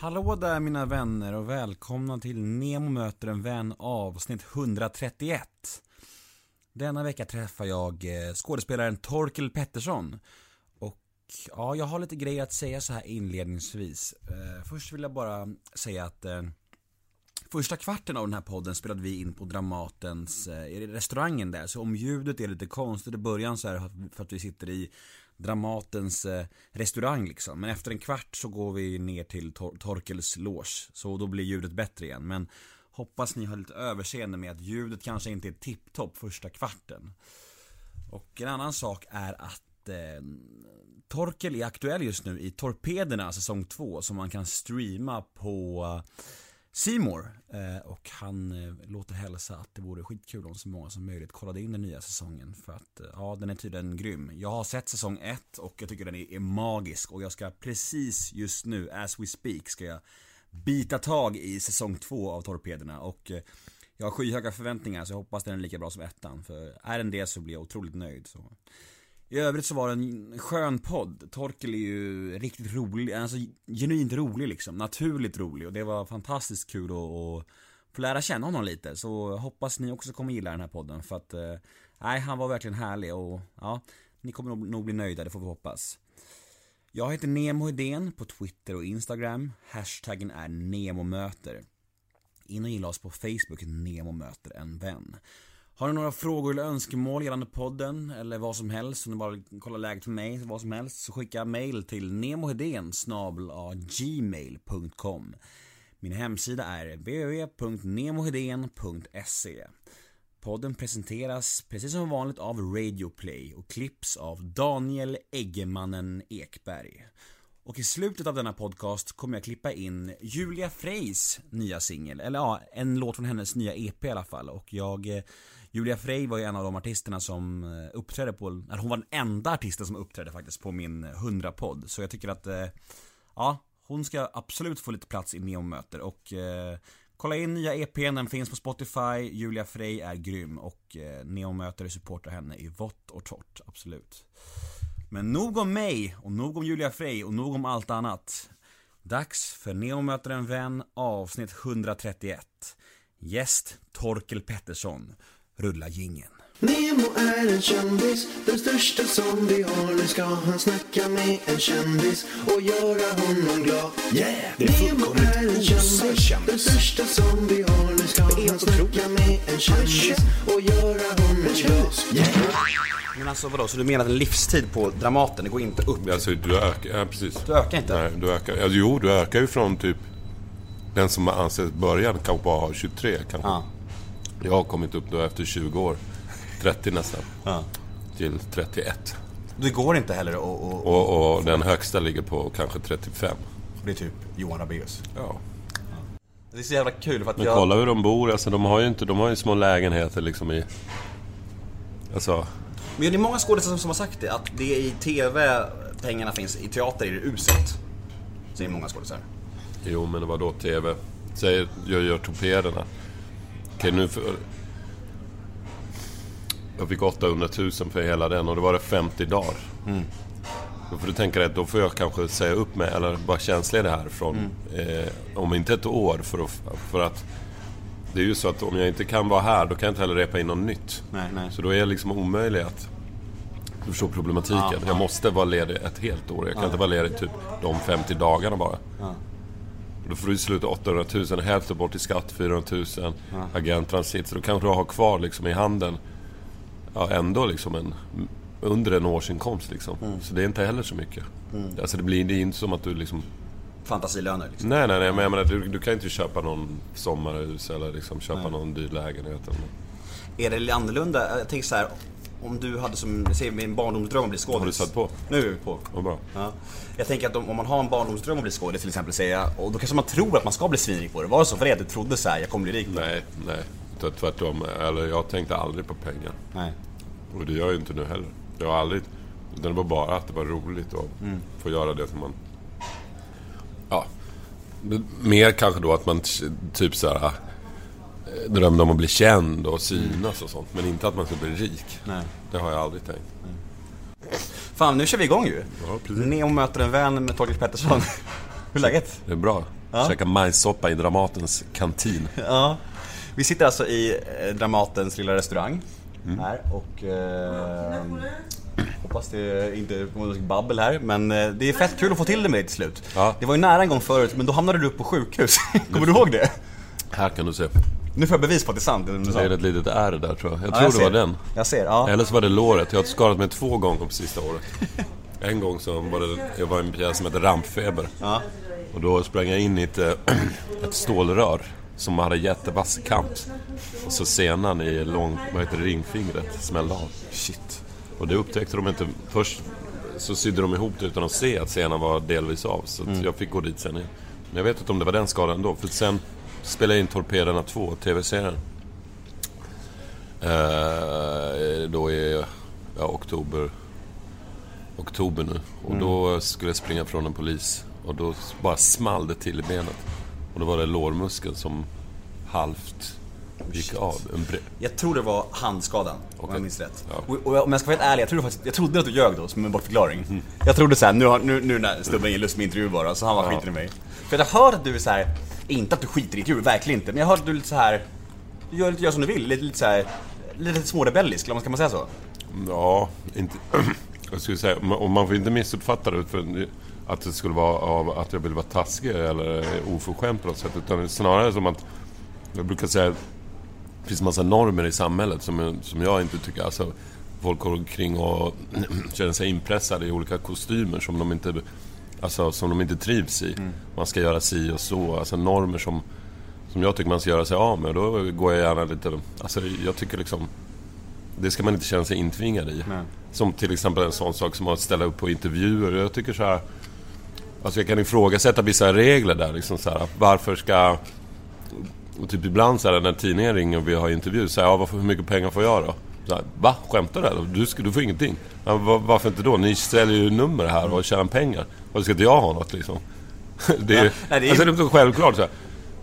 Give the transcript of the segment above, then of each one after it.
Hallå där mina vänner och välkomna till Nemo möter en vän avsnitt 131 Denna vecka träffar jag eh, skådespelaren Torkel Pettersson. Och ja, jag har lite grejer att säga så här inledningsvis. Eh, först vill jag bara säga att eh, Första kvarten av den här podden spelade vi in på Dramatens, i restaurangen där, så om ljudet är lite konstigt i början så är det för att vi sitter i Dramatens eh, restaurang liksom. Men efter en kvart så går vi ner till Tor Torkels loge. Så då blir ljudet bättre igen. Men hoppas ni har lite överseende med att ljudet kanske inte är tipptopp första kvarten. Och en annan sak är att eh, Torkel är aktuell just nu i Torpederna säsong 2 som man kan streama på Simor eh, och han eh, låter hälsa att det vore skitkul om så många som möjligt kollade in den nya säsongen för att eh, ja, den är tydligen grym. Jag har sett säsong 1 och jag tycker den är, är magisk och jag ska precis just nu, as we speak, ska jag bita tag i säsong 2 av Torpederna och jag har skyhöga förväntningar så jag hoppas den är lika bra som ettan för är den det så blir jag otroligt nöjd så i övrigt så var det en skön podd. Torkel är ju riktigt rolig, alltså genuint rolig liksom. Naturligt rolig och det var fantastiskt kul att, att få lära känna honom lite. Så hoppas ni också kommer gilla den här podden för att, eh, nej han var verkligen härlig och ja, ni kommer nog, nog bli nöjda, det får vi hoppas. Jag heter Nemo Hedén på Twitter och Instagram. Hashtaggen är NEMOMÖTER. In och gilla oss på Facebook, Nemo möter en vän. Har ni några frågor eller önskemål gällande podden eller vad som helst, om ni bara vill kolla läget för mig, vad som helst, så skicka mail till nemohedén gmail.com Min hemsida är www.nemohedén.se Podden presenteras precis som vanligt av Radioplay och klipps av Daniel Eggemannen Ekberg. Och i slutet av denna podcast kommer jag klippa in Julia Freys nya singel, eller ja, en låt från hennes nya EP i alla fall. Och jag eh, Julia Frey var ju en av de artisterna som eh, uppträdde på, eller hon var den enda artisten som uppträdde faktiskt på min eh, 100-podd Så jag tycker att, eh, ja, hon ska absolut få lite plats i Neomöter och eh, Kolla in nya EPn, den finns på Spotify, Julia Frey är grym och eh, Neomöter supportar henne i vått och torrt, absolut. Men nog om mig, och nog om Julia Frey och nog om allt annat. Dags för Neo möter en vän avsnitt 131 Gäst Torkel Pettersson. Rulla gingen. Nemo är en kändis, den största som vi har. Nu ska han snacka med en kändis och göra honom glad. Yeah! Det är Nemo är en kändis, den största som vi har. Nu ska han snacka med en kändis och göra honom glad. Yeah! Men alltså vadå, så du menar att en livstid på Dramaten, det går inte upp? Alltså du ökar, ja precis. Du ökar inte? Nej, du ökar. Alltså, jo, du ökar ju från typ den som anses början kanske bara har 23 kanske. Ja. Jag har kommit upp då efter 20 år, 30 nästan, ja. till 31. Det går inte heller att... Och, och, och, den högsta ligger på kanske 35. Det är typ Johan Rabaeus. Ja. Det är så jävla kul för att Men jag... kolla hur de bor, alltså de har ju inte, de har ju små lägenheter liksom i... Alltså... Men det är många skådespelare som har sagt det, att det är i TV pengarna finns, i teater är det uselt. Säger många skådespelare. Jo, men vad då TV? Säger, jag gör torpederna. Okej, nu för... Jag fick 800 000 för hela den och då var det 50 dagar. Mm. Då får du tänka dig att då får jag kanske säga upp mig eller vara tjänstledig härifrån. Mm. Eh, om inte ett år för att, för att... Det är ju så att om jag inte kan vara här då kan jag inte heller repa in något nytt. Nej, nej. Så då är jag liksom omöjlig att... Du förstår problematiken. Ja, jag måste vara ledig ett helt år. Jag kan ja. inte vara ledig typ de 50 dagarna bara. Då får du i slutet 800 000, hälften bort i skatt 400 000, ja. agenttransit. Så då kanske du har kvar liksom i handen ja, ändå liksom en, under en årsinkomst. Liksom. Mm. Så det är inte heller så mycket. Mm. Alltså det blir det är inte som att du liksom... Fantasilöner liksom? Nej, nej, nej. Men jag menar, du, du kan inte köpa någon sommarhus eller liksom köpa nej. någon dyr lägenhet. Eller... Är det annorlunda? Jag tänker så här, om du hade som, säg min barndomsdröm att bli skådis. Har du satt på? Nu är vi på. Vad bra. Ja. Jag tänker att om, om, man har en barndomsdröm att bli skådis till exempel, säger jag, och då kanske man tror att man ska bli svinrik på det. Var det så för dig att du trodde så här, jag kommer bli rik? Nej, nej. Tvärtom. Eller jag tänkte aldrig på pengar. Nej. Och det gör jag ju inte nu heller. Jag har aldrig... Det var bara att det var roligt att mm. få göra det som man... Ja. Mer kanske då att man typ så här drömde om att bli känd och synas och sånt. Men inte att man ska bli rik. Nej. Det har jag aldrig tänkt. Nej. Fan, nu kör vi igång ju. Ja, precis. Neo möter en vän med Torkel Pettersson. Hur är läget? Det är bra. Ja. Käka majssoppa i Dramatens kantin. Ja. Vi sitter alltså i eh, Dramatens lilla restaurang. Mm. Här och... Eh, hoppas det inte kommer något babbel här, men eh, det är fett kul att få till det med dig till slut. Ja. Det var ju nära en gång förut, men då hamnade du upp på sjukhus. kommer du ihåg det? Här kan du se. Nu får jag bevis på att det är sant. Det, det är ett litet ärr där tror jag. Jag tror jag det var den. Jag ser, ja. Eller så var det låret. Jag har skadat mig två gånger på sista året. En gång så var det, jag var i en pjäs som hette Rampfeber. Ja. Och då sprang jag in i ett, ett stålrör som hade jättevass kant. Och så senan i lång, vad heter det, ringfingret smällde av. Shit. Och det upptäckte de inte. Först så sydde de ihop det utan att se att senan var delvis av. Så mm. jag fick gå dit sen igen. Men jag vet inte om det var den skadan då. För sen spelade in Torpederna 2, TV-serien. Eh, då i ja, oktober, oktober nu. Och mm. då skulle jag springa från en polis. Och då bara small det till i benet. Och då var det lårmuskeln som halvt gick av. En jag tror det var handskadan, okay. om jag minns rätt. Ja. Och, och, om jag ska vara helt ärlig, jag trodde, faktiskt, jag trodde att du ljög då, som en bortförklaring. Mm. Jag trodde såhär, nu, har, nu, nu när snubben ingen lust med intervju bara, så han var ja. skiter i mig. För jag har hört att du är såhär, inte att du skiter i intervjuer, verkligen inte. Men jag hörde att du är lite så här, du gör lite gör som du vill, lite, lite så här, lite smårebellisk, kan man säga så? Ja, inte... Jag skulle säga, och man får inte missuppfatta det för att det skulle vara av att jag vill vara taskig eller oförskämd på något sätt. Utan snarare som att, jag brukar säga, det finns massa normer i samhället som, som jag inte tycker, alltså folk går omkring och känner sig inpressade i olika kostymer som de inte, alltså, som de inte trivs i. Mm. Man ska göra si och så, alltså normer som, som jag tycker man ska göra sig av med. Då går jag gärna lite, alltså jag tycker liksom det ska man inte känna sig intvingad i. Nej. Som till exempel en sån sak som att ställa upp på intervjuer. Jag tycker så här... Alltså jag kan ifrågasätta vissa regler där. Liksom så här, varför ska... Och typ ibland så här, när tidningen ringer och vi har intervju, så här, ja, varför, hur mycket pengar får jag då? Så här, Va? Skämtar du? Du, du får ingenting. Ja, varför inte då? Ni säljer ju nummer här och tjänar pengar. Varför ska inte jag ha något liksom? Det är, ja, nej, det är... Alltså, det är självklart så här.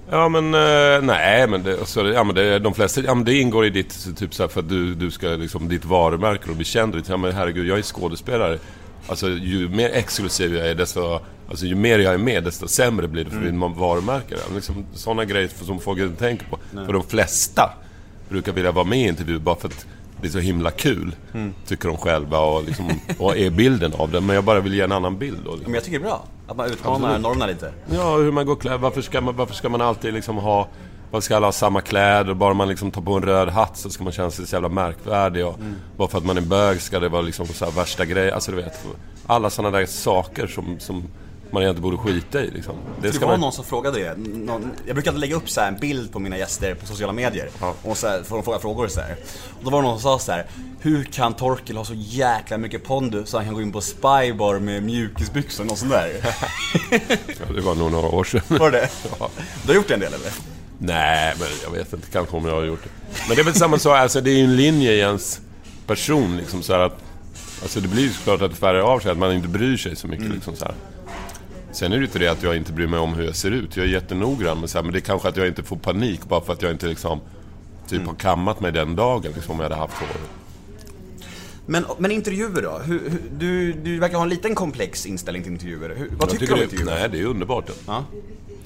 Ja men uh, nej men, det, så, ja, men det, de flesta, ja, men det ingår i ditt, typ så här, för att du, du ska liksom, ditt varumärke och bli känd. Ja men herregud, jag är skådespelare. Alltså ju mer exklusiv jag är desto, alltså ju mer jag är med desto sämre blir det för mm. mitt varumärke. Liksom, sådana grejer som folk inte tänker på. Nej. För de flesta brukar vilja vara med i intervjuer bara för att det är så himla kul, mm. tycker de själva och, liksom, och är bilden av det. Men jag bara vill ge en annan bild. Då, liksom. Men jag tycker det är bra, att man utmanar normerna lite. Ja, hur man går klädd. Varför ska man, varför ska man alltid liksom ha varför ska alla ha samma kläder? Bara man liksom tar på en röd hatt så ska man känna sig så jävla märkvärdig. Och mm. Bara för att man är bög ska det vara liksom så värsta grejer. Alltså du vet, alla sådana där saker som, som man egentligen borde skita i. Liksom. Det, det var man... någon som frågade det. Någon, jag brukar lägga upp så en bild på mina gäster på sociala medier. Ja. Och så här, får de fråga frågor så här. Och då var det någon som sa så här. Hur kan Torkel ha så jäkla mycket pondus så han kan gå in på Spybar med mjukisbyxor och sånt där? ja, det var nog några år sedan. Var det ja. Du har gjort det en del eller? Nej, men jag vet inte. Kanske om jag har gjort det. Men det är väl samma sak. Alltså, det är ju en linje i ens person. Liksom, så att, alltså, det blir ju såklart att det färgar av sig. Att man inte bryr sig så mycket. Mm. Liksom, så här. Sen är det inte det att jag inte bryr mig om hur jag ser ut. Jag är jättenoggrann med så här, men det är kanske att jag inte får panik bara för att jag inte liksom typ mm. har kammat mig den dagen liksom, om jag hade haft hår. Men, men intervjuer då? Hur, hur, du, du verkar ha en liten komplex inställning till intervjuer. Hur, vad jag tycker du om intervjuer? Nej, det är underbart. Ja.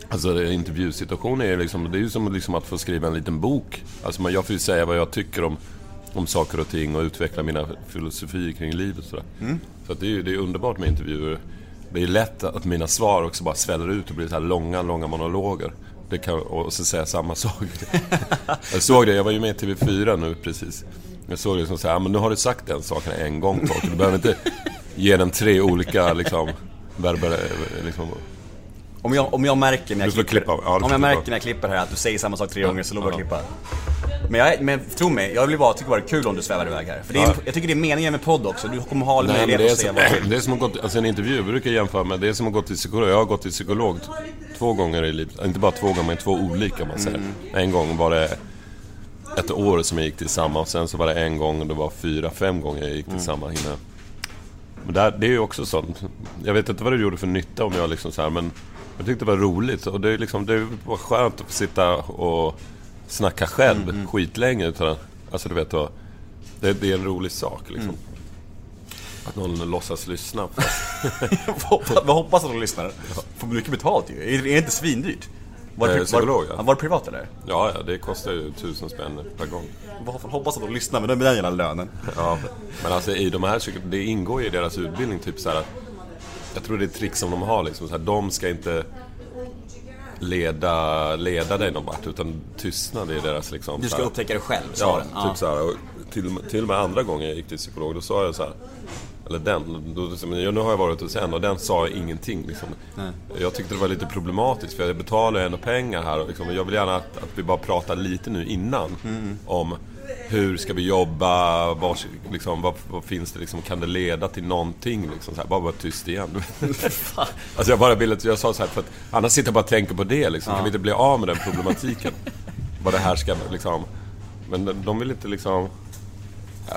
Alltså intervjusituationen är liksom, det är ju som liksom att få skriva en liten bok. Alltså jag får ju säga vad jag tycker om, om saker och ting och utveckla mina filosofier kring livet och sådär. Mm. Så det är det är underbart med intervjuer. Det är lätt att mina svar också bara sväller ut och blir så här långa, långa monologer. Det kan, och så säga samma sak. jag såg det, jag var ju med i TV4 nu precis. Jag såg det som såhär, men nu har du sagt den saken en gång Torkel. Du behöver inte ge den tre olika liksom, verber, liksom, om jag, om jag märker när jag klipper, klippa. Ja, om jag märker när jag klipper här att du säger samma sak tre gånger så lovar jag klippa. Men, jag, men tro mig, jag vill bara, tycker bara det är kul om du svävar iväg här. För det är, jag tycker det är meningen med podd också. Du kommer ha möjlighet att se vad Det är som att gå till, alltså en intervju, jag brukar jämföra med, det är som att gå till psykolog. Jag har gått till psykolog två gånger i livet. Inte bara två gånger, men två olika man säger. Mm. En gång var det ett år som jag gick till samma och sen så var det en gång och det var fyra, fem gånger jag gick till mm. samma innan. Men där, det är ju också sånt. Jag vet inte vad det gjorde för nytta om jag liksom så här, men jag tyckte det var roligt. Och det, är liksom, det var skönt att få sitta och snacka själv mm, mm. skitlänge. Utan, alltså du vet, det, det är en rolig sak liksom. Mm. Att någon låtsas lyssna. Vad hoppas att de lyssnar? Får mycket betalt ju. Är det inte svindyrt? Var Eh, det, var, psykolog, ja. ja. var det privat eller? Ja, ja, det kostar ju tusen spänn per gång. Hoppas att de lyssnar med den, med den jävla lönen. Ja, men alltså i de här, det ingår ju i deras utbildning typ så här att Jag tror det är ett trick som de har liksom så här, de ska inte leda, leda dig någon vart utan tystnad är deras liksom Du ska upptäcka det själv, Ja, svaren. typ så här, och till, till och med andra gånger jag gick till psykolog, då sa jag så här eller den, då, ja, nu har jag varit hos en och den sa ingenting liksom. Jag tyckte det var lite problematiskt för jag betalar ju ändå pengar här och liksom, jag vill gärna att, att vi bara pratar lite nu innan om hur ska vi jobba, var, liksom, vad, vad finns det liksom, kan det leda till någonting liksom, så här, bara vara tyst igen. alltså jag bara ville, jag sa så här, för att annars sitter jag bara och tänker på det liksom, kan vi inte bli av med den problematiken? Vad det här ska liksom, men de, de vill inte liksom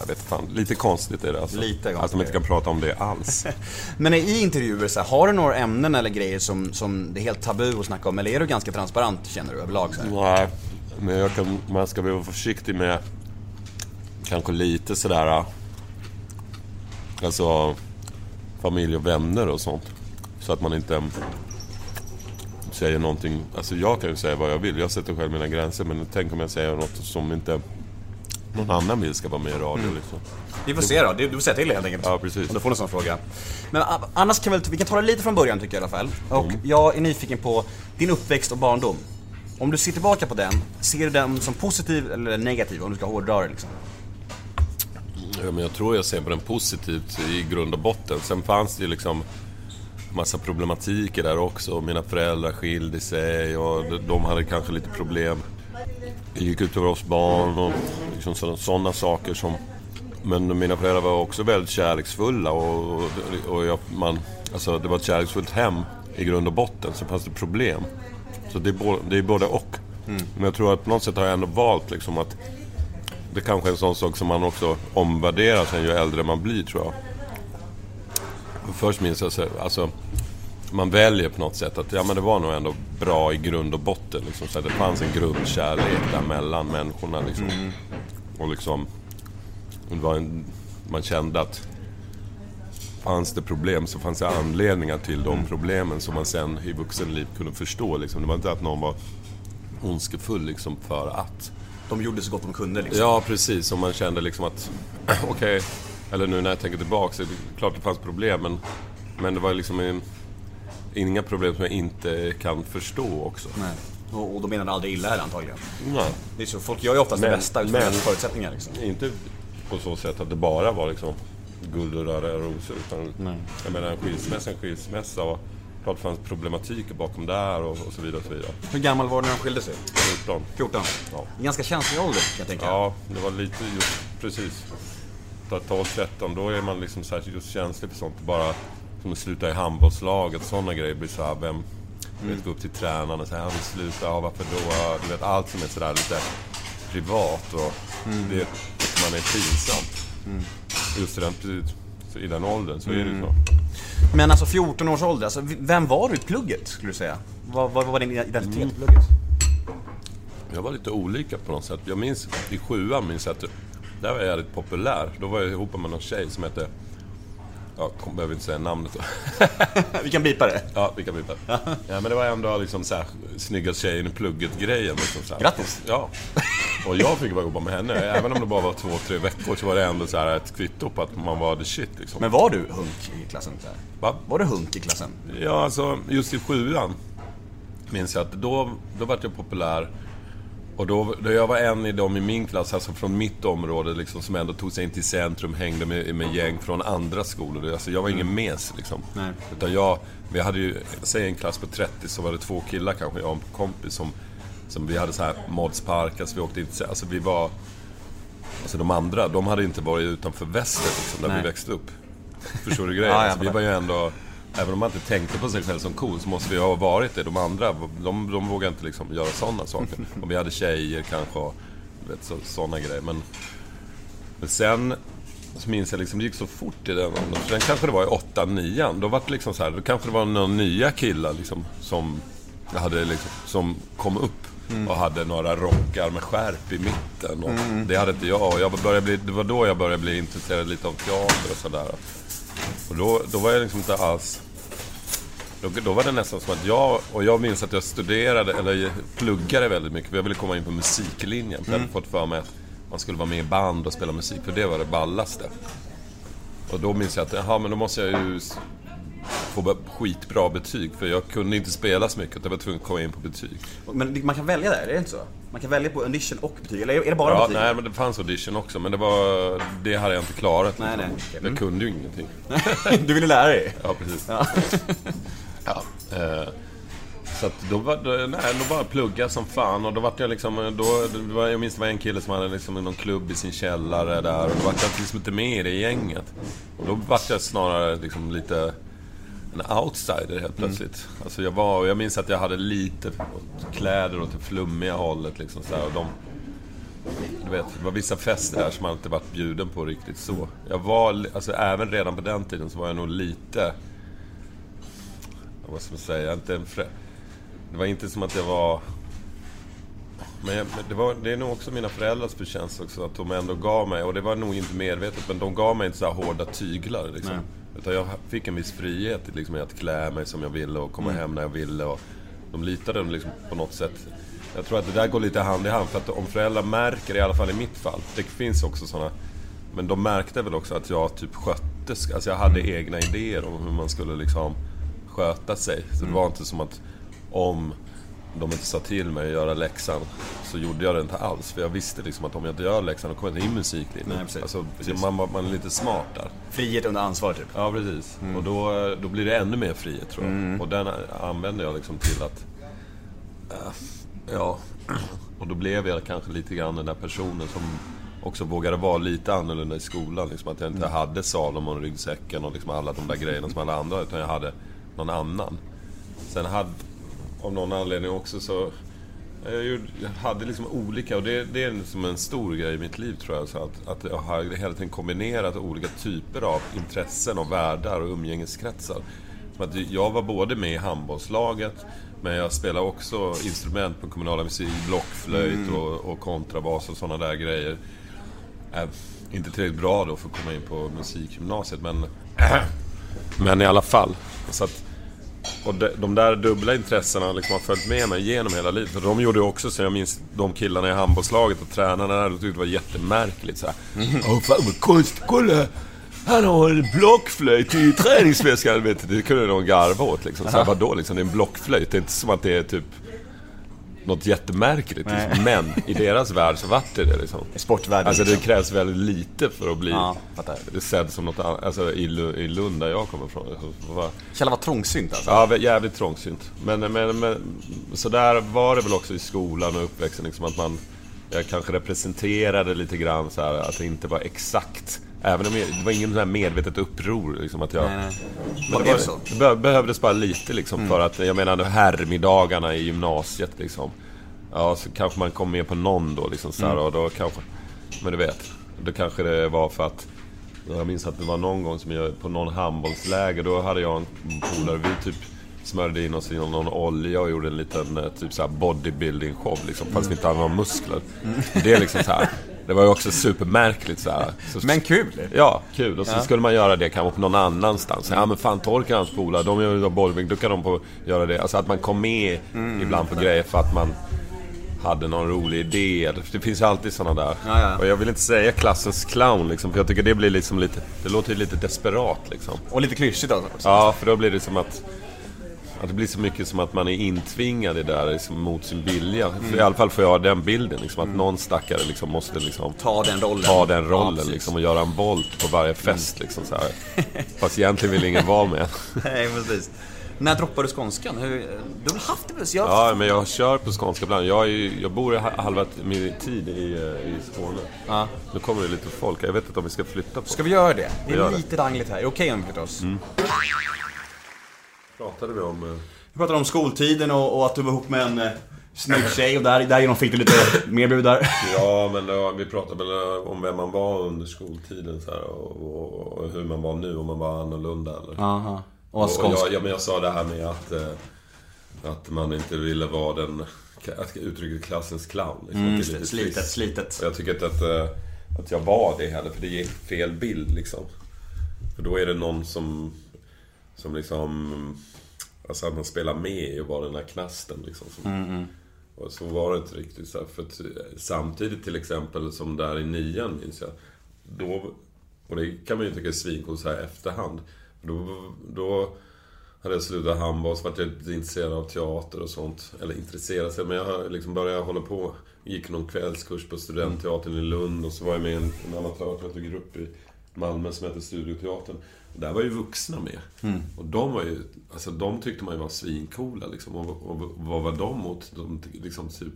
jag vet fan, lite konstigt är det alltså. Lite konstigt Att de inte kan prata om det alls. Men i intervjuer, så här, har du några ämnen eller grejer som, som det är helt tabu att snacka om? Eller är du ganska transparent, känner du, överlag? Så här? Nej, men jag kan, man ska vara försiktig med kanske lite sådär... Alltså familj och vänner och sånt. Så att man inte säger någonting. Alltså jag kan ju säga vad jag vill. Jag sätter själv mina gränser. Men tänk om jag säger något som inte någon annan vill ska vara med i radio liksom. Vi får se då, du du får säga till helt enkelt. Ja, precis. Om du får en sån fråga. Men annars kan vi, vi kan ta det lite från början tycker jag i alla fall. Och Mm. jag är nyfiken på din uppväxt och barndom. Om du ser tillbaka på den, ser du den som positiv eller negativ om du ska hårdra det liksom? Ja, men jag tror jag ser på den positivt i grund och botten. Sen fanns det ju liksom massa problematiker där också. Mina föräldrar skilde sig och de- de hade kanske lite problem. Det gick ut över oss barn och liksom sådana saker som... Men mina föräldrar var också väldigt kärleksfulla och, och, jag, man, alltså det var ett kärleksfullt hem i grund och botten. Så fanns det problem. Så det är, både, det är både och. Men jag tror att på något sätt har jag ändå valt liksom att det kanske är en sån sak som man också omvärderar sen ju äldre man blir tror jag. För Först minns jag så, alltså man väljer på något sätt att ja men det var nog ändå bra i grund och botten liksom. Så det fanns en grundkärlek där mellan människorna liksom. Och liksom var en, man kände att fanns det problem så fanns det anledningar till de problemen som man sen i vuxenliv kunde förstå liksom. Det var inte att någon var ondskefull liksom för att. De gjorde så gott de kunde liksom. Ja, precis. Och man kände liksom att, okej, eller nu när jag tänker tillbaka, så är det klart det fanns problem, men, men det var liksom en, inga problem som jag inte kan förstå också. Nej. Och, och de menade aldrig illa heller antagligen. Nej. Det är så, folk gör ju oftast det Men- bästa utifrån men- förutsättningar liksom. Inte på så sätt att det bara var liksom guld och röda rosor, utan jag menar en skilsmässa, en skilsmässa och klart det fanns problematiker bakom där och, och så vidare. Och så vidare. Hur gammal var du när de skilde sig? 14. 14? Ja. En ganska känslig ålder kan jag tänka. Ja, det var lite just precis. 12-13, då är man liksom så här just känslig för sånt. Bara som att sluta i handbollslaget, sådana grejer blir så här, vem... Du vet, gå upp till tränaren och säga, ja, vi slutar, ja, varför då? Du vet, allt som är sådär lite privat och det tycker man är pinsamt. Just i den, precis, i den åldern så är det ju så. Men alltså 14 års ålder, alltså, vem var du i plugget skulle du säga? Vad, vad var din identitet i plugget? Jag var lite olika på något sätt. Jag minns i sjuan, minns jag att där var jag jävligt populär. Då var jag ihop med någon tjej som hette... Jag kom- behöver inte säga namnet. Vi kan bipa det. Ja, vi kan byta. Ja, men det var ändå liksom så här, snygga tjejen i plugget-grejen. Liksom så här. Grattis. Ja. Och jag fick vara jobba med henne. Även om det bara var två, tre veckor så var det ändå så här ett kvitto på att man var the shit liksom. Men var du hunk i klassen? Så här? Va? Var du hunk i klassen? Ja, alltså just i sjuan minns jag att då, då var jag populär. Och då, då jag var en i dem i min klass, alltså från mitt område, liksom, som ändå tog sig in till centrum, hängde med, med gäng från andra skolor. Alltså jag var ingen mes liksom. Nej. Utan jag, vi hade ju, säg en klass på 30 så var det två killar kanske, jag och en kompis som, som vi hade så här modspark, alltså vi åkte inte, alltså vi var... Alltså de andra, de hade inte varit utanför väster liksom, där Nej. vi växte upp. Förstår du grejen? Alltså, vi var ju ändå... Även om man inte tänkte på sig själv som cool så måste vi ha varit det. De andra, de, de vågade inte liksom göra sådana saker. Och vi hade tjejer kanske och sådana grejer. Men, men sen så minns jag liksom, det gick så fort i den åldern. Sen kanske det var i 8 9 Då var det liksom så här, då kanske det var några nya killar liksom som, hade liksom, som kom upp. Och hade några rockar med skärp i mitten. Och Det hade inte jag. Och jag började bli, det var då jag började bli intresserad lite av teater och sådär. Och då, då var jag liksom inte alls... Då, då var det nästan som att jag, och jag minns att jag studerade, eller pluggade väldigt mycket, för jag ville komma in på musiklinjen. För jag hade fått för mig att man skulle vara med i band och spela musik, för det var det ballaste. Och då minns jag att, jaha, men då måste jag ju få skitbra betyg, för jag kunde inte spela så mycket, jag var tvungen att komma in på betyg. Men man kan välja där, är det inte så? Man kan välja på audition och betyg, eller är det bara Ja, betyg? nej, men det fanns audition också, men det var... Det hade jag inte klarat. Nej, liksom. nej, okej. Jag Mm. kunde ju ingenting. du ville lära dig? Ja, precis. Ja. Ja. Eh, så att då var det, nej, då bara plugga som fan och då var jag liksom, då, det var, jag minns det var en kille som hade liksom någon klubb i sin källare där och då var jag liksom inte med i det gänget. Och då var jag snarare liksom lite en outsider helt plötsligt. Alltså jag var, jag minns att jag hade lite kläder åt typ det flummiga hållet liksom så här, och de, du vet, det var vissa fester där som man inte varit bjuden på riktigt så. Jag var, alltså även redan på den tiden så var jag nog lite vad ska man säga, inte en frä... Det var inte som att jag var... Men, jag, men det, var, det är nog också mina föräldrars förtjänst också, att de ändå gav mig, och det var nog inte medvetet, men de gav mig inte så här hårda tyglar liksom. Nej. Utan jag fick en viss frihet liksom, i att klä mig som jag ville och komma hem när jag ville. Och de litade liksom på något sätt. Jag tror att det där går lite hand i hand, för att om föräldrar märker, i alla fall i mitt fall, det finns också sådana men de märkte väl också att jag typ sköttes, alltså jag hade egna idéer om hur man skulle liksom sköta sig. Så det var inte som att om de inte sa till mig att göra läxan så gjorde jag det inte alls. För jag visste liksom att om jag inte gör läxan då kommer jag inte in musiklinjen. Nej, precis. Alltså, Precis. Man, var- man är lite smart där. Frihet under ansvar typ. Ja, precis. Och då, då blir det ännu mer frihet tror jag. Och den använde jag liksom till att... eh, ja. Och då blev jag kanske lite grann den där personen som också vågade vara lite annorlunda i skolan. Liksom att jag inte hade Salomon-ryggsäcken och liksom alla de där grejerna som alla andra, utan jag hade någon annan. Sen hade, av någon anledning också så... Jag gjorde- jag hade liksom olika, och det, det är liksom en stor grej i mitt liv tror jag. Så att, att jag har hela tiden kombinerat olika typer av intressen och världar och umgängeskretsar. Som att jag var både med i handbollslaget, men jag spelade också instrument på kommunala musik, blockflöjt och, och kontrabas och sådana där grejer. Äh, inte tillräckligt bra då för att komma in på musikgymnasiet, men... men i alla fall. Så att, och de, de där dubbla intressena liksom har följt med mig genom hela livet. För de gjorde också, så jag minns de killarna i handbollslaget och tränarna där, de tyckte det var jättemärkligt så här. Åh fan vad konstigt, kolla! Han har en blockflöjt i träningsväskan, vet du. Det kunde de garva åt liksom. Så här, vadå liksom, det är en blockflöjt. Det är inte som att det är typ något jättemärkligt. Liksom. Men i deras värld så vart det det liksom. Sportvärlden. Alltså det liksom. krävs väldigt lite för att bli Ja, sedd som något annat. Alltså i, i Lund där jag kommer ifrån. Kjell var trångsynt alltså. Ja, jävligt trångsynt. Men, men, men så där var det väl också i skolan och uppväxten. Liksom att man jag kanske representerade lite grann så här, att det inte var exakt. Även om jag, det var ingen sån här medvetet uppror. Liksom, att jag, Nej, nej. Men det, det var, så. det be- behövdes bara lite liksom för att, jag menar herrmiddagarna i gymnasiet liksom. Ja, så kanske man kom med på någon då liksom så här, och då kanske... Men du vet, då kanske det var för att... Jag minns att det var någon gång som jag, på någon handbollsläger, då hade jag en polare, vi typ smörjde in oss i någon olja och gjorde en liten eh, typ så bodybuilding show liksom, fast vi inte hade några muskler. Det är liksom så här. Det var ju också supermärkligt så här. Så, Men kul! Ja, kul. Och så skulle man göra det kanske på någon annanstans. Ja men fan Torkel hans polare, de gör ju bollbing, då kan de få göra det. Alltså att man kom med ibland på grejer för att man hade någon rolig idé. Det finns ju alltid sådana där. Ja, ja. Och jag vill inte säga klassens clown liksom, för jag tycker det blir liksom lite... Det låter ju lite desperat liksom. Och lite klyschigt alltså. Ja, för då blir det som att... Att det blir så mycket som att man är intvingad i det där liksom, mot sin vilja. För I alla fall får jag den bilden liksom, att någon stackare liksom måste liksom Ta den rollen. ta den Ja, rollen precis. liksom, och göra en volt på varje fest. Liksom, så här. Fast egentligen vill ingen vara med. Nej, precis. När droppade du skånskan? Hur, du har väl haft det? Så jag... Ja, men jag kör på skånska ibland. Jag, ju- jag bor halva min tid i, eh, i Skåne. Ja. Nu kommer det lite folk. Jag vet inte om vi ska flytta på. Ska vi göra det? Det gör är det. lite rangligt här. Är det okej om vi flyttar oss? Pratade vi om... eh, Vi pratade om skoltiden och, och att du var ihop med en eh, snygg tjej och där, därigenom fick du lite mer brudar. Ja, men det, vi pratade väl eh, om vem man var under skoltiden så här, och, och, och hur man var nu, om man var annorlunda eller... Aha. Och Och, och jag, ja, men jag sa det här med att, att man inte ville vara den, att uttrycket klassens clown. Liksom, Mm, slitet, slitet. Och jag tycker inte att, att jag var det heller, för det ger fel bild liksom. För då är det någon som, som liksom, alltså att man spelar med och var den där knasten liksom. Som, Och så var det inte riktigt så här, för att, samtidigt till exempel som där i nian minns jag. Då, och det kan man ju tycka är svincoolt så här efterhand. Då, då hade jag slutat handboll, så vart jag lite intresserad av teater och sånt. Eller intresserad sig, men jag liksom började hålla på. Gick någon kvällskurs på Studentteatern i Lund och så var jag med i en, en amatörteatergrupp i Malmö som heter Studioteatern. Där var ju vuxna med. Och de var ju, alltså de tyckte man ju var svincoola liksom. Och, och, och vad var de mot? De, liksom typ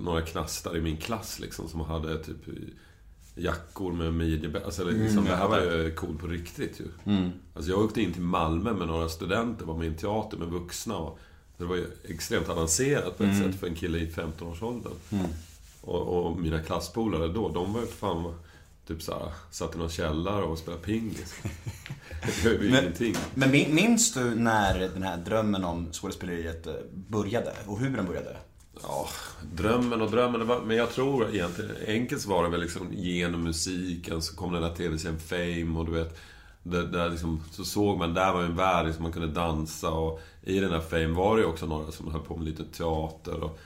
några knastar i min klass liksom som hade typ jackor med midjebälte. Alltså, liksom, det här var ju coolt på riktigt ju. Alltså jag åkte in till Malmö med några studenter, var med i en teater med vuxna. Och det var ju extremt avancerat på ett sätt för en kille i 15-årsåldern. Och, och mina klasspolare då, de var ju fan typ såhär, satt i någon källare och spelade pingis. Det var ju Men- ingenting. Men min- minns du när den här drömmen om skådespeleriet eh, började? Och hur den började? Ja, drömmen och drömmen. det Var, men jag tror egentligen, enkelt var det väl liksom genom musiken så kom den där tv-serien Fame och du vet. Där, där liksom, så såg man, där var en värld liksom, man kunde dansa och i den där Fame var det ju också några som höll på med lite teater och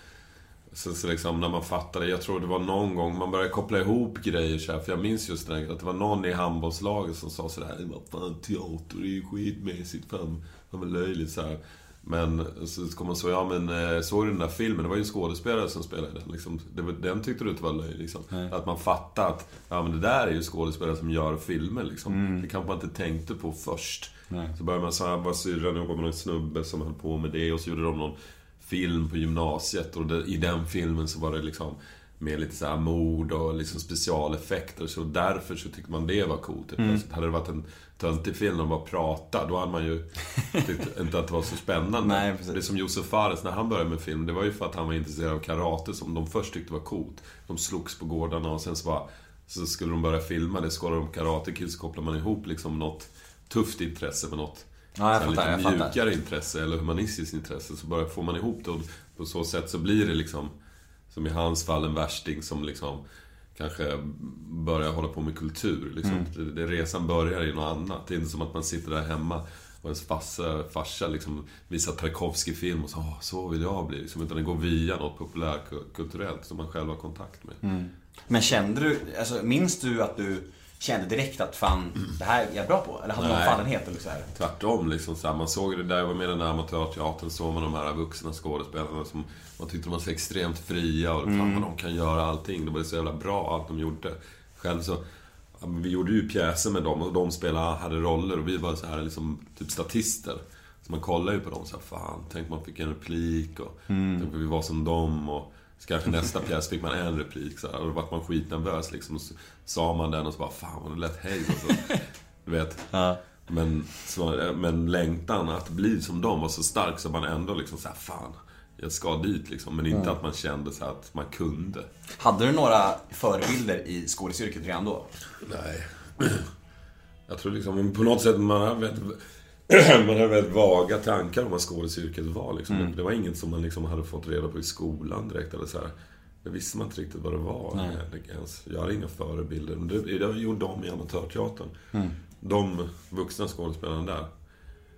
så, så liksom när man fattade, jag tror det var någon gång man började koppla ihop grejer så här, för jag minns just det, att det var någon i handbollslaget som sa sådär Vad fan, teater är ju skitmässigt, fan, fan löjligt så här. Men så kom man så, ja men eh, såg du den där filmen? Det var ju en skådespelare som spelade den. Liksom, det, den tyckte du inte var löjlig liksom. Att man fattade att, ja men det där är ju skådespelare som gör filmer liksom. Det kanske man inte tänkte på först. Så började man säga, var syrran ihop med någon snubbe som höll på med det och så gjorde de någon film på gymnasiet och det, i den filmen så var det liksom med lite så här mord och liksom specialeffekter. Så därför så tyckte man det var coolt. Mm. Hade det varit en töntig film och bara prata, då hade man ju tyckt inte att det var så spännande. Nej, det är som Josef Fares, när han började med film, det var ju för att han var intresserad av karate som de först tyckte var coolt. De slogs på gårdarna och sen så bara, så skulle de börja filma det, skålade de Karate Kid så kopplar man ihop liksom något tufft intresse med något Ja, här fattar, lite fattar. mjukare intresse eller humanistiskt intresse så bara får man ihop det och på så sätt så blir det liksom som i hans fall en värsting som liksom kanske börjar hålla på med kultur. Liksom. Mm. Det, resan börjar i något annat. Det är inte som att man sitter där hemma och ens farsa, farsa liksom visar Tarkovsky-film och så, "Åh, så vill jag bli. Liksom, utan det går via något populärkulturellt som man själv har kontakt med. Mm. Men kände du, alltså minns du att du kände direkt att fan, det här är jag bra på? Eller hade du någon Nej. fallenhet eller så här? Tvärtom, liksom så här, man såg det där jag var med i den där amatörteatern, såg man de här vuxna skådespelarna som man tyckte de var så extremt fria och fan vad de kan göra allting. De var så jävla bra allt de gjorde. Själv så, vi gjorde ju pjäser med dem och de spelade, hade roller och vi var så här liksom, typ statister. Så man kollade ju på dem så här, fan, tänk man fick en replik och tänk om vi var som dem och så kanske nästa pjäs fick man en replik så här, och då vart man skitnervös liksom. Och så sa man den och så bara, fan vad det lät hej. Och så, du vet. Men, så, men längtan att bli som dem var så stark så man ändå liksom så här, fan, jag ska dit liksom. Men inte att man kände så här att man kunde. Hade du några förebilder i skådisyrket redan då? Nej. Jag tror liksom, på något sätt man väldigt, man har väldigt vaga tankar om vad skådisyrket var liksom. Det var inget som man liksom hade fått reda på i skolan direkt eller så här. Det visste man inte riktigt vad det var. Det, ens, jag hade inga förebilder. Det, det gjorde de i amatörteatern. De vuxna skådespelarna där.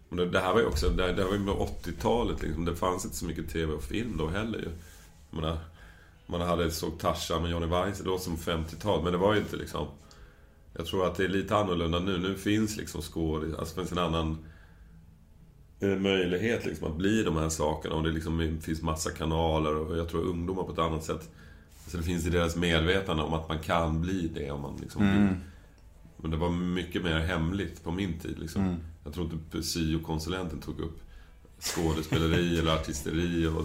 Men det, det här var ju också, det, det här var ju med 80-talet liksom. Det fanns inte så mycket TV och film då heller ju. Jag menar, man hade såg Tarzan med Johnny Weise då som 50-tal, men det var ju inte liksom... Jag tror att det är lite annorlunda nu. Nu finns liksom skådis, alltså finns en annan möjlighet liksom att bli de här sakerna och det liksom finns massa kanaler och jag tror ungdomar på ett annat sätt Så det finns i deras medvetande om att man kan bli det om man liksom vill. Men det var mycket mer hemligt på min tid liksom. Jag tror inte syokonsulenten tog upp skådespeleri eller artisteri och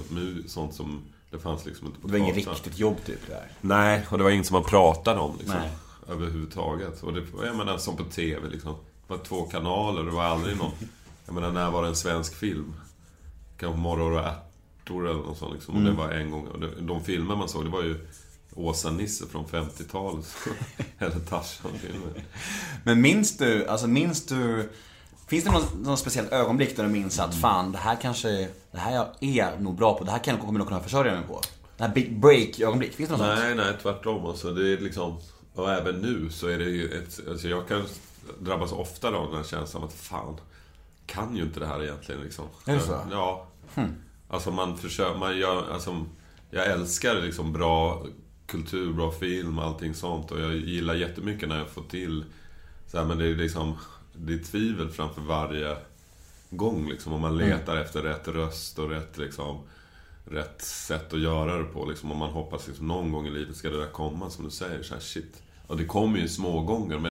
sånt som det fanns liksom inte på Det var inget riktigt jobb typ där. Nej, och det var inget som man pratade om liksom. Nej. Överhuvudtaget. Och det jag menar, som på TV liksom. Det var två kanaler, det var aldrig någon... Jag menar, när var det en svensk film? Kanske Morror och ärtor eller något sånt liksom. Och det var en gång. Och det, de filmer man såg, det var ju Åsa-Nisse från 50-talet. eller Tarzan-filmer. Men minns du, alltså minns du Finns det någon, någon speciellt ögonblick där du minns att fan, det här kanske, det här jag är nog bra på, det här kan jag nog kunna försörja mig på? Det här big break-ögonblick, finns det något sånt? Nej, nej, tvärtom alltså. Det är liksom... Och även nu så är det ju ett... Alltså jag kan drabbas ofta av den här känslan att fan, kan ju inte det här egentligen liksom. Är det så? Ja. Alltså man försöker, man gör, alltså, jag älskar liksom bra kultur, bra film, allting sånt. Och jag gillar jättemycket när jag får till så här, men det är liksom, det är tvivel framför varje gång liksom. Om man letar efter rätt röst och rätt liksom, rätt sätt att göra det på liksom. Och man hoppas liksom någon gång i livet ska det där komma, som du säger. Så här, shit. Och det kommer ju små gånger men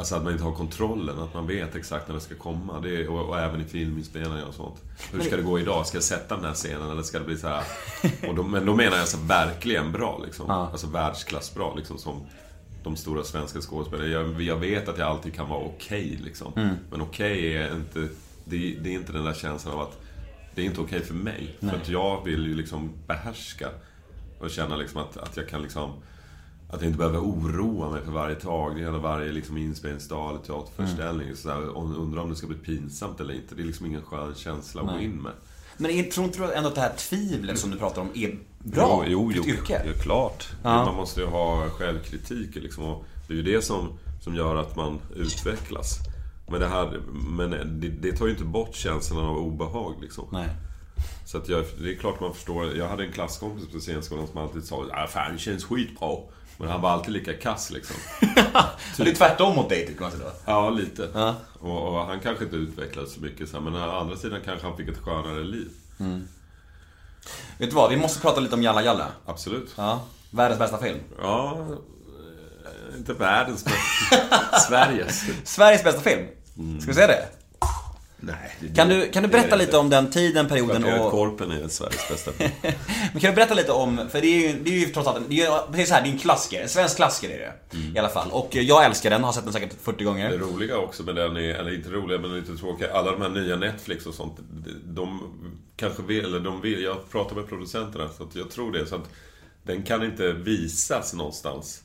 Alltså att man inte har kontrollen, att man vet exakt när det ska komma. Det är, och, och även i filminspelningar och sånt. Hur ska det gå idag? Ska jag sätta den här scenen eller ska det bli så här? Och då, men då menar jag så verkligen bra liksom. Alltså världsklassbra liksom som de stora svenska skådespelarna. Jag, jag vet att jag alltid kan vara okej liksom. Men okej är inte... Det, det är inte den där känslan av att det är inte okej för mig. För att jag vill ju liksom behärska och känna liksom att, att jag kan liksom... Att jag inte behöver oroa mig för varje tagning eller varje liksom inspelningsdag eller teaterföreställning. Så där, och undra om det ska bli pinsamt eller inte. Det är liksom ingen skön känsla att gå in med. Men är, tror inte du ändå att det här tvivlet som du pratar om är bra Jo, jo, ditt yrke? Ja, klart. Man måste ju ha självkritik liksom. Det är ju det som, som gör att man utvecklas. Men det här, men det, det tar ju inte bort känslan av obehag liksom. Nej. Så att jag, det är klart man förstår. Jag hade en klasskompis på scenskolan som alltid sa ah, fan det känns skitbra. Men han var alltid lika kass liksom. Så det är tvärtom mot dig tycker man då? Ja, lite. Och, och han kanske inte utvecklades så mycket så men å andra sidan kanske han fick ett skönare liv. Vet du vad, vi måste prata lite om Jalla Jalla. Absolut. Ja. Världens bästa film. Ja, eh, inte världens men Sveriges. Sveriges bästa film. Ska vi säga det? Nej, det, Kan du, kan du berätta lite om den tiden, perioden och... Korpen är Sveriges bästa. Men kan du berätta lite om, för det är ju, det är ju trots allt, det är precis så här, det är en klassiker, en svensk klassiker är det. I alla fall. Och jag älskar den, har sett den säkert 40 gånger. Det roliga också med den är, eller inte roliga men lite tråkiga, alla de här nya Netflix och sånt, de kanske vill, eller de vill, jag pratar med producenterna så att jag tror det, så att den kan inte visas någonstans.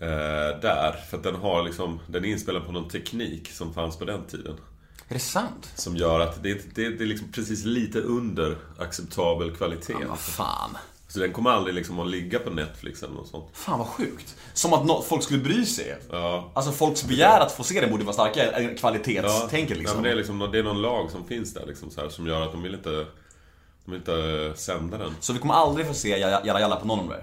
Eh, där, för att den har liksom, den är inspelad på någon teknik som fanns på den tiden. Är det sant? Som gör att det, det, det är liksom precis lite under acceptabel kvalitet. Vad fan. Så den kommer aldrig liksom att ligga på Netflix eller något sånt. Fan vad sjukt. Som att nå- folk skulle bry sig. Ja. Alltså folks begär att få se den borde vara starkare än kvalitetstänket Ja, liksom. men det, är liksom, det är någon lag som finns där liksom, så här, som gör att de vill inte, de vill inte sända den. Så vi kommer aldrig få se Jalla Jalla på någon av dem.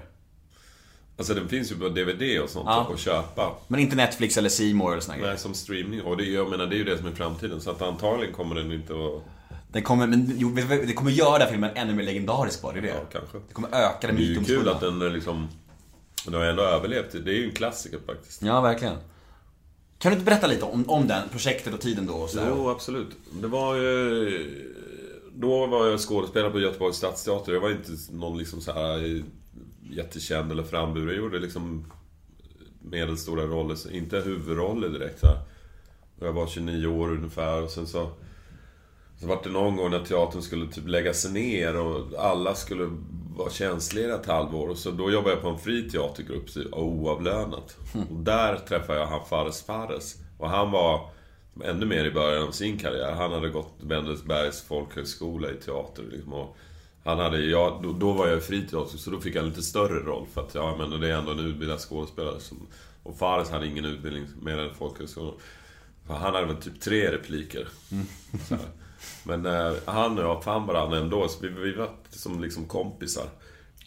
Alltså den finns ju på DVD och sånt Ja. att köpa. Men inte Netflix eller More eller såna. Nej, som streaming. Och det, jag menar, det är ju det som är framtiden. Så att antagligen kommer den inte att... Den kommer, men, jo, det kommer göra den här filmen ännu mer legendarisk bara, det är det. Ja, kanske. Det kommer öka det Det är ju kul mytomspunna. att den är liksom... Den har ändå överlevt. Det är ju en klassiker faktiskt. Ja, verkligen. Kan du inte berätta lite om, om den, projektet och tiden då och sådär? Jo, absolut. Det var ju... Då var jag skådespelare på Göteborgs stadsteater. Jag var inte någon liksom så här jättekänd eller framburen. Jag gjorde liksom medelstora roller, inte huvudroller direkt. Så här. Jag var 29 år ungefär och sen så... Så var det någon gång när teatern skulle typ läggas ner och alla skulle var tjänstledig ett halvår. Och så då jobbade jag på en fri teatergrupp, så oavlönat. Och där träffade jag han Fares Fares. Och han var ännu mer i början av sin karriär. Han hade gått Wendelsbergs folkhögskola i teater. Liksom, och han hade, ja, då, då var jag i fri teater, så då fick jag en lite större roll. För att, ja men det är ändå en utbildad skådespelare. Som, och Fares hade ingen utbildning mer än folkhögskolan. Han hade väl typ tre repliker. Här. Men eh, han och jag fann varandra ändå, så vi, vi var som liksom kompisar.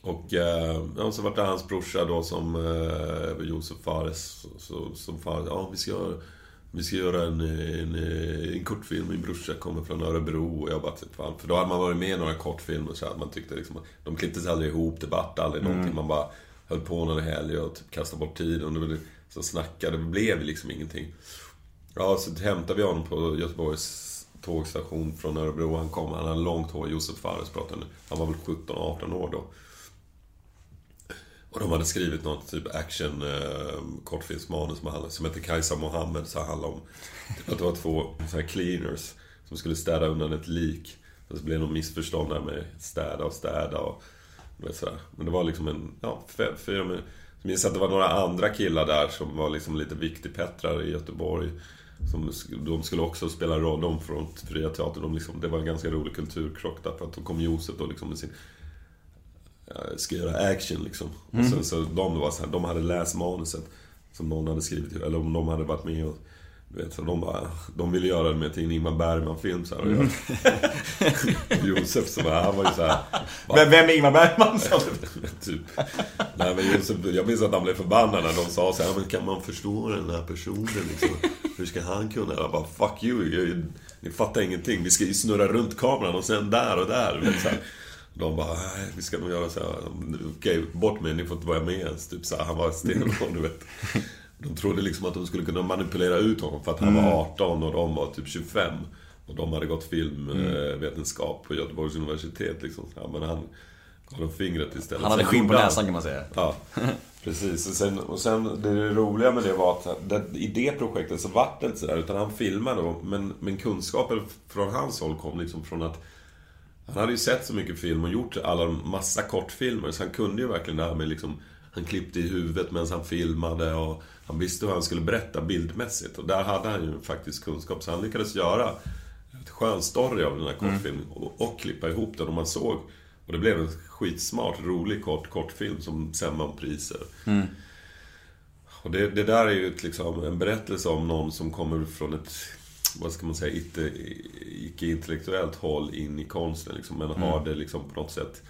Och eh, ja, så var det hans brorsa då som eh, Josef Fares. Så, som Fares, ja vi ska göra, vi ska göra en, en, en kortfilm. Min brorsa kommer från Örebro. Och jag bara, typ, fan. För då hade man varit med i några kortfilmer så att man tyckte liksom, de klipptes aldrig ihop, det vart aldrig någonting. Man bara höll på någon helg och typ kastade bort tiden. Och det, så snackade, det blev liksom ingenting. Ja, så hämtade vi honom på Göteborgs tågstation från Örebro. Han kom, han hade långt hår, Josef Fares pratade Han var väl 17-18 år då. Och de hade skrivit något typ action eh, kortfilmsmanus som hette Kajsa Mohammed. Så handlade om typ att det var två så här cleaners som skulle städa undan ett lik. Och så blev det något missförstånd där med städa och städa och vet, sådär. Men det var liksom en, ja, fyra minuter. Jag minns att det var några andra killar där som var liksom lite viktigpettrar i Göteborg. Som, de skulle också spela roll, de från Fria Teatern. De liksom, det var en ganska rolig kulturkrock där, för att då kom Josef då liksom med sin... Ska göra action liksom. Och sen så de var så här, de hade läst manuset som någon hade skrivit, eller om de hade varit med och du vet, så de, bara, de ville göra det med till en Ingmar Bergman-film så här, och jag, Josef så bara, han var ju så här, bara, Men vem är Ingmar Bergman? typ. Nej men Josef, jag minns att han blev förbannad när de sa så här, men kan man förstå den här personen liksom? Hur ska han kunna? Jag bara, fuck you, jag, ni fattar ingenting. Vi ska ju snurra runt kameran och sen där och där. Vet, så här. De bara, vi ska nog göra så här. Okej, bort med ni får inte vara med ens. Typ så här, han var stenhård, du vet. De trodde liksom att de skulle kunna manipulera ut honom för att han var 18 och de var typ 25. Och de hade gått filmvetenskap på Göteborgs universitet liksom. Ja, men han gav dem fingret istället. Han hade skinn på näsan kan man säga. Ja, precis. Och sen, och sen det roliga med det var att det, i det projektet så vart det inte sådär, utan han filmade men, men kunskapen från hans håll kom liksom från att han hade ju sett så mycket film och gjort alla massa kortfilmer, så han kunde ju verkligen det här med liksom han klippte i huvudet medan han filmade och han visste hur han skulle berätta bildmässigt. Och där hade han ju faktiskt kunskap, så han lyckades göra ett skön story av den här kortfilmen och, och klippa ihop den och man såg. Och det blev en skitsmart, rolig kort, kortfilm som sen vann priser. Och det, det där är ju ett, liksom, en berättelse om någon som kommer från ett, vad ska man säga, icke, icke-intellektuellt håll in i konsten. Liksom, men har det liksom på något sätt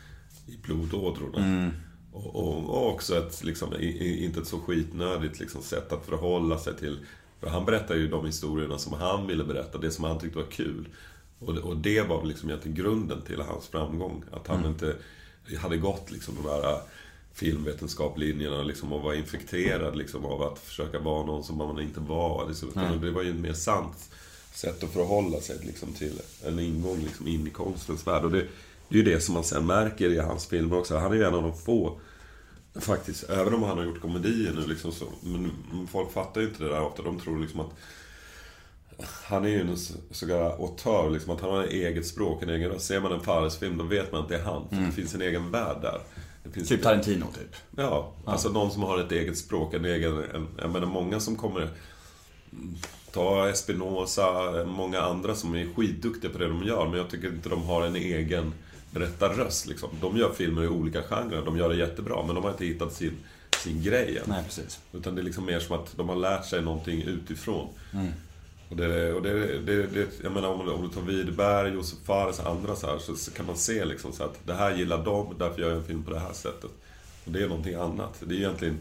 i blodådrorna. Och, och, och också ett, liksom, i, inte ett så skitnödigt liksom, sätt att förhålla sig till. För han berättar ju de historierna som han ville berätta, det som han tyckte var kul. Och, och det var liksom egentligen grunden till hans framgång. Att han inte hade gått liksom de här filmvetenskaplinjerna liksom, och var infekterad liksom, av att försöka vara någon som man inte var. Liksom. Det var ju mer sant sätt att förhålla sig liksom, till en ingång liksom, in i konstens värld. Och det, det är ju det som man sen märker i hans filmer också. Han är ju en av de få Faktiskt, även om han har gjort komedier nu liksom så, men folk fattar ju inte det där ofta. De tror liksom att han är ju en så kallad auteur, liksom att han har ett eget språk, en egen röst. Ser man en Fares-film, då vet man att det är han. För det finns en egen värld där. Det finns Typ Tarantino typ. Ja, alltså någon som har ett eget språk, en egen... En, jag menar många som kommer... Ta Espinosa, många andra som är skitduktiga på det de gör, men jag tycker inte de har en egen berättarröst liksom. De gör filmer i olika genrer, de gör det jättebra, men de har inte hittat sin, sin grej än. Nej, precis. Utan det är liksom mer som att de har lärt sig någonting utifrån. Och det, och det, det, det, jag menar om, du- om du tar Widerberg, Josef Fares och andra så här så, så kan man se liksom så att det här gillar de, därför gör jag en film på det här sättet. Och det är någonting annat. Det är egentligen...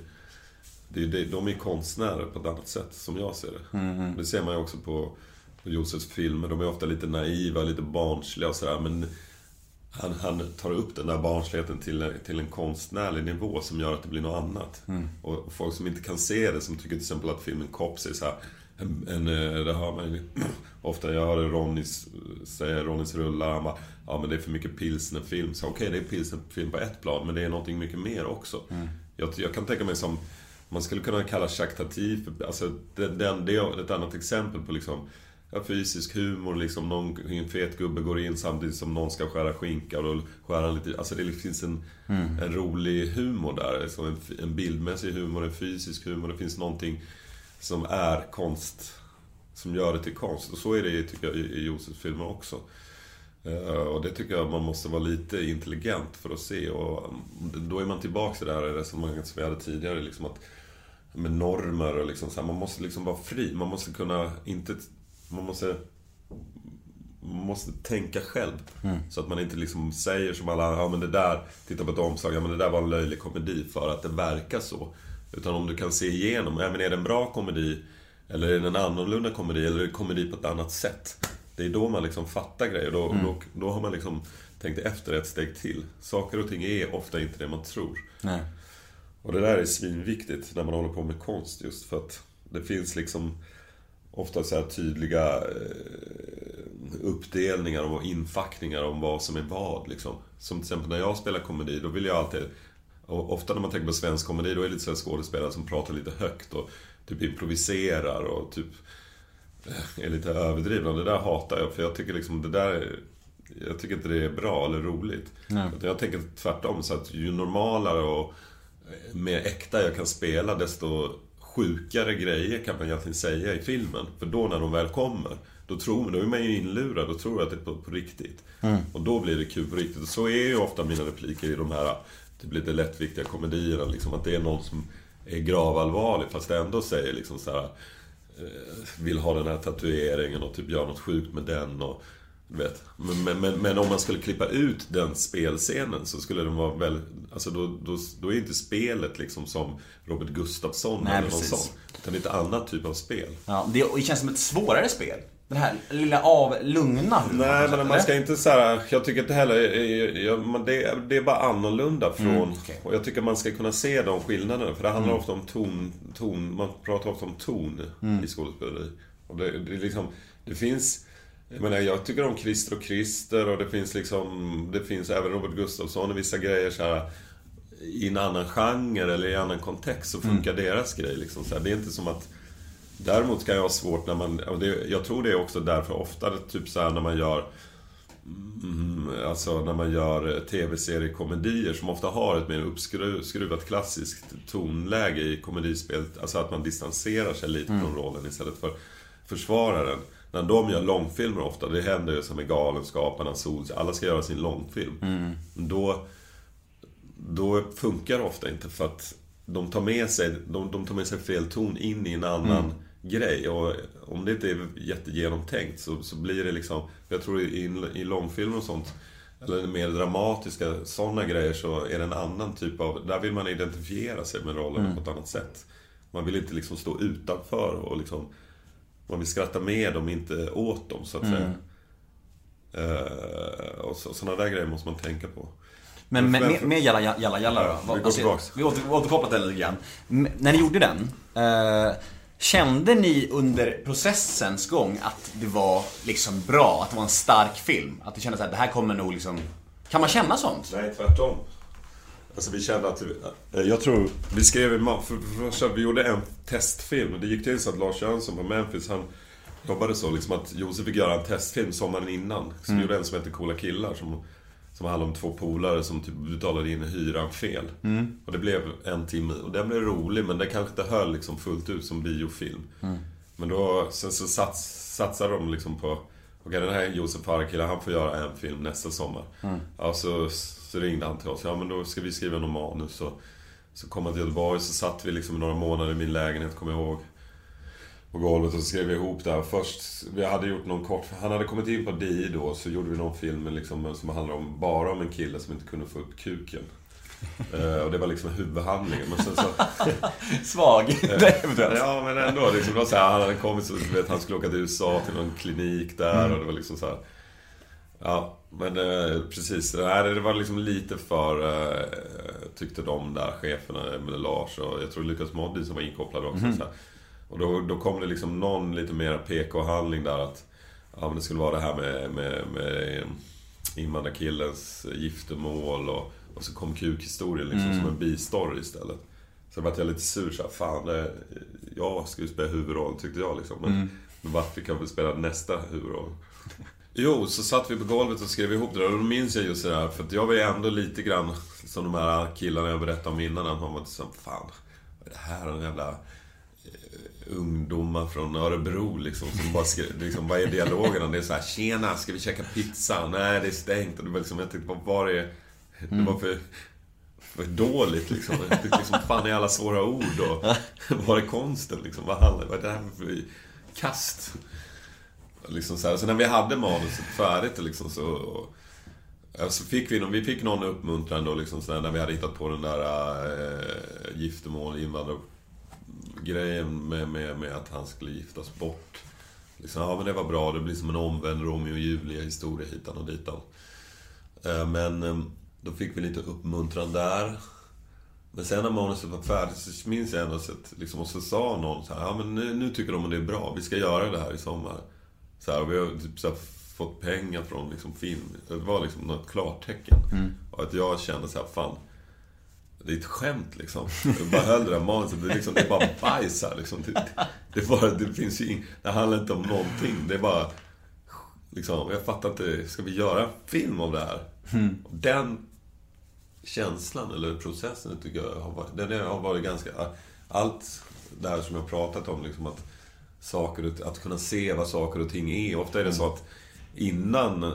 Det är, det, de är konstnärer på ett annat sätt, som jag ser det. Det ser man ju också på, på Josefs filmer. De är ofta lite naiva, lite barnsliga och sådär. Men han, han tar upp den där barnsligheten till, till en konstnärlig nivå som gör att det blir något annat. Och, och folk som inte kan se det, som tycker till exempel att filmen Cops är så här, en, en, eh, det hör man ju ofta, jag hörde Ronnys, säga Ronnys rullar, han bara, ja men det är för mycket pilsnerfilm. Så okej, det är pilsnerfilm på ett plan, men det är någonting mycket mer också. Jag, jag kan tänka mig som, man skulle kunna kalla Jacques Tati för, alltså den, den, det är ett annat exempel på liksom ja, fysisk humor liksom. Någon, en fet gubbe går in samtidigt som någon ska skära skinka och då skär han lite. Alltså det finns en, en rolig humor där. Liksom en, en bildmässig humor, en fysisk humor. Det finns någonting som är konst. Som gör det till konst. Och så är det tycker jag i, i Josefs filmer också. Eh, Och det tycker jag man måste vara lite intelligent för att se. Och då är man tillbaka till det här resonemanget som vi hade tidigare. Liksom att, med normer och liksom så här, Man måste liksom vara fri. Man måste kunna inte... Man måste... Man måste tänka själv. Så att man inte liksom säger som alla ja men det där, titta på ett omslag, ja men det där var en löjlig komedi för att det verkar så. Utan om du kan se igenom, ja men är det en bra komedi? Eller är det en annorlunda komedi? Eller är det komedi på ett annat sätt? Det är då man liksom fattar grejer. Då, då, då har man liksom tänkt efter ett steg till. Saker och ting är ofta inte det man tror. Nej. Och det där är svinviktigt när man håller på med konst just för att det finns liksom ofta så här tydliga eh, uppdelningar och infackningar om vad som är vad liksom. Som till exempel när jag spelar komedi, då vill jag alltid ofta när man tänker på svensk komedi, då är det lite så skådespelare som pratar lite högt och typ improviserar och typ eh, är lite överdrivna. Det där hatar jag, för jag tycker liksom det där är- jag tycker inte det är bra eller roligt. Utan Jag tänker tvärtom, så att ju normalare och mer äkta jag kan spela, desto sjukare grejer kan man egentligen säga i filmen. För då när de väl kommer, då, tror, då är man ju inlurad och tror att det är på, på riktigt. Och då blir det kul på riktigt. Och så är ju ofta mina repliker i de här typ lite lättviktiga komedierna. Liksom, att det är någon som är gravallvarlig fast ändå säger liksom så här eh, vill ha den här tatueringen och typ göra något sjukt med den och vet. Men, men, men, om man skulle klippa ut den spelscenen så skulle den vara väldigt... Alltså då, då, då är inte spelet liksom som Robert Gustafsson Nej, eller någon precis. sån. Utan det är ett annat typ av spel. Ja, det, känns som ett svårare spel. Den här lilla av, lugna humorn. Nej, men man sätt, ska eller? inte så här, Jag tycker inte heller... eh, Jag, men det, är- det är bara annorlunda från... Mm, okej. Och jag tycker man ska kunna se de skillnaderna. För det handlar ofta om ton, ton... Man pratar ofta om ton Mm. i skådespeleri. Och det, det liksom... Det finns... Jag menar, jag tycker om Christer och Christer och det finns liksom... Det finns även Robert Gustafsson och vissa grejer så här i en annan genre eller i en annan kontext så funkar deras grej liksom så här. Det är inte som att Däremot kan jag ha svårt när man, och det, jag tror det är också därför ofta typ så här när man gör mm, Alltså när man gör tv-seriekomedier som ofta har ett mer uppskruvat klassiskt tonläge i komedispelet. Alltså att man distanserar sig lite från rollen istället för försvara den. När de gör långfilmer ofta, det händer ju som med Galenskaparna, Sols, alla ska göra sin långfilm. Då, då funkar det ofta inte för att de tar med sig, de, de tar med sig fel ton in i en annan grej. Och om det inte är jättegenomtänkt så, så blir det liksom... Jag tror i, i långfilmer och sånt, eller mer dramatiska sådana grejer så är det en annan typ av... Där vill man identifiera sig med rollen på ett annat sätt. Man vill inte liksom stå utanför och liksom... Man vill skratta med dem, inte åt dem så att säga. Eh, och så, sådana där grejer måste man tänka på. Men med, Men- med, med Jalla Jalla Jalla då? Ja, vi går Alltså, tillbaks. Vi åter, återkopplar den lite grann. M- När ni gjorde den, eh, kände ni under processens gång att det var liksom bra? Att det var en stark film? Att ni kände att det här kommer nog liksom... Kan man känna sånt? Nej, tvärtom. Alltså vi kände att... eh, Jag tror... Vi skrev för, för, för, för, Vi gjorde en testfilm. Det gick till så att Lars Jönsson på Memphis, han jobbade så liksom att Josef fick göra en testfilm sommaren innan. Så vi gjorde en som hette Coola killar som, som handlade om två polare som typ betalade in hyran fel. Och det blev en timme. Och den blev rolig men det kanske inte höll liksom fullt ut som biofilm. Men då, sen så sats, satsade de liksom på Okej, den här Josef Farekille, han får göra en film nästa sommar. Ja, så, så ringde han till oss. Ja, men då ska vi skriva någon manus. Och, så kom han till Göteborg, så satt vi liksom några månader i min lägenhet, kommer jag ihåg. På golvet och så skrev vi ihop det här. Först, vi hade gjort någon kort... Han hade kommit in på DI då, så gjorde vi någon film liksom, som handlade om, bara om en kille som inte kunde få upp kuken. Eh, och det var liksom huvudhandlingen. Men sen så... Svag. eventuellt. Ja, men ändå. Liksom, det var så här, han hade kommit så vet, han skulle åka till USA till någon klinik där och det var liksom så här. Ja, men eh, precis. Det, var liksom lite för, eh, tyckte de där cheferna, med Lars och jag tror Lukas Moody som var inkopplad också. Så här. Och då, då kom det liksom någon lite mer PK-handling där att Ja men det skulle vara det här med, med, med invandrarkillens giftermål och, och så kom kukhistorien liksom som en bistory istället. Så vart jag lite sur så här, fan det, jag skulle spela huvudrollen tyckte jag liksom. Men Då Baffi kan väl spela nästa huvudroll. Jo, så satt vi på golvet och skrev ihop det där. Och då minns jag just det där. För att jag var ju ändå lite grann som de här killarna jag berättade om innan. Man var liksom, fan, vad är det här? En jävla eh, ungdomar från Örebro liksom. Som bara skrev, liksom, vad är dialogerna? Det är så här, tjena, ska vi käka pizza? Nej, det är stängt. Och det var liksom, jag tänkte, vad var det? Det var för, för dåligt liksom. Det liksom. Fan är alla svåra ord och var är konsten liksom? Vad är det här för kast? Liksom så, här. så när vi hade manuset färdigt liksom så... ja, Så fick vi, någon- vi fick någon uppmuntran då liksom så här, när vi hade hittat på den där äh, giftermål, invandrargrejen med, med, med att han skulle giftas bort. Liksom, ja men det var bra, det blir som en omvänd Romeo och Julia historia hitan och ditan. Äh, eh, Men ehm, då fick vi lite uppmuntran där. Men sen när manuset var färdigt så minns jag ändå att, liksom, och så sa någon så här, ja men nu, nu tycker de att det är bra, vi ska göra det här i sommar. Så här, vi har typ så här, fått pengar från liksom, film. Det var liksom något klartecken. Och att jag kände så här, fan. Det är ett skämt liksom. Jag bara höll det där manuset. Det är, liksom, det är bara bajs här liksom. Det, det, bara, det finns ju ing, Det handlar inte om någonting. Det är bara... Liksom, jag fattar inte. Ska vi göra en film av det här? Och den känslan, eller processen, tycker jag har varit, den har varit ganska... Allt det här som jag har pratat om, liksom att saker och- att kunna se vad saker och ting är. Ofta är det så att innan eh,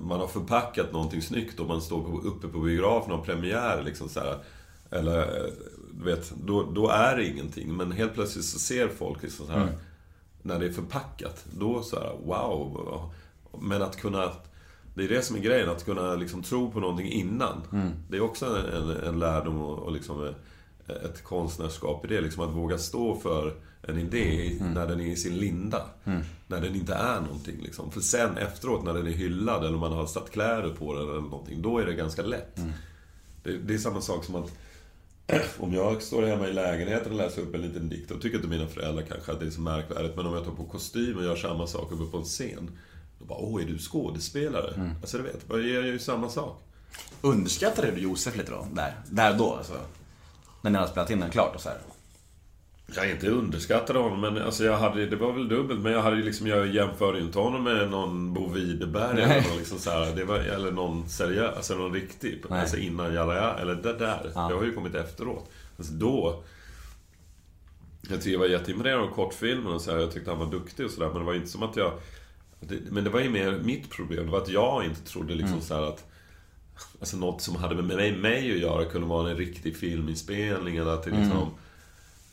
man har förpackat någonting snyggt och man står på, uppe på biografen och har premiär, liksom så här, eller eh, du vet, då, då är det ingenting. Men helt plötsligt så ser folk liksom så här, när det är förpackat, då så här, wow. Men att kunna... Det är det som är grejen, att kunna liksom tro på någonting innan. Det är också en, en, en lärdom och, och liksom eh, ett konstnärskap i det. Liksom att våga stå för en idé när den är i sin linda. När den inte är någonting. Liksom. För sen efteråt, när den är hyllad eller man har satt kläder på den eller någonting, då är det ganska lätt. Det, det är samma sak som att om jag står hemma i lägenheten och läser upp en liten dikt, då tycker inte mina föräldrar kanske att det är så märkvärdigt. Men om jag tar på kostym och gör samma sak uppe på en scen, då bara Åh, är du skådespelare? Alltså du vet, jag gör ju samma sak. Underskattade du Josef lite då? Där, där då alltså? När ni hade spelat in den klart och så här. Jag inte underskattad honom, men alltså jag hade, det var väl dubbelt. Men jag hade liksom, jag jämförde ju inte honom med någon Bo Widerberg eller någon liksom så här, det var, Eller någon seriös, alltså någon riktig. Nej. Alltså innan Jalla, eller det där. Det har ju kommit efteråt. Alltså då... Jag tyckte jag var jätteimponerad av kortfilmen och så här, Jag tyckte han var duktig och sådär. Men det var inte som att jag... Det, men det var ju mer mitt problem. Det var att jag inte trodde liksom så här att... Alltså något som hade med mig, mig att göra kunde vara en riktig filminspelning eller att det liksom...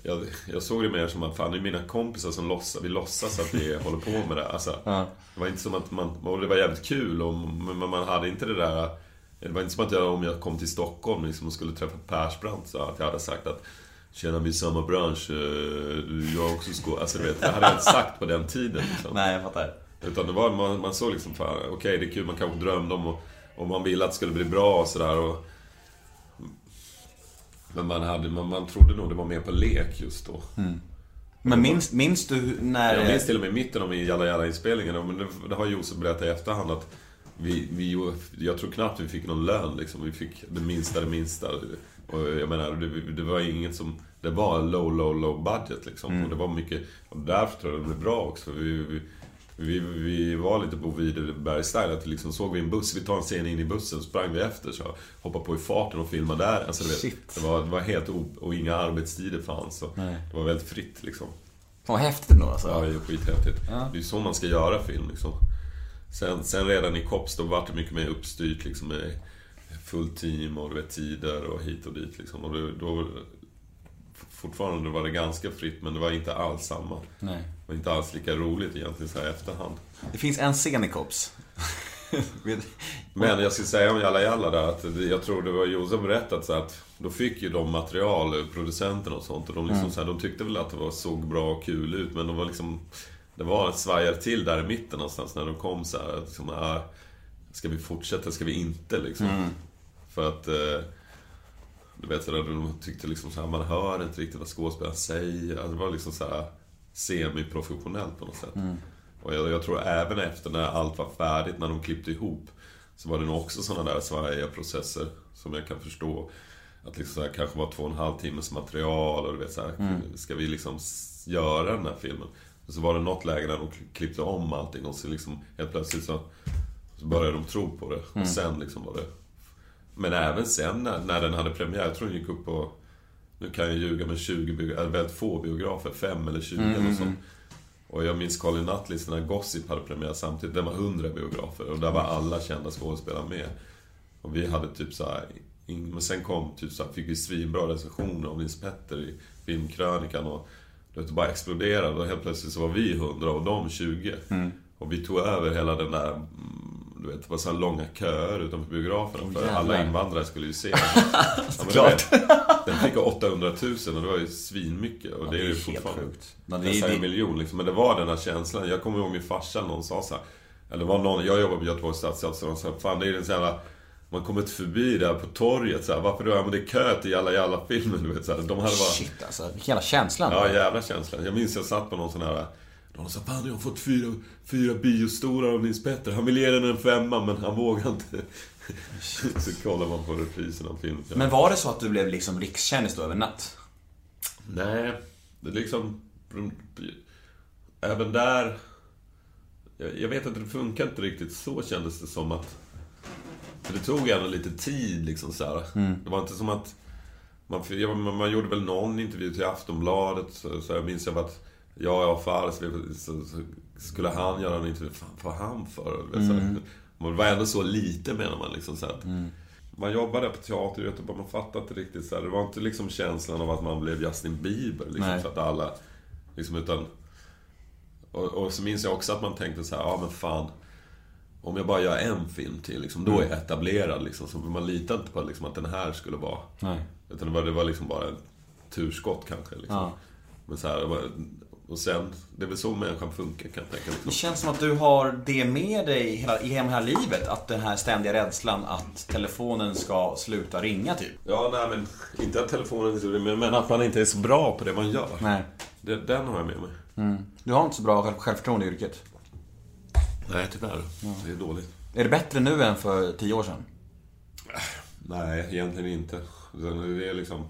Jag, jag såg det mer som att fan, det är mina kompisar som låtsas, vi låtsas att vi håller på med det. Alltså, Det var inte som att man, och det var jävligt kul och, men man hade inte det där... Det var inte som att jag, om jag kom till Stockholm liksom, och skulle träffa Persbrandt, så att jag hade sagt att Tjena, vi är samma bransch, eh, jag också skådespelare. Alltså, du vet, det hade jag inte sagt på den tiden. Liksom. Nej, jag fattar. Utan det var, man, man såg liksom, okej det är kul, man kanske drömde om och, och man ville att det skulle bli bra och sådär. Men man, hade, man, man trodde nog det var mer på lek just då. Men minns, minns du när... Jag minns till och med i mitten av Jalla Jalla-inspelningen, men det, det har Josef berättat i efterhand att vi, vi, jag tror knappt vi fick någon lön liksom. Vi fick det minsta, det minsta. Och jag menar, det, det var inget som... Det var low, low, low budget liksom. Och det var mycket... Och därför tror jag det blev bra också. Vi, vi, vi, vi var lite på Widerberg-style. Att liksom såg vi en buss, vi tar en scen in i bussen, sprang vi efter så hoppade på i farten och filmade där. Alltså, du vet, Shit. det, var, det var helt o, Och inga arbetstider fanns. Så Nej. det var väldigt fritt liksom. Fan vad häftigt ändå alltså. Ja, det är skithäftigt. Det är så man ska göra film liksom. Sen, sen redan i Kops, då var det mycket mer uppstyrt liksom med fullt team och du vet, tider och hit och dit liksom. Och då, då fortfarande var det ganska fritt, men det var inte alls samma. Nej. Var inte alls lika roligt egentligen så här i efterhand. Det finns en scen i Cops. Men jag ska säga om Jalla Jalla där att jag tror det var Josef berättat så att då fick ju de material, producenterna och sånt och de liksom så här, de tyckte väl att det var, såg bra och kul ut men de var liksom Det var ett svajar till där i mitten någonstans när de kom så här, liksom, ah, Ska vi fortsätta, ska vi inte liksom? För att eh, Du vet de tyckte liksom så här, man hör inte riktigt vad skådespelaren säger. Alltså, det var liksom så här semi-professionellt på något sätt. Och jag, jag tror även efter när allt var färdigt, när de klippte ihop, så var det nog också sådana där svajiga processer som jag kan förstå. Att liksom så här, kanske var två och en halv timmes material och du vet så här, ska vi liksom göra den här filmen? Så var det något läge där de klippte om allting och så liksom helt plötsligt så, så började de tro på det. Och sen liksom var det... Men även sen när, när den hade premiär, jag tror den gick upp på... Nu kan jag ljuga, men 20 biografer, eller väldigt få biografer, fem eller 20 eller sånt. Och jag minns Colin Nutley när Gossip hade premiär samtidigt. Den var 100 biografer och där var alla kända skådespelare med. Och vi hade typ så här, Men sen kom typ så här, fick vi svinbra recensioner av Nils Petter i filmkrönikan och det bara exploderade och helt plötsligt så var vi 100 och de 20. Och vi tog över hela den där, mm, du vet, det var så här långa köer utanför biograferna för alla jävlar. invandrare skulle ju se den. ja, men Den fick 800 000 och det var ju svinmycket och det är ju fortfarande... sjukt. Ja, det är- en miljon liksom. Men det var den här känslan. Jag kommer ihåg min farsa, någon sa så här, Eller var någon, jag jobbade på Göteborgs stadsteater, så de sa Fan det är en sån jävla... Man kommer inte förbi där på torget så här, Varför då? Ja men det är kö till Jalla Jalla-filmen du vet så här. De hade bara... Shit alltså, vilken jävla känslan. Ja, jävla känslan. Jag minns jag satt på någon sån här... De sa fan jag har fått fyra, fyra biostolar av Nils Petter. Han vill ge den en femma men han vågar inte. så kollar man på reprisen av filmen. Men var det så att du blev liksom rikskändis då över natt? Nej, det är liksom... Även där... Jag, jag vet att det funkar inte riktigt så kändes det som att... För det tog ändå lite tid liksom så här. Det var inte som att... Man, man gjorde väl någon intervju till Aftonbladet. Så, så jag minns jag att jag och Fares, så, så skulle han göra en intervju. Fan, vad han för? Du vet, så här. Men det var ändå så lite menar man liksom så att... Man jobbade på teater i Göteborg, man fattade inte riktigt så här. Det var inte liksom känslan av att man blev Justin Bieber liksom, så att alla... Liksom utan... Och, och så minns jag också att man tänkte så här, ja men fan. Om jag bara gör en film till, liksom, då är jag etablerad. Liksom, så man litade inte på liksom, att den här skulle vara... Nej. Utan det var, det var liksom bara ett turskott kanske. Liksom. Ja. Men så här, och sen, det är väl så människan funkar kan jag tänka. Det Liksom. känns som att du har det med dig hela, genom hela livet. Att den här ständiga rädslan att telefonen ska sluta ringa typ. Ja, nej men inte att telefonen inte det, men att man inte är så bra på det man gör. Nej. Det, den har jag med mig. Du har inte så bra själv, självförtroende i yrket. Nej, tyvärr. Det är dåligt. Är det bättre nu än för tio år sedan? Nej, egentligen inte. Det är liksom...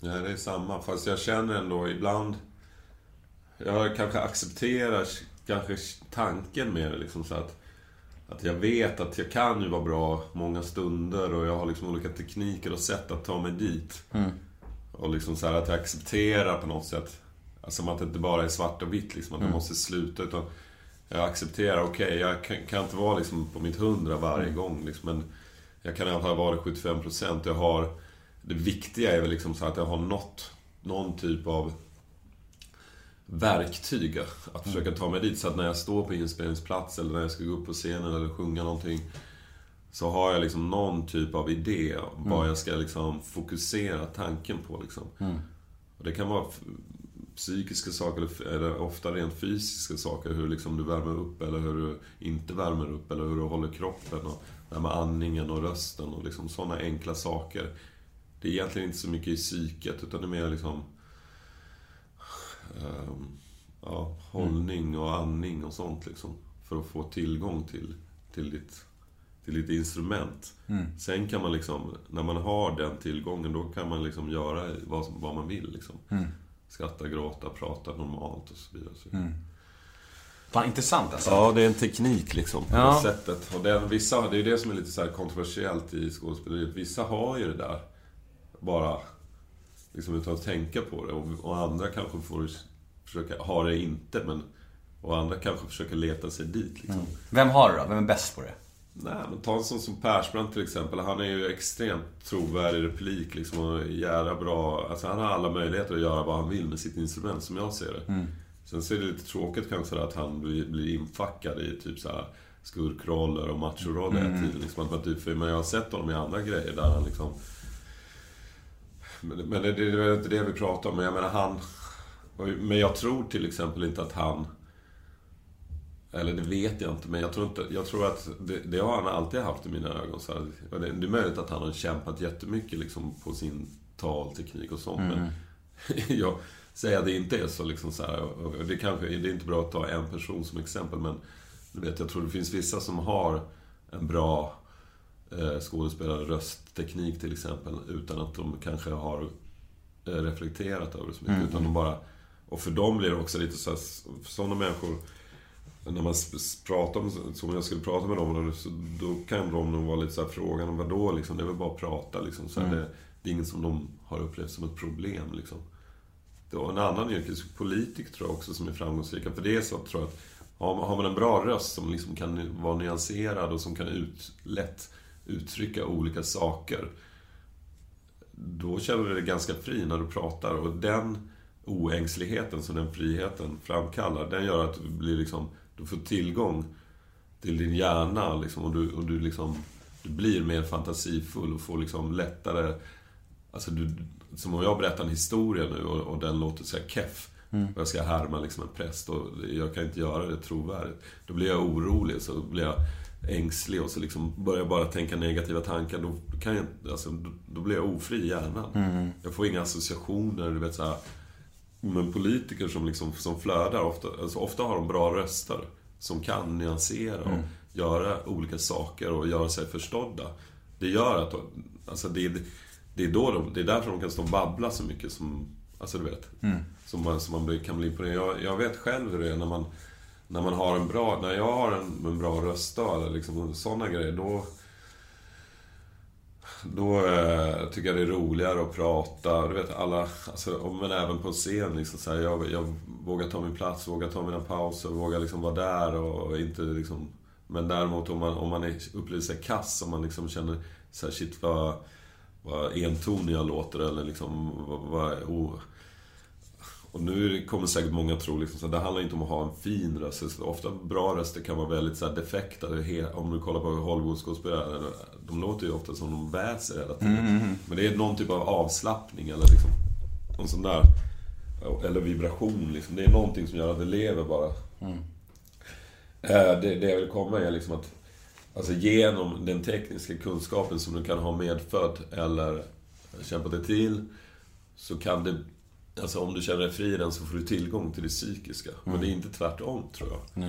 Nej, det är samma. Fast jag känner ändå ibland... Jag kanske accepterar kanske tanken med det liksom så att... Att jag vet att jag kan ju vara bra många stunder och jag har liksom olika tekniker och sätt att ta mig dit. Och liksom så här att jag accepterar på något sätt. Alltså att det inte bara är svart och vitt liksom, att jag måste sluta. Utan jag accepterar, okej, jag kan, kan inte vara liksom på mitt hundra varje gång liksom, men jag kan i alla fall vara det 75%. Jag har... Det viktiga är väl liksom så att jag har något, någon typ av verktyg att försöka ta mig dit. Så att när jag står på inspelningsplats eller när jag ska gå upp på scenen eller sjunga någonting så har jag liksom någon typ av idé vad jag ska liksom fokusera tanken på liksom. Och det kan vara psykiska saker eller ofta rent fysiska saker. Hur liksom du värmer upp eller hur du inte värmer upp eller hur du håller kroppen. Och det här med andningen och rösten och liksom sådana enkla saker. Det är egentligen inte så mycket i psyket utan det är mer liksom ehm, ja, hållning och andning och sånt liksom. För att få tillgång till, till, ditt, till ditt instrument. Sen kan man liksom, när man har den tillgången, då kan man liksom göra vad, vad man vill liksom. Skratta, gråta, prata normalt och så vidare. Så. Fan intressant alltså. Ja, det är en teknik liksom. På Ja. det sättet. Och den, vissa, det är ju det som är lite så här kontroversiellt i skådespeleriet. Vissa har ju det där. Bara liksom utan att tänka på det. Och, och andra kanske får försöka ha det inte, men... Och andra kanske försöker leta sig dit liksom. Vem har det då? Vem är bäst på det? Nej, men ta en sån som Persbrandt till exempel. Han är ju extremt trovärdig replik liksom och jävla bra. Alltså han har alla möjligheter att göra vad han vill med sitt instrument, som jag ser det. Sen så är det lite tråkigt kanske att han blir, blir infackad i typ så här skurkroller och machoroller hela tiden. Liksom, att du, för men jag har sett honom i andra grejer där han liksom... Men, men det, det är inte det vi pratar om. Men jag menar han... Men jag tror till exempel inte att han... Eller det vet jag inte, men jag tror, inte, jag tror att det, det har han alltid haft i mina ögon. Så här, det, det är möjligt att han har kämpat jättemycket liksom, på sin talteknik och sånt. Men jag säger att det inte är så. Liksom, så här, och och det, kanske, det är inte bra att ta en person som exempel, men du vet, jag tror det finns vissa som har en bra skådespelare röstteknik till exempel, utan att de kanske har eh, reflekterat över det så mycket. Utan de bara Och för dem blir det också lite så här, sådana människor när man pratar om, som jag skulle prata med dem, så, då kan de nog vara lite så här frågan, vadå liksom? Det är väl bara att prata liksom. Så här, det, det är inget som de har upplevt som ett problem liksom. Det var en annan yrkespolitiker tror jag också som är framgångsrika. För det är så tror jag att har man, har man en bra röst som liksom kan vara nyanserad och som kan ut, lätt uttrycka olika saker. Då känner du dig ganska fri när du pratar. Och den oängsligheten som den friheten framkallar, den gör att du blir liksom, du får tillgång till din hjärna liksom, och du, och du liksom, du blir mer fantasifull och får liksom lättare, alltså du, som om jag berättar en historia nu och, och den låter så här keff. Och jag ska härma liksom en präst och jag kan inte göra det trovärdigt. Då blir jag orolig, så blir jag ängslig och så liksom börjar jag bara tänka negativa tankar. Då, kan jag, alltså, då, då blir jag ofri i hjärnan. Jag får inga associationer, du vet så här. Men politiker som, liksom, som flödar, ofta, alltså, ofta har de bra röster. Som kan nyansera och göra olika saker och göra sig förstådda. Det gör att, alltså det, det är då de, det är därför de kan stå och babbla så mycket som, alltså du vet. Som man, som man kan bli imponerad. Jag, jag vet själv hur det är när man, när man har en bra, när jag har en, en bra röst eller liksom sådana grejer, då då eh, tycker jag det är roligare att prata. Du vet, alla, alltså, men även på scen. Liksom, så här, jag, jag vågar ta min plats, vågar ta mina pauser, vågar liksom vara där och inte liksom... Men däremot om man, om man är, upplever sig kass, om man liksom känner så här, shit vad, vad entonig jag låter eller liksom vad... vad oh. Och nu kommer säkert många tro liksom, så det handlar inte om att ha en fin röst. Så Ofta bra röster kan vara väldigt så här, defekta. Om du kollar på Hollywoodskådespelare, de låter ju ofta som de väser hela tiden. Men det är någon typ av avslappning eller liksom, någon sån där, eller vibration liksom. Det är någonting som gör att det lever bara. Eh, Det, det jag vill komma är liksom att Alltså genom den tekniska kunskapen som du kan ha medfödd eller kämpat dig till Så kan det Alltså om du känner dig fri i den så får du tillgång till det psykiska. Men det är inte tvärtom tror jag.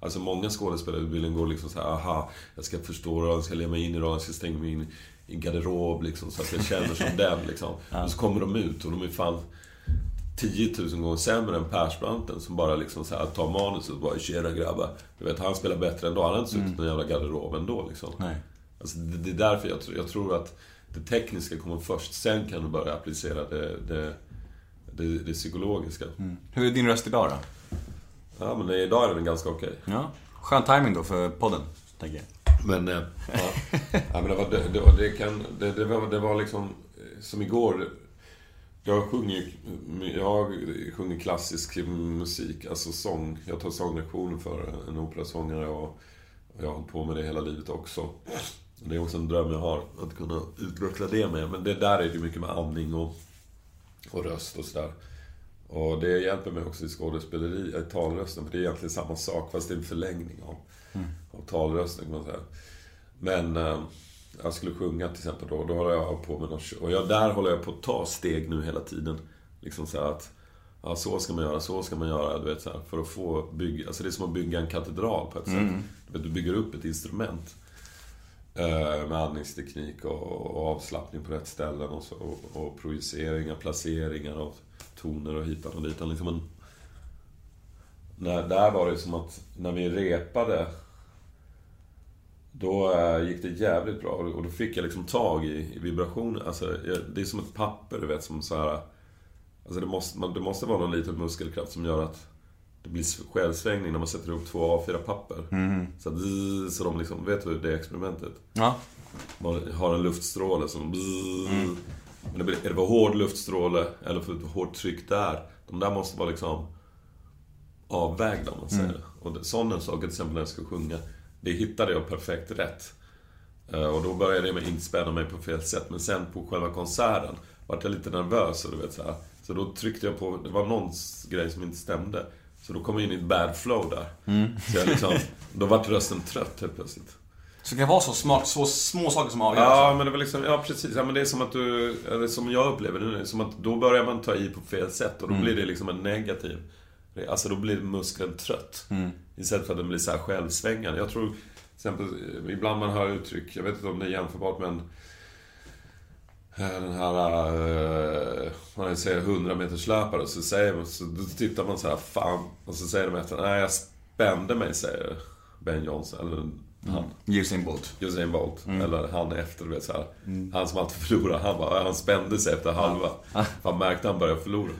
Alltså många skådespelarutbildningar går liksom så här, aha, jag ska förstå rollen, jag ska leva mig in i rollen, jag ska stänga mig in i en garderob liksom, så att jag känner som den liksom. Och så kommer de ut och de är fan 10 000 gånger sämre än Persbranten som bara liksom så här tar manuset och bara “Tjena grabbar”. Du vet, han spelar bättre ändå. Han har inte suttit i någon jävla garderob ändå liksom. Nej. Alltså, det, det är därför jag, tror- jag tror att det tekniska kommer först. Sen kan du börja applicera det, det, det, det psykologiska. Hur är din röst idag då? Ja, men idag är den ganska okej. Ja. Skön timing då för podden, tänker jag. Men, eh, ja. ja, men det, var, det, det, var- det, kan, det, det, var, det var liksom eh, som igår. Jag sjunger, jag sjunger klassisk musik, alltså sång. Jag tar sånglektioner för en operasångare och, jag har hållit på med det hela livet också. Det är också en dröm jag har, att kunna utveckla det med. Men det där är det mycket med andning och, och röst och sådär. Och det hjälper mig också i skådespeleri, i talrösten. För det är egentligen samma sak, fast det är en förlängning av, av talrösten kan man säga. Men eh, jag skulle sjunga till exempel då, då håller jag på med något, Och jag, där håller jag på att ta steg nu hela tiden. Liksom så här att, ja så ska man göra, så ska man göra, du vet så här, För att få bygga, alltså det är som att bygga en katedral på ett sätt. Du, vet, du bygger upp ett instrument. Eh, med andningsteknik och, och avslappning på rätt ställen och, så, och, och projiceringar, placeringar av toner och hitan och ditan. Liksom en, när, där var det som att när vi repade då eh, gick det jävligt bra och då fick jag liksom tag i, i vibrationen. Alltså, det är som ett papper, du vet, som så här. Alltså det måste, man, det måste vara någon liten muskelkraft som gör att det blir själsvängning när man sätter ihop två A4-papper. Så, att, så de liksom, vet du det experimentet? Ja. Man har en luftstråle som... Men det blir, är det för hård luftstråle eller för hårt tryck där? De där måste vara liksom avvägda om man säger. Och det, sådana saker till exempel när jag ska sjunga. Det hittade jag perfekt rätt. Eh, Och då började jag med att inte spänna mig på fel sätt. Men sen på själva konserten vart jag lite nervös och du vet så här. Så då tryckte jag på, det var någon grej som inte stämde. Så då kom jag in i ett bad flow där. Så jag liksom, då vart rösten trött helt plötsligt. Så det kan vara så, smart, så små saker som avgör. Ja, men det var liksom, ja precis. Ja, men det är som att du, eller som jag upplever det nu, som att då börjar man ta i på fel sätt och då blir det liksom en negativ. Alltså då blir muskeln trött. Istället för att den blir så här självsvängande. Jag tror, till exempel, ibland man hör uttryck, jag vet inte om det är jämförbart men eh, den här, eh, man säger 100 meters löpare så säger man, så då tittar man så här, fan. Och så säger de efter, nej jag spände mig säger Ben Johnson. Eller han. Usain Bolt. Usain Bolt. Eller han efter, du vet så här. Han som alltid förlorar, han, bara, han spände sig efter halva. För han märkte han började förlora.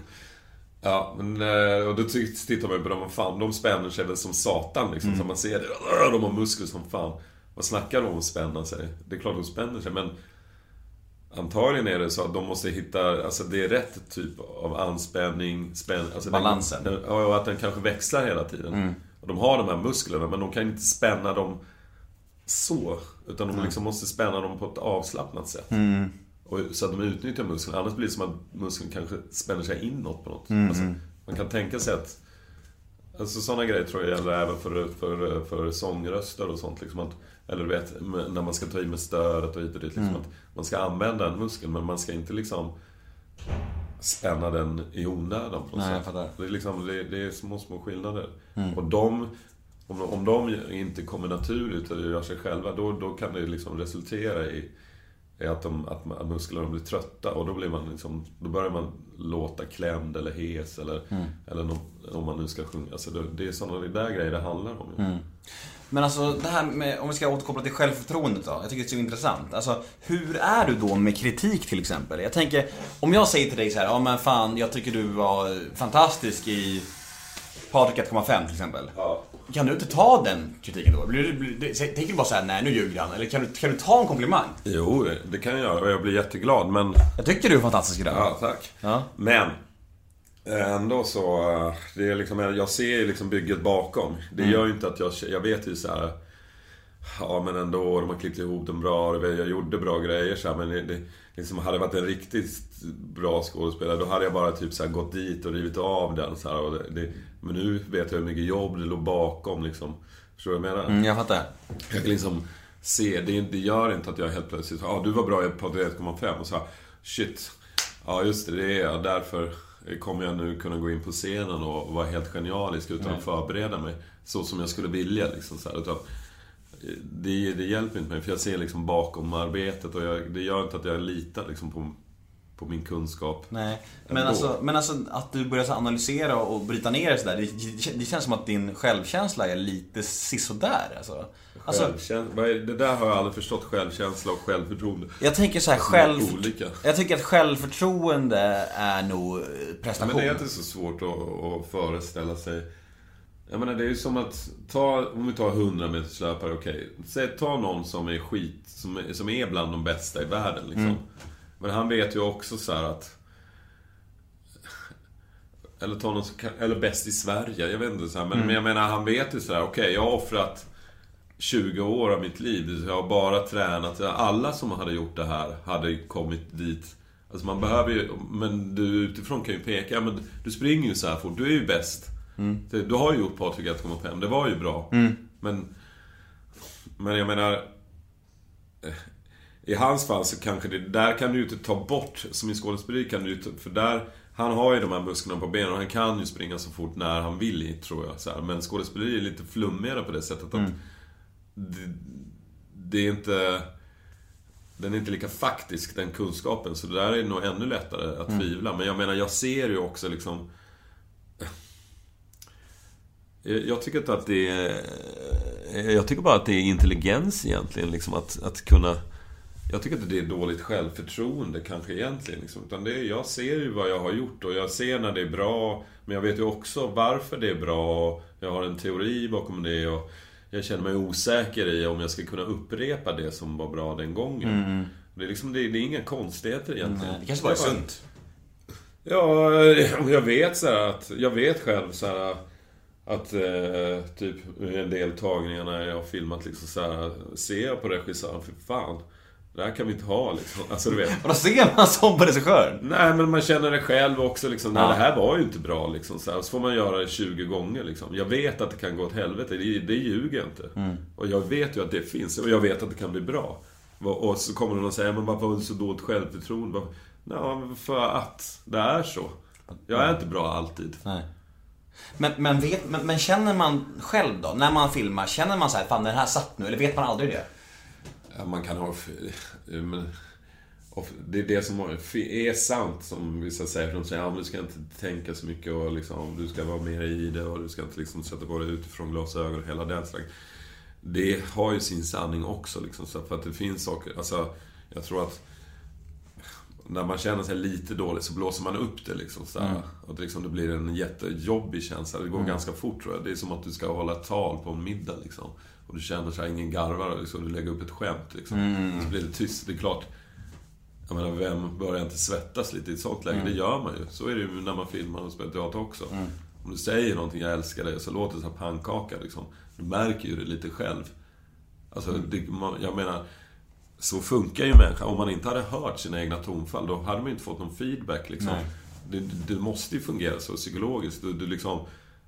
Ja, men, eh, och då tittar man på dem, fan, de spänner sig väl som satan liksom. Så man ser det, "Åh, de har muskler som fan. Vad snackar de om att spänna sig? Det är klart de spänner sig, men Antagligen är det så att de måste hitta, alltså det är rätt typ av anspänning, spänn, alltså Balansen. Den, ja, och att den kanske växlar hela tiden. Och de har de här musklerna, men de kan inte spänna dem så. Utan de liksom måste spänna dem på ett avslappnat sätt. Och, så att de utnyttjar musklerna. Annars blir det som att muskeln kanske spänner sig inåt på något. Alltså, man kan tänka sig att Alltså sådana grejer tror jag gäller även för, för, för sångröster och sånt. Liksom att, eller du vet, när man ska ta i med störet och hit och dit. Liksom att man ska använda en muskel, men man ska inte liksom spänna den i onödan på något Nej, sätt. Det är, liksom, det, det är små, små skillnader. Och de, om, om de inte kommer naturligt eller gör sig själva, då, då kan det liksom resultera i, i att, de, att, musklerna blir trötta. Och då, blir man liksom, då börjar man låta klämd eller hes eller, eller nå- om man nu ska sjunga. Alltså det, det är sådana där grejer det handlar om. ju. Men alltså det här med, om vi ska återkoppla till självförtroendet då. Jag tycker det är så intressant. Alltså, hur är du då med kritik till exempel? Jag tänker, om jag säger till dig så här, ja men fan, jag tycker du var fantastisk i Patrik 1,5 till exempel. Kan du inte ta den kritiken då? Blir blir, tänker du bara så här, nej nu ljuger han? Eller kan du, kan du ta en komplimang? Jo, det kan jag göra och jag blir jätteglad. Men Jag tycker du är fantastisk idag. Ja, tack. Ja. Men ändå så, det är liksom, jag ser ju liksom bygget bakom. Det Mm. gör ju inte att jag, jag vet ju så här. Ja men ändå, de har klippt ihop den bra, jag gjorde bra grejer så här, men det, det liksom, hade jag varit en riktigt bra skådespelare då hade jag bara typ så här, gått dit och rivit av den så här, och det, Men nu vet jag hur mycket jobb det låg bakom liksom. Förstår du vad jag menar? Mm, jag fattar. Jag kan liksom se, det, det gör inte att jag helt plötsligt, ja du var bra på 1,5 och så här, shit. Ja just det, det är jag. Därför kommer jag nu kunna gå in på scenen och vara helt genialisk utan att förbereda mig. Så som jag skulle vilja liksom så här, utan, det, det hjälper inte mig för jag ser liksom bakom arbetet och jag, det gör inte att jag litar liksom på, på min kunskap. Nej, men alltså, men alltså att du börjar så analysera och bryta ner det sådär. Det, det känns som att din självkänsla är lite sisådär alltså. alltså Självkäns- det där har jag aldrig förstått, självkänsla och självförtroende. jag tänker så här, är själv... Jag tycker att självförtroende är nog prestation. Men det är inte så svårt att, att föreställa sig. Jag menar, det är ju som att ta, om vi tar 100 meters löpare, okej. Säg, ta någon som är skit, som är, som är bland de bästa i världen liksom. Men han vet ju också så här att... Eller ta någon som eller bäst i Sverige, jag vet inte så här, men, men jag menar, han vet ju så här, okej, jag har offrat 20 år av mitt liv. Jag har bara tränat. Alla som hade gjort det här hade kommit dit. Alltså man behöver ju, men du utifrån kan ju peka, men du springer ju så här fort, du är ju bäst. Det- Du har ju gjort Patrik 1,5, det var ju bra. Men, men jag menar... I hans fall så kanske det, där kan du ju inte ta bort, som i skådespeleri kan du ju för där, han har ju de här musklerna på benen och han kan ju springa så fort när han vill, tror jag. Så här. Men skådespeleri är lite flummigare på det sättet att det, det är inte... Den är inte lika faktisk, den kunskapen. Så det där är nog ännu lättare att tvivla. Men jag menar, jag ser ju också liksom... Jag jag tycker inte att det är... Jag tycker bara att det är intelligens egentligen, liksom att, att kunna... Jag tycker inte det är dåligt självförtroende kanske egentligen. Liksom. Utan det är, jag ser ju vad jag har gjort och jag ser när det är bra. Men jag vet ju också varför det är bra. Jag har en teori bakom det. Och jag känner mig osäker i om jag ska kunna upprepa det som var bra den gången. Det, är liksom, det, är, det är inga konstigheter egentligen. Det kanske bara är sunt. Ja, jag vet så här att... Jag vet själv så här att eh, typ en del tagningar när jag har filmat liksom så här, ser jag på regissören, för fan. Det här kan vi inte ha liksom. Alltså du vet. Och då ser man som på regissören. Nej men man känner det själv också liksom. Nej, Ja. det här var ju inte bra liksom. Så, här, så får man göra det 20 gånger liksom. Jag vet att det kan gå åt helvete. Det, det ljuger jag inte. Mm. Och jag vet ju att det finns. Och jag vet att det kan bli bra. Och så kommer någon och säger, men varför har du så dåligt självförtroende? Nej, för att det är så. Jag är inte bra alltid. Nej. Men, men, vet, men, men känner man själv då, när man filmar, känner man så här, fan den här satt nu, eller vet man aldrig det? Ja, man kan ha... Men, det är det som är sant som vissa säger. För de säger att du ska inte tänka så mycket och liksom, du ska vara mer i det och du ska inte liksom sätta på dig utifrån glasögon och hela den slags. Det har ju sin sanning också liksom. Så för att det finns saker, alltså jag tror att när man känner sig lite dålig så blåser man upp det liksom. Så mm. Att liksom det blir en jättejobbig känsla. Det går mm. ganska fort tror jag. Det är som att du ska hålla tal på en middag liksom. Och du känner så här, ingen garvar liksom. Du lägger upp ett skämt liksom. Mm. Så blir det tyst. Det är klart. Jag menar, vem börjar inte svettas lite i ett sånt läge? Mm. Det gör man ju. Så är det ju när man filmar och spelar teater också. Mm. Om du säger någonting, jag älskar dig, så låter det så här pannkaka liksom. Du märker ju det lite själv. Alltså, mm. det, man, jag menar så funkar ju människan. Om man inte hade hört sina egna tonfall, då hade man inte fått någon feedback. Liksom. Det, det, måste ju fungera så psykologiskt. Du, du liksom,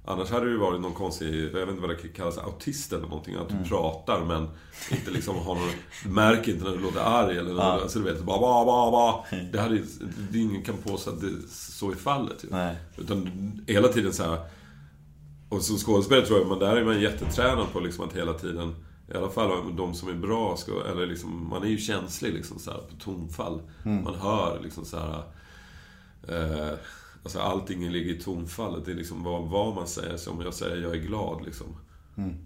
annars hade det ju varit någon konstig, jag vet inte vad det kallas, autist eller någonting. Att du mm. pratar men inte liksom har någon, du märker inte när du låter arg eller ja. alltså, du vet, bara ba, ba, ba. Det hade det, ingen kan påstå att det, så är fallet. Ju. Nej. Utan hela tiden så här, och som skådespelare tror jag, men där är man jättetränad på liksom att hela tiden i alla fall de som är bra, ska, eller liksom, man är ju känslig liksom så här, på tonfall. Mm. Man hör liksom så här, eh, alltså allting ligger i tonfallet. Det är liksom vad, vad man säger. Så om jag säger jag är glad liksom. Mm.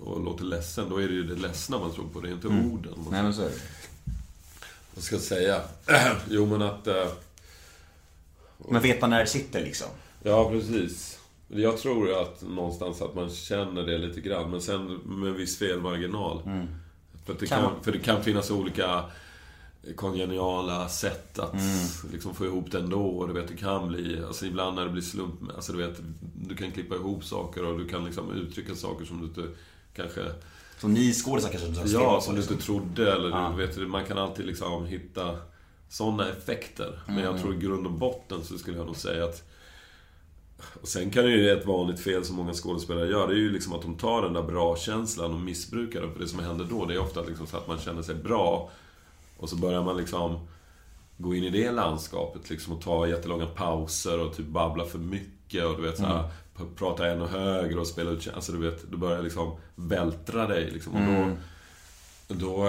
Och låter ledsen, då är det ju det ledsna man tror på. Det är inte mm. orden. Nej, men så är det. Vad ska säga? jo, men att... Eh, men vet man när det sitter liksom? Ja, precis. Jag tror att någonstans att man känner det lite grann, men sen med en viss felmarginal. Mm. För, det kan, för det kan finnas olika kongeniala sätt att mm. liksom få ihop det ändå. Och du vet, det kan bli... Alltså ibland när det blir slump... Alltså du vet, du kan klippa ihop saker och du kan liksom uttrycka saker som du inte kanske... Som ni skådisar kanske Ja, som du inte trodde. Eller ja. du vet, man kan alltid liksom hitta sådana effekter. Men jag mm. tror i grund och botten så skulle jag nog säga att och sen kan det ju ett vanligt fel som många skådespelare gör, det är ju liksom att de tar den där bra-känslan och missbrukar den. För det som händer då, det är ofta liksom så att man känner sig bra. Och så börjar man liksom gå in i det landskapet liksom och ta jättelånga pauser och typ babbla för mycket och du vet såhär, mm. prata ännu högre och spela ut Alltså du vet, du börjar liksom vältra dig liksom. Och då, mm. då,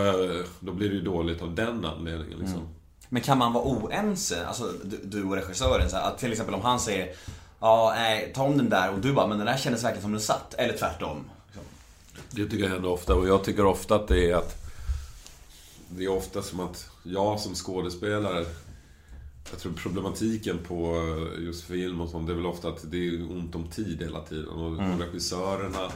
då blir det ju dåligt av den anledningen liksom. Mm. Men kan man vara oense, alltså du, du och regissören, så här, att till exempel om han säger Ja, nej, ta om den där och du bara, men den där kändes verkligen som den satt. Eller tvärtom. Liksom. Det tycker jag händer ofta och jag tycker ofta att det är att Det är ofta som att jag som skådespelare jag tror problematiken på just film och sånt, det är väl ofta att det är ont om tid hela tiden. Och mm. regissörerna,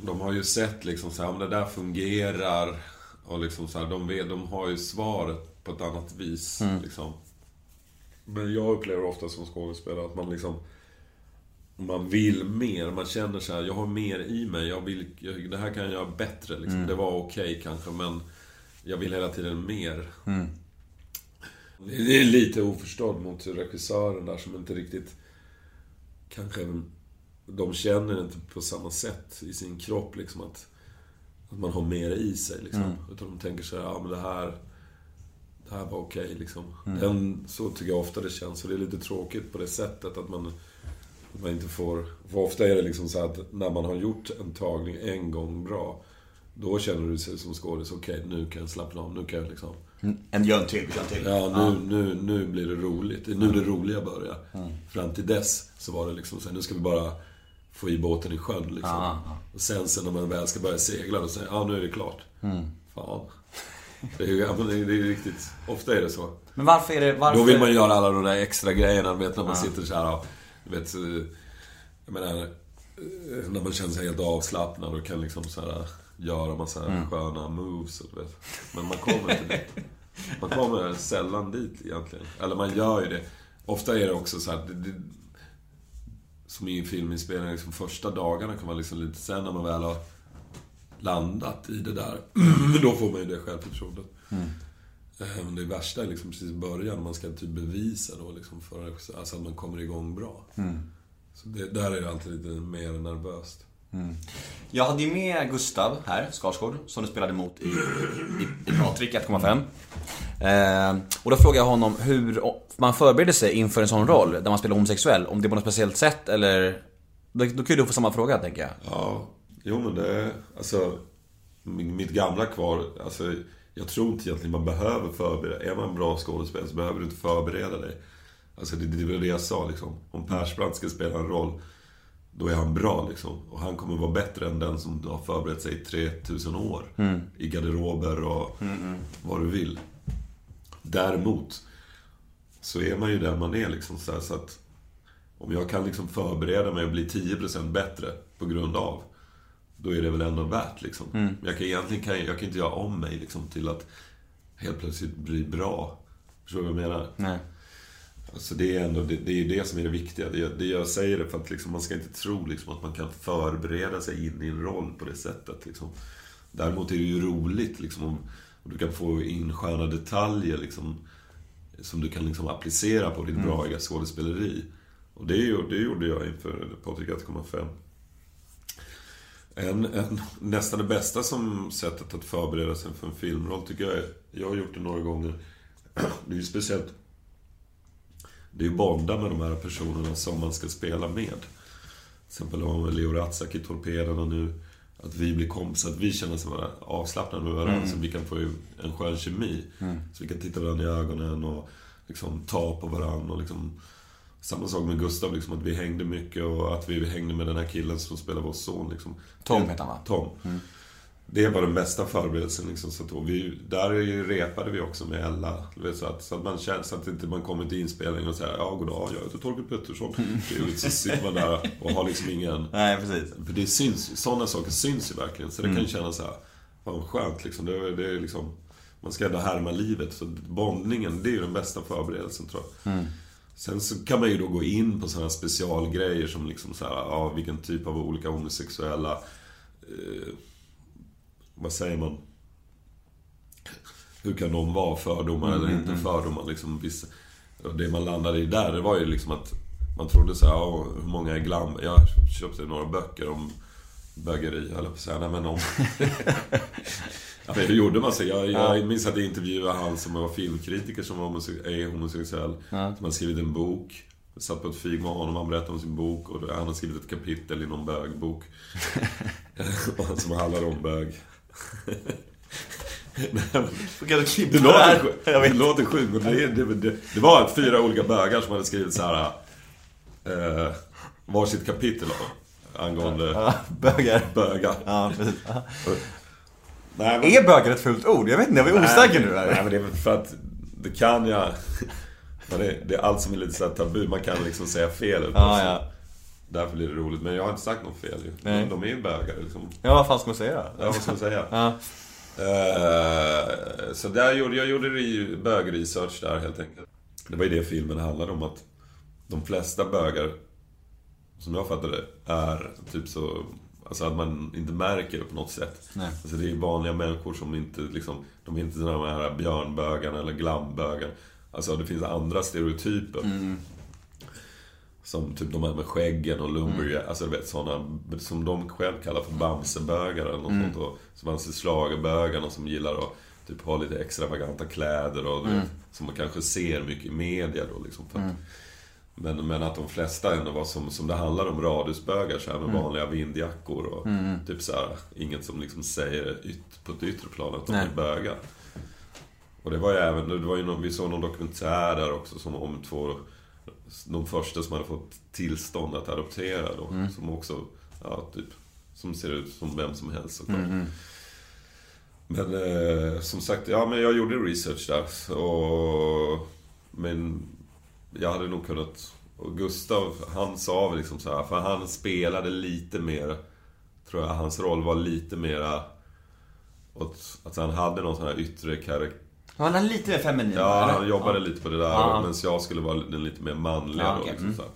de har ju sett liksom så här, om det där fungerar. Och liksom så här, de, vet, de har ju svaret på ett annat vis. Mm. Liksom. Men jag upplever ofta som skådespelare att man liksom... Man vill mer, man känner så här, jag har mer i mig, jag vill, jag, det här kan jag göra bättre liksom. Mm. Det var okej okay, kanske, men jag vill hela tiden mer. Mm. Det är lite oförstådd mot regissören där som inte riktigt... Kanske... De känner inte på samma sätt i sin kropp liksom att... Att man har mer i sig liksom. Mm. Utan de tänker så här, ja men det här det här var okej okay, liksom. Mm. Den, så tycker jag ofta det känns. Och det är lite tråkigt på det sättet att man, man inte får... För ofta är det liksom så att när man har gjort en tagning en gång bra. Då känner du sig som skådis, okej okay, nu kan jag slappna av, nu kan jag liksom... Mm. En gör en till, gör en till. Ja, nu, ja. Nu, nu blir det roligt. Nu mm. det roliga börjar. Mm. Fram till dess så var det liksom så här, nu ska vi bara få i båten i sjön liksom. Ja. Och sen, sen när man väl ska börja segla, då säger ja nu är det klart. Mm. Fan. Det är ju det är riktigt, ofta är det så. Men varför är det, varför... Då vill man göra alla de där extra grejerna, vet när man sitter så här och, vet, jag menar, när man känner sig helt avslappnad och kan liksom så här göra massa mm. sköna moves, och, vet. Men man kommer inte dit. Man kommer sällan dit egentligen. Eller man gör ju det. Ofta är det också så här, det, det, som i filminspelning, liksom första dagarna kan vara liksom lite sen när man väl har landat i det där. då får man ju det självförtroendet. Mm. Men det värsta är liksom precis i början, man ska typ bevisa då liksom för alltså att man kommer igång bra. Mm. Så det, där är det alltid lite mer nervöst. Mm. Jag hade ju med Gustav här, Skarsgård, som du spelade emot i, i, i Patrik 1,5. Eh, och då frågade jag honom hur man förbereder sig inför en sån roll, där man spelar homosexuell. Om det är på något speciellt sätt eller... Då, då kan ju du få samma fråga, tänker jag. Ja, Jo men det, alltså, mitt gamla kvar, alltså jag tror inte egentligen man behöver förbereda. Är man en bra skådespelare så behöver du inte förbereda dig. Alltså det, det var det jag sa liksom. Om Persbrandt ska spela en roll, då är han bra liksom. Och han kommer vara bättre än den som har förberett sig i 3000 år. I garderober och vad du vill. Däremot, så är man ju den man är liksom. Så, här, så att om jag kan liksom förbereda mig och bli 10% bättre på grund av. Då är det väl ändå värt liksom. Men Jag kan egentligen kan, jag kan inte göra om mig liksom till att helt plötsligt bli bra. Förstår du vad jag menar? Nej. Alltså det är ändå det, det, är ju det som är det viktiga. Det, det jag säger det för att liksom, man ska inte tro liksom, att man kan förbereda sig in i en roll på det sättet. Liksom. Däremot är det ju roligt liksom, om, om du kan få in sköna detaljer liksom, som du kan liksom, applicera på ditt Mm. bra skådespeleri. Och det, ju- det gjorde jag inför Patrik 1,5. En, en, nästan det bästa som sättet att förbereda sig för en filmroll tycker jag är, jag har gjort det några gånger. Det är ju speciellt det är ju bonda med de här personerna som man ska spela med. Till exempel har vi Leo Ratzak i Torpederna nu. Att vi blir kompisar, att vi känner oss vara avslappnade med varandra. Så vi kan få en skön kemi. Så vi kan titta varandra i ögonen och liksom ta på varandra. Och liksom, samma sak med Gustav, liksom, att vi hängde mycket och att vi hängde med den här killen som spelar vår son. Liksom. Tom heter han, va? Tom. Det var den bästa förberedelsen. Liksom, så att, vi, där repade vi också med Ella. Vet, så, att, så att man känner så att inte man kommer till inspelningen och säger ja goddag, jag heter Torkel Pettersson. Är ju Så sitter man där och har liksom ingen... Nej, precis. För det syns, sådana saker syns ju verkligen. Så det kan ju kännas så här, fan vad skönt liksom. Det, det är liksom man ska ändå härma livet. Så bondningen, det är ju den bästa förberedelsen tror jag. Sen så kan man ju då gå in på sådana specialgrejer som liksom så här, ja, vilken typ av olika homosexuella... Eh, vad säger man? Hur kan de vara fördomar eller inte fördomar? Liksom, vissa, det man landade i där, det var ju liksom att man trodde så här, ja, hur många är glam... Jag köpte några böcker om bögeri, höll jag på att säga. Nej, men om... ja, men hur gjorde man sig? Jag, jag minns att jag intervjuade han som var filmkritiker som var homose- är homosexuell. Som har skrivit en bok. Jag satt på ett fik med honom, han berättade om sin bok och han har skrivit ett kapitel i någon bögbok. som handlar om bög. Nej, det låter, det låter sjukt, men det, det, det, det var fyra olika bögar som hade skrivit så här eh, varsitt kapitel angående Ja, bögar. bögar. Ja. Nej, men, Är bögar ett fult ord? Jag vet inte, jag är osäker nu Nej, här. men det är för att det kan jag... Det, det är allt som är lite så tabu, man kan liksom säga fel. ut. Ja, ja. Därför blir det roligt. Men jag har inte sagt något fel ju. Nej. De är ju bögar liksom. Ja, vad fan ska man säga? Ja, vad ska man säga? Ja. Eh, så där gjorde, jag gjorde re- bögresearch där helt enkelt. Det var ju det filmen handlade om att de flesta bögar, som jag fattade är typ så... Alltså att man inte märker det på något sätt. Nej. Alltså det är vanliga människor som inte liksom... De är inte de här björnbögarna eller glambögar. Alltså det finns andra stereotyper. Som typ de här med skäggen och lumberjack, alltså du vet sådana som de själv kallar för bamsebögar eller något sånt. Och, som anser schlagerbögarna som gillar att typ ha lite extravaganta kläder och du vet, som man kanske ser mycket i media då liksom. För att, men, men att de flesta ändå var som, som det handlar om radhusbögar så här med vanliga vindjackor och typ så här, inget som liksom säger yt, på ett yttre plan att de Nej. är bögar. Och det var ju även, det var ju någon, vi såg någon dokumentär där också som om två de första som hade fått tillstånd att adoptera då. Som också, ja typ, som ser ut som vem som helst såklart. Men eh, som sagt, ja men jag gjorde research där. Och, men jag hade nog kunnat... Och Gustav, han sa väl liksom så här, för han spelade lite mer... Tror jag hans roll var lite mera... Åt, att han hade någon sån här yttre karaktär Han är lite mer feminin. Ja, eller? han jobbade lite på det där. Ja. Medan jag skulle vara den lite mer manliga Ja, då. okej. Liksom, Mm.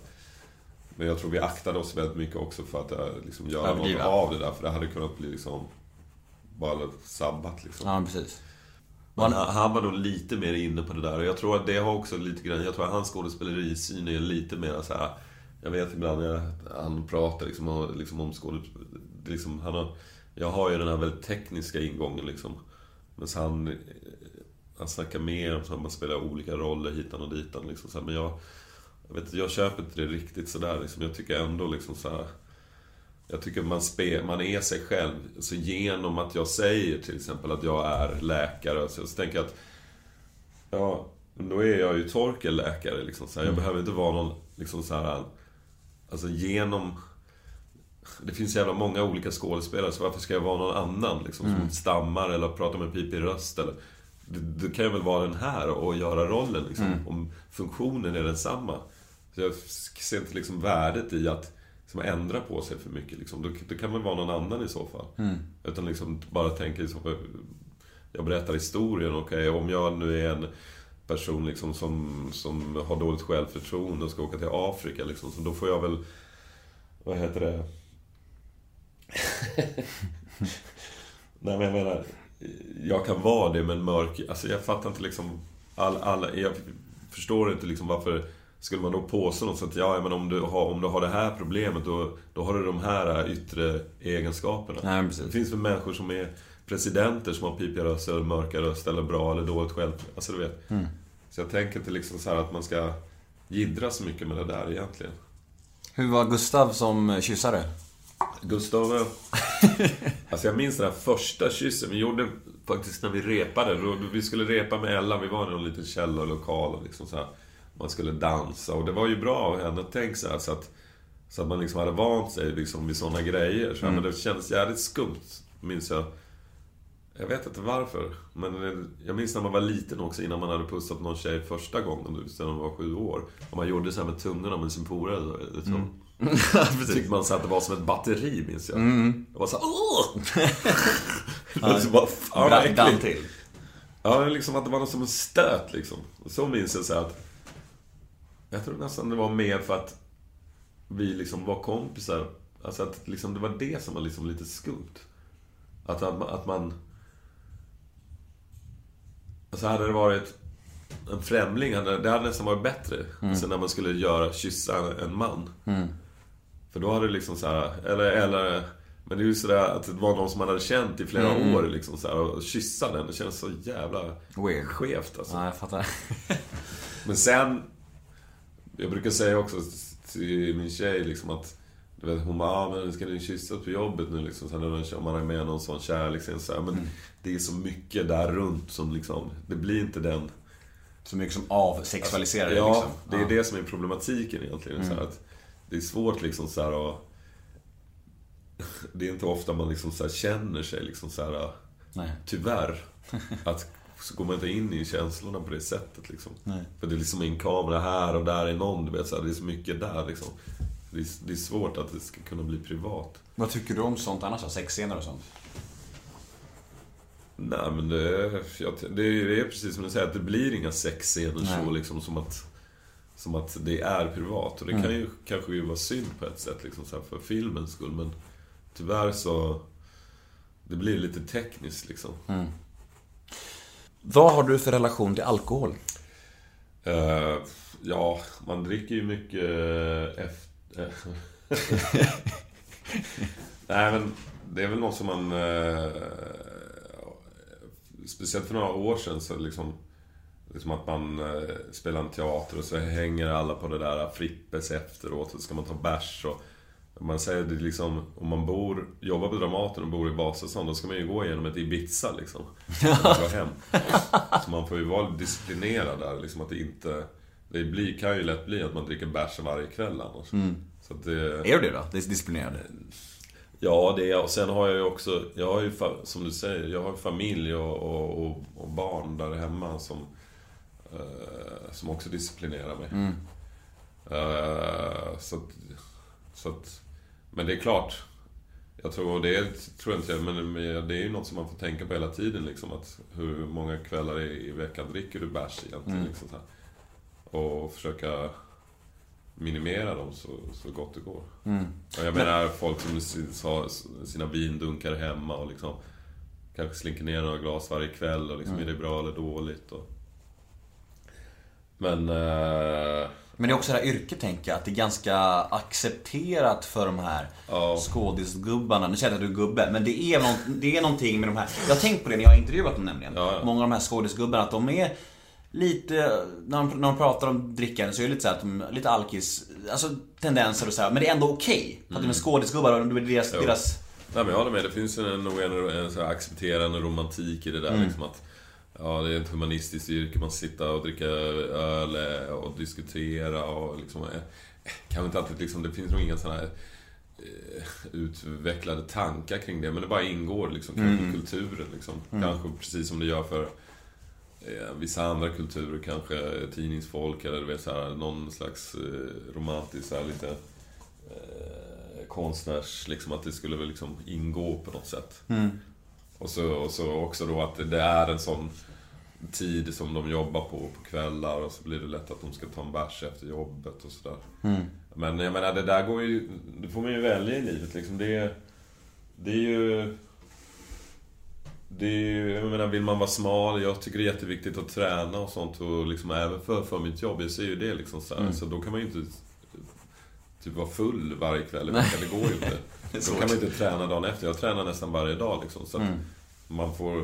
Men jag tror vi aktade oss väldigt mycket också för att eh, liksom, göra något av det där. För det hade kunnat bli liksom... Bara sabbat liksom. Ja, precis. Man... han, han var nog lite mer inne på det där. Och jag tror att det har också lite grann... Jag tror att hans skådespelerisyn är lite mer så här. Jag vet ibland när han pratar liksom, och, liksom om skådespel... Liksom, han har, jag har ju den här väldigt tekniska ingången liksom. Men så han... Han snackar mer om att man spelar olika roller hitan och ditan liksom. Så här, men jag... Jag, vet, jag köper inte det riktigt sådär liksom. Jag tycker ändå liksom så här. Jag tycker man, spe, man är sig själv. Så genom att jag säger till exempel att jag är läkare. Så, så tänker jag att... Ja, då är jag ju Torkel läkare liksom. Så här, Jag behöver inte vara någon liksom så här... Alltså genom... Det finns så jävla många olika skådespelare, så varför ska jag vara någon annan? Liksom, som stammar eller pratar med pipig röst eller... Det kan ju väl vara den här och göra rollen liksom, om funktionen är densamma. Så jag ser inte liksom värdet i att liksom, ändra på sig för mycket. Liksom. Då, då kan man vara någon annan i så fall. Utan liksom bara tänka i så fall, Jag berättar historien, okej, om jag nu är en person liksom som, som har dåligt självförtroende och ska åka till Afrika liksom, så då får jag väl... Vad heter det? Nej men jag menar, jag kan vara det men mörk... Alltså jag fattar inte liksom... All, alla, jag förstår inte liksom varför skulle man då påstå något sånt ja men om du har, om du har det här problemet då, då har du de här yttre egenskaperna. Nej. Det finns väl människor som är presidenter som har pipiga röster, eller mörka röster, eller bra eller dåligt själv... Alltså du vet. Mm. Så jag tänker inte liksom så att man ska jiddra så mycket med det där egentligen. Hur var Gustav som kyssare? Gustav... eh, alltså jag minns den här första kyssen vi gjorde faktiskt när vi repade. Vi skulle repa med Ella, vi var i någon liten källarlokal och liksom så här, Man skulle dansa och det var ju bra av henne, tänk så här, så att... Så att man liksom hade vant sig liksom vid såna grejer. Så här, Men det kändes jävligt skumt, minns jag. Jag vet inte varför. Men jag minns när man var liten också, innan man hade pussat någon tjej första gången, sen man var sju år. Och man gjorde så här med tungorna med sin polare. Liksom. Så tyckte man så att det var som ett batteri, minns jag. Jag var så här, åh! Och så bara, fan vad äckligt. till. Ja, liksom att det var något som en stöt liksom. Så minns jag så här att... Jag tror nästan det var mer för att vi liksom var kompisar. Alltså att liksom, det var det som var liksom lite skumt. Att, att, man- att man... Alltså hade det varit en främling, hade, det hade nästan varit bättre. Alltså när man skulle göra, kyssa en man. För då hade det liksom så här, eller, eller men det är ju sådär att det var någon som man hade känt i flera år liksom så här, och kyssa den, det känns så jävla Weird. skevt alltså. Ja, jag fattar. Men sen, jag brukar säga också till min tjej liksom att du vet, hon bara, ah, men ska ni kyssas på jobbet nu liksom? Så när man är med någon sån kärlek, så här, men det är så mycket där runt som liksom, det blir inte den Så mycket som avsexualiserar det Ja, liksom. det är det som är problematiken egentligen. Så här, att det är svårt liksom så här att... Det är inte ofta man liksom så känner sig liksom så här... Nej. Tyvärr. Att så går man inte in i känslorna på det sättet liksom. För det är liksom en kamera här och där är någon, du vet. Så här, det är så mycket där liksom. Det är, det är svårt att det ska kunna bli privat. Vad tycker du om sånt annars då? Sexscener och sånt? Nej men det, jag, det, är- precis som du säger, att det blir inga sexscener så liksom som att Som att det är privat. Och det kan ju kanske ju vara synd på ett sätt liksom så här, för filmens skull. Men tyvärr så Det blir lite tekniskt liksom. Vad har du för relation till alkohol? Uh, ja, man dricker ju mycket eh, efter... Nej men det är väl något som man... Uh, speciellt för några år sedan så liksom... Liksom att man uh, spelar en teater och så hänger alla på det där Frippes efteråt och så ska man ta bärs och... Man säger det liksom, om man bor, jobbar på Dramaten och bor i Vasastan, då ska man ju gå igenom ett Ibiza liksom. Går hem. Så man får ju vara disciplinerad där, liksom att det inte... Det blir, kan ju lätt bli att man dricker bärs varje kväll annars. Så att det... Är du det då? Det är disciplinerad? Ja, det är jag. Och sen har jag ju också, jag har ju, som du säger, jag har familj och, och, och, och barn där hemma som, eh, som också disciplinerar mig. Eh, så att, så att, men det är klart, jag tror, och det tror jag inte, men men det är ju något som man får tänka på hela tiden liksom. Att hur många kvällar i, veckan dricker du bärs egentligen? Liksom, så här. Och försöka minimera dem så, så gott det går. Och jag menar folk som har sina vindunkar hemma och liksom Kanske slinker ner några glas varje kväll och liksom är det bra eller dåligt och... Men... Eh, Men det är också det här yrket tänker jag, att det är ganska accepterat för de här Ja. skådisgubbarna. Nu säger jag att du är gubbe, men det är, någon, det är någonting med de här. Jag har tänkt på det när jag har intervjuat dem nämligen. Ja, ja. Många av de här skådisgubbarna, att de är lite, när de, när de pratar om drickande så är det lite så att de, lite alkis, alltså tendenser och så här, men det är ändå okej. För att de är skådisgubbar och det är deras, Jo. deras Nej men jag håller med. Det finns en, en, en så här accepterande romantik i det där Mm. liksom att Ja, det är ett humanistiskt yrke. Man sitter och dricka öl eh, och diskutera och liksom... eh, Kanske inte alltid liksom, det finns nog inga sådana här eh, utvecklade tankar kring det. Men det bara ingår liksom, kanske Mm. i kulturen liksom. Kanske precis som det gör för eh, vissa andra kulturer, kanske tidningsfolk eller du vet så här, någon slags eh, romantisk, så här, lite eh, konstnärs, liksom att det skulle väl liksom ingå på något sätt. Och, så, och så också då att det är en sån tid som de jobbar på på kvällar och så blir det lätt att de ska ta en bärs efter jobbet och sådär. Men jag menar, det där går ju... Det får man ju välja i livet liksom. Det, är- det är ju... Det är ju, jag menar, vill man vara smal, jag tycker det är jätteviktigt att träna och sånt och liksom även för, för mitt jobb, jag ser ju det liksom så, här, så då kan man ju inte typ vara full varje kväll i veckan, det går ju inte. Då kan man ju inte träna dagen efter, jag tränar nästan varje dag liksom så att man får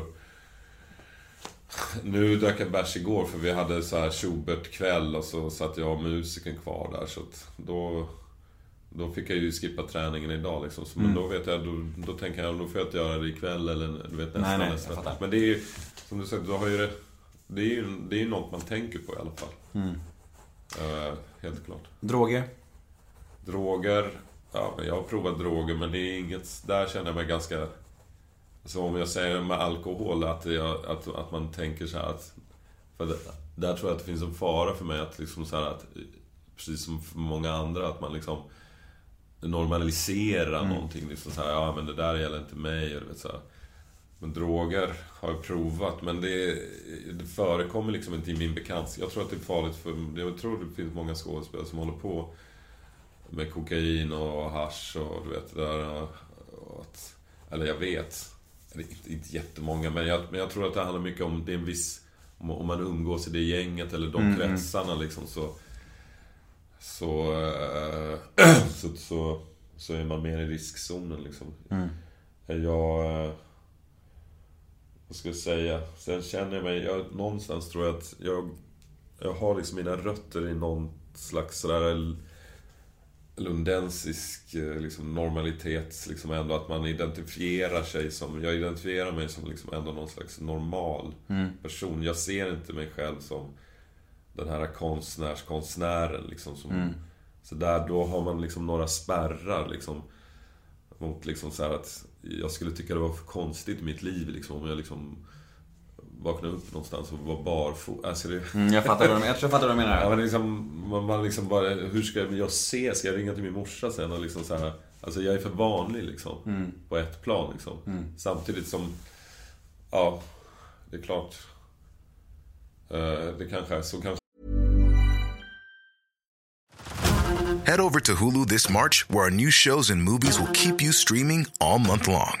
nu drack jag bärs igår för vi hade så här Schubert-kväll och så satt jag och musikern kvar där så då... Då fick jag ju skippa träningen idag liksom. Så, Men då vet jag, då, då tänker jag, då får jag inte göra det ikväll eller du vet nästa, Nej, nej, nästa. Men det är ju, som du säger, du har ju det... Det är ju det är ju något man tänker på i alla fall. Eh, helt klart. droger. Droger, ja men jag har provat droger men det är inget, där känner jag mig ganska... Så om jag säger med alkohol att, jag, att, att man tänker så här att... För det, där tror jag att det finns en fara för mig att liksom så här att... Precis som för många andra att man liksom normaliserar någonting. Liksom så här, ja men det där gäller inte mig. Vet, så här. Men droger har jag provat, men det, det förekommer liksom inte i min bekantskap. Jag tror att det är farligt för... Jag tror det finns många skådespelare som håller på med kokain och hasch och du vet det där. Och att, eller jag vet. Eller inte, inte jättemånga, men jag, men jag tror att det handlar mycket om... Det är en viss... Om, om man umgås i det gänget eller de kretsarna liksom så... Så, eh, så, så, så är man mer i riskzonen liksom. Jag... eh, Vad ska jag säga? Sen känner jag mig... Jag, någonstans tror jag att jag... Jag har liksom mina rötter i någon slags sådär lundensisk eh, liksom, normalitet. Liksom ändå att man identifierar sig som... Jag identifierar mig som liksom ändå någon slags normal person. Jag ser inte mig själv som den här konstnärskonstnären liksom. Som, Så där, då har man liksom några spärrar liksom. Mot liksom så att jag skulle tycka det var för konstigt i mitt liv liksom om jag liksom vaknade upp någonstans och var barfota. Alltså det, Mm, jag fattar vad du, jag tror jag fattar vad du Ja, menar. men liksom, man, man liksom bara, hur ska jag se? Ska jag ringa till min morsa sen och liksom så här, Alltså jag är för vanlig liksom. På ett plan liksom. Samtidigt som, ja, det är klart. eh, det kanske är så kanske Head over to Hulu this March, where our new shows and movies will keep you streaming all month long.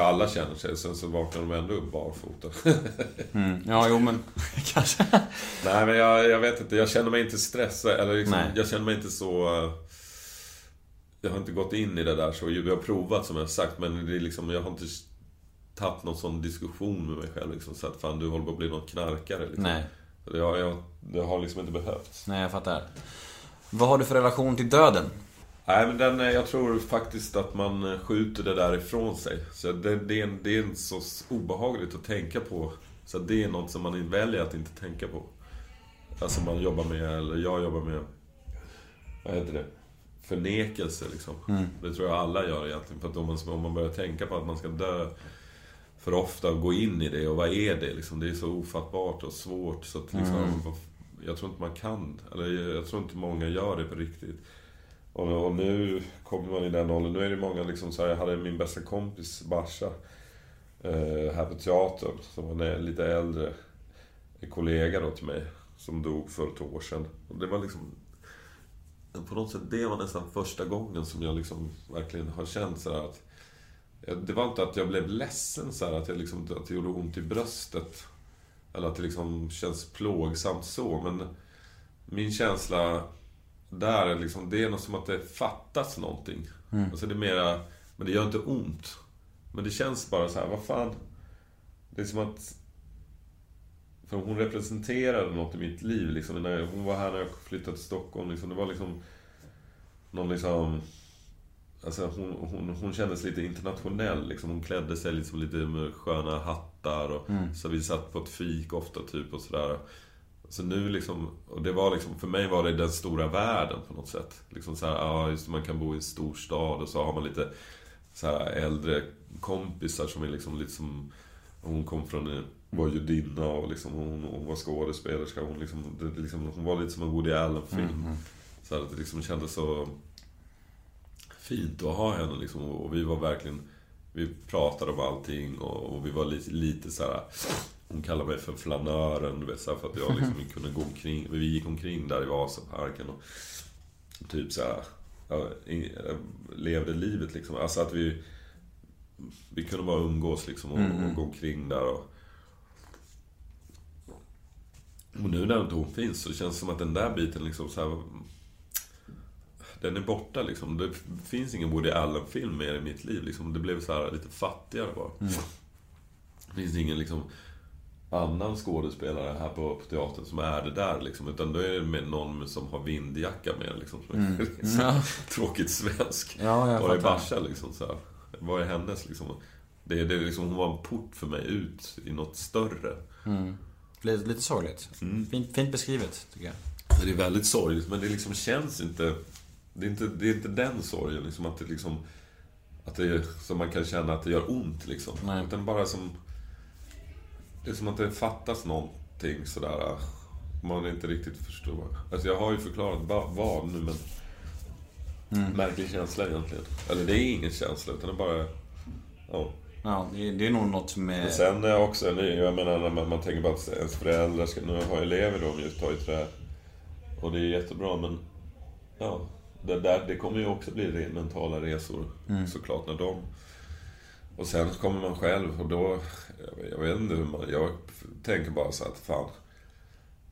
Alla känner sig. Sen så vaknar de ändå upp barfota. Ja, jo men kanske. Nej men jag, jag vet inte, jag känner mig inte stressad. Eller liksom, jag känner mig inte så... eh, Jag har inte gått in i det där så. Vi har provat som jag sagt men det är liksom, jag har inte tagit någon sån diskussion med mig själv liksom, Så att fan du håller på att bli någon knarkare liksom. Nej. Jag, jag, det har liksom inte behövts. Nej, jag fattar. Vad har du för relation till döden? Nej men den, eh, jag tror faktiskt att man eh, skjuter det där ifrån sig. Så det, det, är, en- det är så obehagligt att tänka på. Så det är något som man väljer att inte tänka på. Alltså man jobbar med, eller jag jobbar med, vad heter det? Förnekelse liksom. Det tror jag alla gör egentligen. För att om man, om man börjar tänka på att man ska dö för ofta och gå in i det och vad är det liksom? Det är så ofattbart och svårt så att liksom, Jag tror inte man kan, eller jag, jag tror inte många gör det på riktigt. Och, och nu kommer man i den åldern, nu är det många liksom så här, jag hade min bästa kompis Basha eh, här på teatern, som var en lite äldre kollega då till mig, som dog för ett år sedan. Och det var liksom... på något sätt, det var nästan första gången som jag liksom verkligen har känt så här att... Eh, det var inte att jag blev ledsen så här, att, jag liksom, att det gjorde ont i bröstet. Eller att det liksom känns plågsamt så, men min känsla där är liksom, det är något som att det fattas någonting. Mm. Alltså det är mera, men det gör inte ont. Men det känns bara så här, vad fan. Det är som att... För hon representerade något i mitt liv liksom. När hon var här när jag flyttade till Stockholm. Liksom, det var liksom... Någon liksom... Alltså hon, hon, hon kändes lite internationell liksom. Hon klädde sig liksom lite med sköna hattar och mm. så vi satt på ett fik ofta typ och sådär. Så nu liksom, och det var liksom, för mig var det den stora världen på något sätt. Liksom så här, ja just man kan bo i en stor stad och så har man lite så här äldre kompisar som är liksom lite som... Hon kom från, var judinna och liksom, hon, hon var skådespelerska. Hon, liksom, det, liksom, hon var lite som en Woody Allen-film. Mm. Så att det liksom kändes så fint att ha henne liksom. Och vi var verkligen... Vi pratade om allting och, och vi var lite, lite så här, Hon kallade mig för flanören, du vet, så här, för att jag liksom kunde gå omkring. Vi gick omkring där i Vasaparken och typ så här, levde livet liksom. Alltså att vi... Vi kunde bara umgås liksom och, mm. och gå omkring där och... Och nu när inte hon finns så känns det som att den där biten liksom så här, Den är borta liksom. Det finns ingen Woody Allen-film mer i mitt liv liksom. Det blev så här lite fattigare bara. Mm. Det finns ingen liksom annan skådespelare här på, på teatern som är det där liksom. Utan då är det med någon som har vindjacka med liksom. Mm. ja. Tråkigt svensk. Ja, Var är Basha liksom så här. Vad är hennes liksom? Det, det liksom, hon var en port för mig ut i något större. Mm. Lite, lite sorgligt. Mm. Fint, fint beskrivet, tycker jag. Det är väldigt sorgligt, men det liksom känns inte... Det är inte, det är inte den sorgen, liksom att det liksom... Att det är, som man kan känna att det gör ont, liksom. Nej. Utan bara som... Det är som att det fattas någonting sådär. Man inte riktigt förstår. Alltså jag har ju förklarat vad nu, men... Mm. Märklig känsla egentligen. Eller det är ingen känsla, utan det är bara... Ja. Ja, det är nog något med... Men sen är också, jag menar när man, man tänker på att ens föräldrar ska... Nu har elever då, mjukta i trä. Och det är jättebra, men... Ja. Det, där, det kommer ju också bli mentala resor mm. såklart när de... Och sen kommer man själv och då... Jag, vet inte hur man... Jag tänker bara så att fan...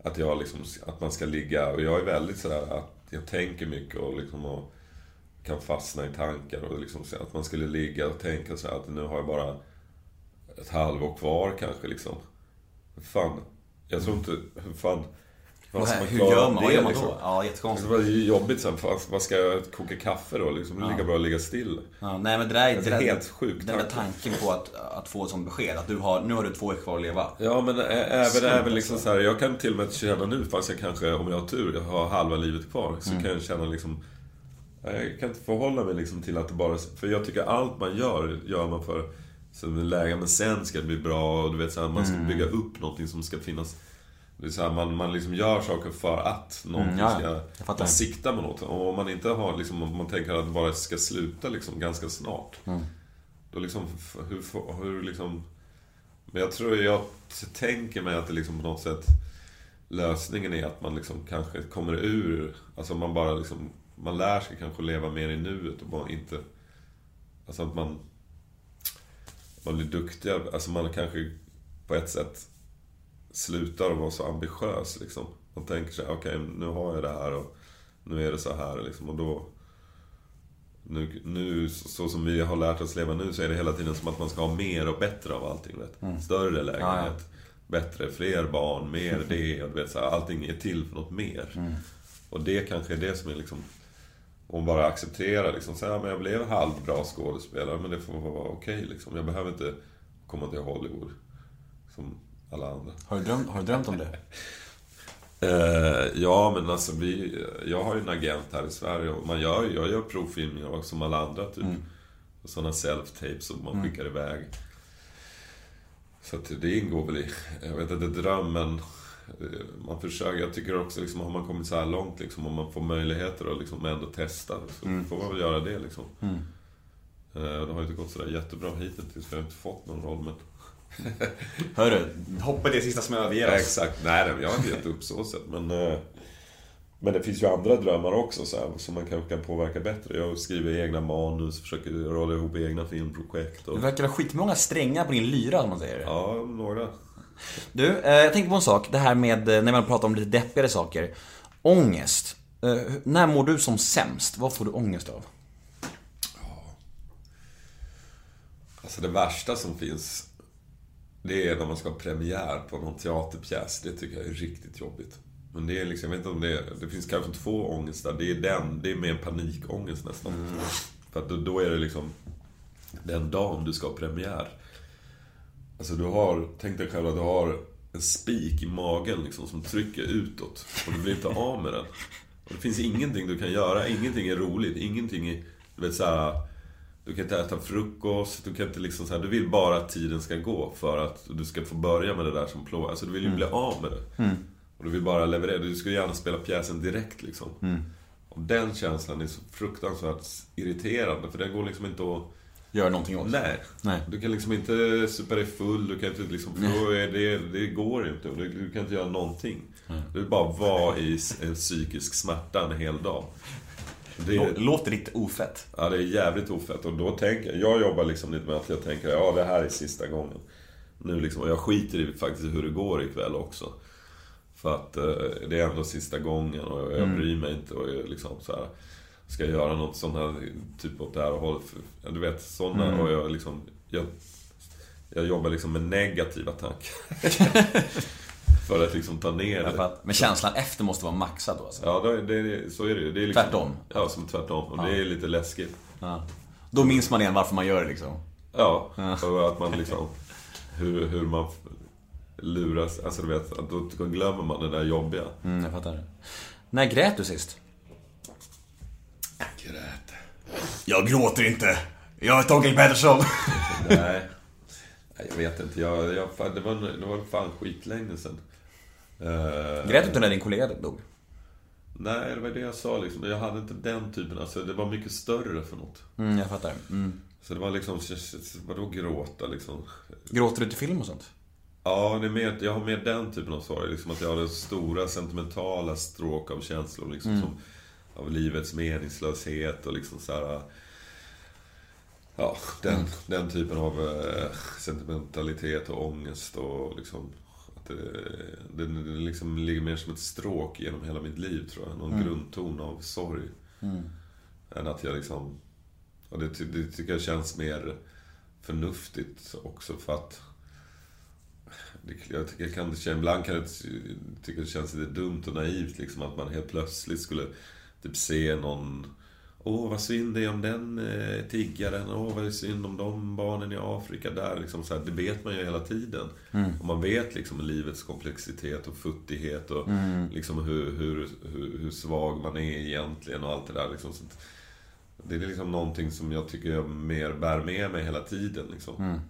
Att jag liksom... Att man ska ligga... Och jag är väldigt sådär att jag tänker mycket och liksom... Och, kan fastna i tankar och liksom att man skulle ligga och tänka så att nu har jag bara ett halvår kvar kanske liksom. Fan, jag tror inte, fan... Vad man Hur gör man? Vad gör man då? Liksom? Ja, jättekonstigt. Det var ju jobbigt sen. Vad ska jag koka kaffe då? Liksom, det är lika bra att ligga still. Ja, nej men det där är, det är helt sjukt. Den där tanken på att, att få ett sånt besked. Att du har, nu har du två veckor kvar att leva. Ja, men även, även liksom så här, Jag kan till och med känna nu, fast jag kanske, om jag har tur, jag har halva livet kvar. Så mm. kan jag känna liksom jag kan inte förhålla mig liksom till att det bara... För jag tycker allt man gör, gör man för som läge. Men sen ska det bli bra och du vet så här, man ska mm. bygga upp någonting som ska finnas. Det är så här, man, man liksom gör saker för att någonting mm, ja, ska... Man siktar med något. Och om man inte har liksom, om man tänker att det bara ska sluta liksom ganska snart. Mm. Då liksom, hur, hur liksom... Men jag tror, jag tänker mig att det liksom på något sätt... Lösningen är att man liksom kanske kommer ur... Alltså man bara liksom man lär sig kanske leva mer i nuet och bara inte... Alltså att man... Man blir duktigare. Alltså man kanske på ett sätt slutar att vara så ambitiös liksom. Man tänker sig, okej okay, nu har jag det här och nu är det så här liksom. Och då... Nu, nu, så som vi har lärt oss leva nu så är det hela tiden som att man ska ha mer och bättre av allting. Vet? Mm. Större lägenhet, ja, ja. bättre, fler barn, mer det. Och vet, så här, allting är till för något mer. Mm. Och det kanske är det som är liksom och bara acceptera liksom. Så, ja, men jag blev halvbra skådespelare, men det får vara okej okay, liksom. Jag behöver inte komma till Hollywood. Som alla andra. Har du drömt, har du drömt om det? uh, ja, men alltså vi... Jag har ju en agent här i Sverige och man gör, jag gör provfilmningar som alla andra typ. Mm. Sådana self-tapes som man mm. skickar iväg. Så att det ingår väl i... Jag vet inte, drömmen Eh, man försöker, jag tycker också liksom, har man kommit så här långt liksom, om man får möjligheter att liksom ändå testa, så mm. får man väl göra det liksom. Mm. Eh, det har inte gått sådär jättebra hittills, för jag har inte fått någon roll, men... Hörru, hoppa det sista som överger oss. Ja, exakt. Nej, jag har inte gett upp så sett, men... Eh, Men det finns ju andra drömmar också så här, som man kanske kan påverka bättre. Jag skriver egna manus, försöker rada ihop egna filmprojekt. Och... Du verkar ha skitmånga strängar på din lyra, om man säger. Ja, några. Du, eh, jag tänkte på en sak. Det här med eh, när man pratar om lite deppigare saker. Ångest. När mår du som sämst? Vad får du ångest av? Alltså det värsta som finns, det är när man ska ha premiär på någon teaterpjäs. Det tycker jag är riktigt jobbigt. Men det är liksom, jag vet inte om det är, det finns kanske två ångestar. Det är den, det är mer panikångest nästan. För att då, då är det liksom den dagen du ska ha premiär. Alltså du har, tänk dig själv att du har en spik i magen liksom som trycker utåt. Och du blir inte av med den. Och det finns ingenting du kan göra, ingenting är roligt, ingenting är, du vet såhär du kan inte äta frukost, du kan inte liksom så här, Du vill bara att tiden ska gå för att du ska få börja med det där som plågar. Alltså du vill ju bli av med det. Och du vill bara leverera. Du skulle gärna spela pjäsen direkt liksom. Och den känslan är så fruktansvärt irriterande. För den går liksom inte att... Gör någonting åt Nej. Nej. Du kan liksom inte supa dig full, du kan inte liksom... Det, det går inte. Du, du kan inte göra någonting. Du vill bara vara i en psykisk smärta en hel dag. Det Lå- Låter lite ofett. Ja, det är jävligt ofett. Och då tänker jag, jag jobbar liksom lite med att jag tänker, ja det här är sista gången. Nu liksom, och jag skiter i faktiskt hur det går ikväll också. För att eh, det är ändå sista gången och jag bryr mig inte och jag liksom så här, Ska jag göra något sånt här, typ åt det här hållet. Du vet, sådana. Och jag liksom, jag, jag jobbar liksom med negativa tankar. För att liksom ta ner det. fattar. Men känslan efter måste vara maxad då alltså. Ja, det, det, så är det ju. Det är liksom, Tvärtom. Ja, som tvärtom. Och det är lite läskigt. Ja. Då minns man igen varför man gör det liksom. Ja, och att man liksom... Hur, hur man luras. Alltså du vet, att då glömmer man det där jobbiga. Mm, jag fattar. När grät du sist? Grät. Jag gråter inte. Jag är Torkel Pettersson. Nej. Nej, Jag vet inte. Jag, jag, det, var, det var fan skitlänge sen. Uh, Grät du inte när din kollega dog? Nej, det var det jag sa liksom. Jag hade inte den typen. Alltså, det var mycket större för något. Mm, jag fattar. Mm. Så det var liksom, vadå gråta liksom? Gråter du till film och sånt? Ja, det är mer, jag har mer den typen av sorg. Liksom att jag har det stora sentimentala stråk av känslor. Liksom, som, av livets meningslöshet och liksom så här. Ja, den, den typen av eh, sentimentalitet och ångest och liksom... Det, det liksom ligger mer som ett stråk genom hela mitt liv tror jag. Någon grundton av sorg. Än att jag liksom... Och det, det tycker jag känns mer förnuftigt också för att... Det, jag tycker jag kan, ibland kan jag tycka det känns lite dumt och naivt liksom att man helt plötsligt skulle typ se någon Åh, vad synd det är om den eh, tiggaren. Åh, vad är synd om de barnen i Afrika där. Liksom så här, det vet man ju hela tiden. Och man vet liksom livets komplexitet och futtighet och liksom hur, hur, hur, hur svag man är egentligen och allt det där. Liksom. Så det är liksom någonting som jag tycker jag mer bär med mig hela tiden. Liksom.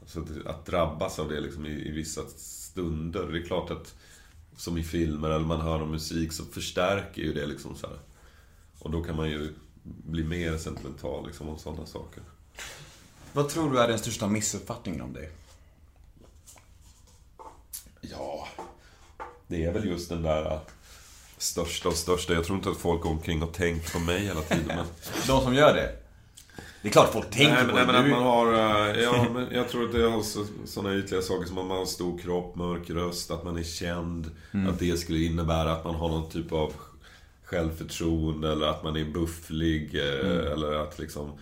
Alltså att, att drabbas av det liksom i, i vissa stunder. Det är klart att som i filmer eller man hör någon musik så förstärker ju det liksom så här. Och då kan man ju bli mer sentimental liksom om sådana saker. Vad tror du är den största missuppfattningen om dig? Ja, det är väl just den där största och största. Jag tror inte att folk går omkring och tänkt på mig hela tiden. Men... De som gör det? Det är klart folk tänker Nej, på men, nej, det. men att man har... äh, Ja, men jag tror att det har så, sådana ytliga saker som att man har stor kropp, mörk röst, att man är känd. Att det skulle innebära att man har någon typ av självförtroende eller att man är bufflig. eh, Eller att liksom...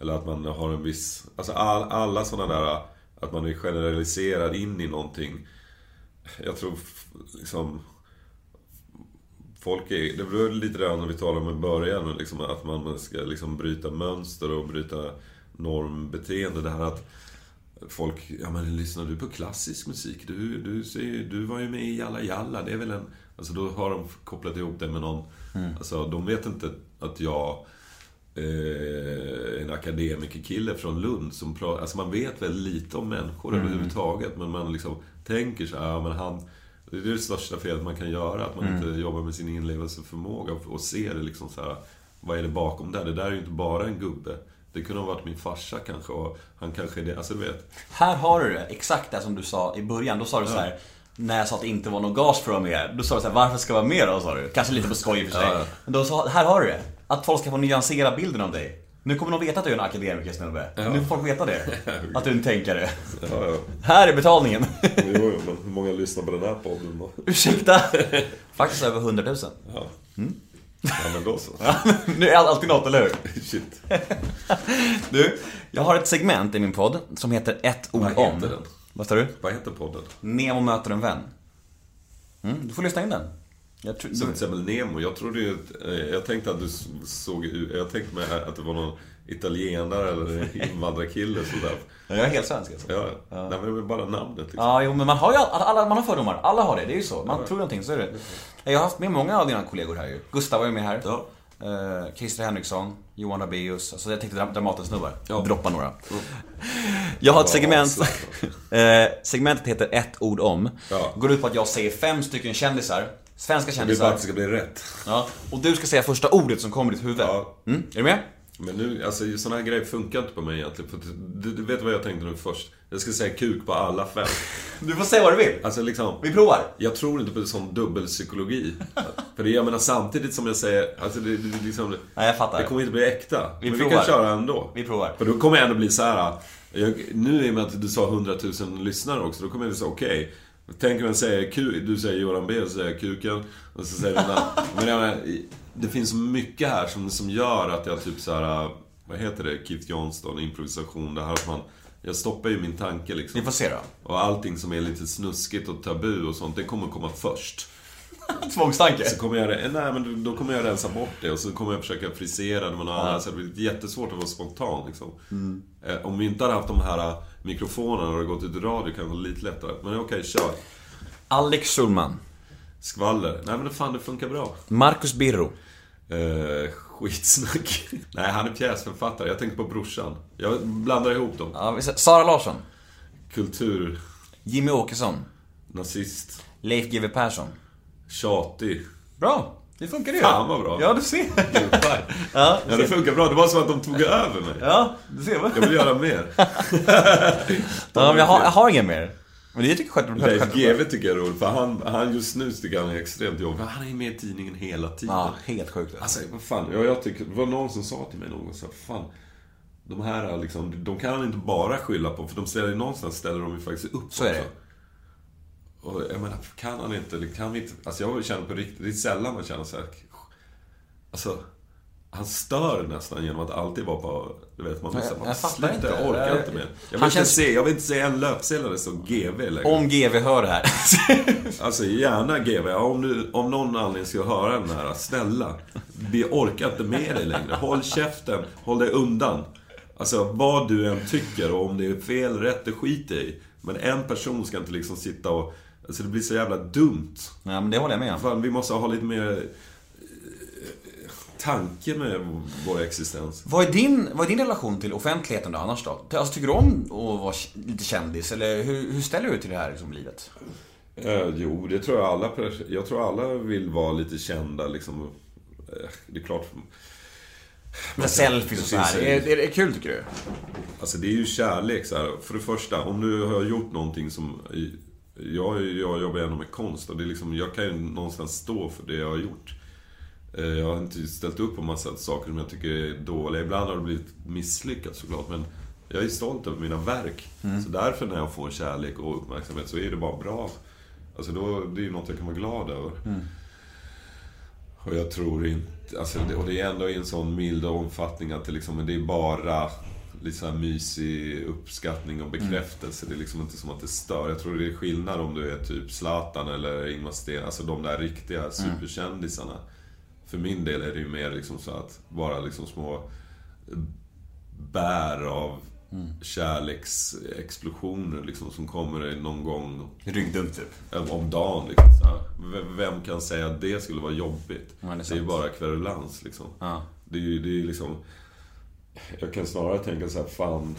Eller att man har en viss... Alltså all, alla sådana där... Att man är generaliserad in i någonting. Jag tror liksom... Folk är, det var lite det när vi talade om i början, liksom, att man ska liksom bryta mönster och bryta normbeteende. Det här att folk, ja men lyssnar du på klassisk musik? Du, du, ser, du var ju med i Jalla Jalla, det är väl en... Alltså då har de kopplat ihop det med någon... Alltså de vet inte att jag eh, en akademikerkille från Lund som pratar... Alltså man vet väldigt lite om människor överhuvudtaget. Men man liksom tänker så här, ja men han... Det är det största felet man kan göra, att man inte jobbar med sin inlevelseförmåga och, och ser det liksom så här. Vad är det bakom där? Det där är ju inte bara en gubbe. Det kunde ha varit min farsa kanske och han kanske är det, alltså du vet. Här har du det, exakt det som du sa i början. Då sa du så här. När jag sa att det inte var någon gas för att vara med. Då sa du såhär, varför ska jag vara med då? Sa du. Kanske lite på skoj i och för sig. Ja, ja. Men då sa, här har du det. Att folk ska få nyansera bilden av dig. Nu kommer de veta att du är en akademiker snubbe. Nu får folk veta det. Att du är en tänkare. Ja, ja. Här är betalningen. Jo, jo, men hur många lyssnar på den här podden då? Ursäkta? Faktiskt över 100 000. Ja. Ja, men då så. Nu är alltid något, eller hur? Shit. Du, jag har ett segment i min podd som heter ett ord Vad om. heter den? Vad sa du? Vad heter podden? Nemo möter en vän. Mm, du får lyssna in den. Jag tror, Som till exempel Nemo. Jag trodde ju att, eh, Jag tänkte att du såg Jag tänkte mig att det var någon italienare eller invandrarkille sådär. jag är helt svensk alltså. Ja, Nej, men det är bara namnet liksom. Ja, jo, men man har ju all- alla, man har fördomar. Alla har det, det är ju så. Man tror någonting, så är det. Jag har haft med många av dina kollegor här ju. Gustav var ju med här. Ja. Eh, Christer Henriksson, Johan Rabaeus. Alltså jag tänkte Dram- Dramaten-snubbar. Ja. Droppa några. Jag har ett segment. eh, segmentet heter ett ord om. Ja. Går ut på att jag säger fem stycken kändisar. Svenska kändisar. att det ska bli rätt. Ja, och du ska säga första ordet som kommer i ditt huvud. Ja. Mm, är du med? Men nu, alltså sådana här grejer funkar inte på mig egentligen. För du, du vet vad jag tänkte nu först? Jag ska säga kuk på alla fem. Du får säga vad du vill. Alltså liksom... Vi provar. Jag tror inte på sån dubbelpsykologi. För det, jag menar samtidigt som jag säger, alltså det, det, liksom... Nej, jag fattar. Det kommer inte bli äkta. Vi men provar. vi kan köra ändå. Vi provar. För då kommer jag ändå bli så här. Jag, nu i och med att du sa 100 000 lyssnare också, då kommer jag bli så okej. Tänk om jag säger kuk, du säger Göran B, så säger jag kuken. Och så säger du. Men jag menar, det finns mycket här som, som gör att jag typ så här. Vad heter det? Keith Johnston, improvisation. Det här att man... Jag stoppar ju min tanke liksom. Vi får se då. Och allting som är lite snuskigt och tabu och sånt, det kommer komma först. Tvångstanke. Så kommer jag, nej, men då kommer jag rensa bort det och så kommer jag försöka frisera det med något annat. Så det blir jättesvårt att vara spontan liksom. Eh, Om vi inte hade haft de här eh, mikrofonerna och gått ut i radio kan det vara lite lättare. Men okej, kör. Alex Schulman. Skvaller. Nej men fan, det funkar bra. Marcus Birro. Eh, skitsnack. nej, han är pjäsförfattare. Jag tänkte på brorsan. Jag blandar ihop dem. Ja, vi säger- Sara Larsson. Kultur, Jimmy Åkesson. nazist, Leif GW Persson. tjatig. Bra. Det funkar ju. Fan, vad bra. Ja, du ser. ja, Ja, det funkar bra. Det var som att de tog över mig. ja du ser. Jag vill göra mer. Ja, men jag, har, jag har ingen mer. Men det tycker jag Leif själv- GW tycker jag är roligt, för han, han just nu tycker han är extremt jobbig. Han är med i tidningen hela tiden. Ja, helt sjukt. Alltså, vad fan. Ja, jag tycker, det var någon som sa till mig någon gång så här, fan. De här liksom, de kan han inte bara skylla på, för de ställer någonstans ställer de ju faktiskt upp Så är det. också. Och jag menar, kan han inte, kan vi inte, alltså jag känner på riktigt, det är sällan man känner så här, alltså, han stör nästan genom att alltid vara på, du vet, man måste Jag- bara sluta, inte. jag orkar Jag- inte mer. Jag vill, Han inte känns- se, jag vill inte se en löpsedel står GV längre. Om GW hör det här. Alltså gärna GV, om du om någon anledning ska höra den här, snälla. Vi orkar inte med dig längre. Håll käften, håll dig undan. Alltså vad du än tycker och om det är fel, rätt, det skiter i. Men en person ska inte liksom sitta och... Alltså det blir så jävla dumt. Ja, men det håller jag med om. Fan, vi måste ha lite mer tanke med vår existens. Vad är, din, vad är din relation till offentligheten då, annars då? Alltså, tycker du om att vara lite kändis? Eller hur, hur ställer du dig till det här liksom, livet? Eh, jo, det tror jag alla... Jag tror alla vill vara lite kända liksom. Eh, Det är klart... Med selfies och så här. Är, är det kul tycker du? Alltså det är ju kärlek så här. För det första, om du har gjort någonting som... Jag, jag jobbar ändå med konst och det är liksom, jag kan ju någonstans stå för det jag har gjort. Eh, Jag har inte ställt upp på massa saker som jag tycker är dåliga. Ibland har det blivit misslyckat såklart, men jag är stolt över mina verk. Så därför när jag får kärlek och uppmärksamhet så är det bara bra. Alltså då, det är ju något jag kan vara glad över. Och jag tror inte, alltså, det- och det är ändå i en sån mild omfattning att det liksom, det är bara lite så här mysig uppskattning och bekräftelse. Det är liksom inte som att det stör. Jag tror det är skillnad om du är typ Zlatan eller Ingmar Sten, alltså de där riktiga superkändisarna. För min del är det ju mer liksom så att vara liksom små bär av kärleksexplosioner liksom som kommer någon gång Ryggdumt typ. om dagen. Liksom. Vem kan säga att det skulle vara jobbigt? Ja, det är det, är ju bara kverulans liksom. Ja. Det är ju det är liksom... Jag kan snarare tänka så här, fan...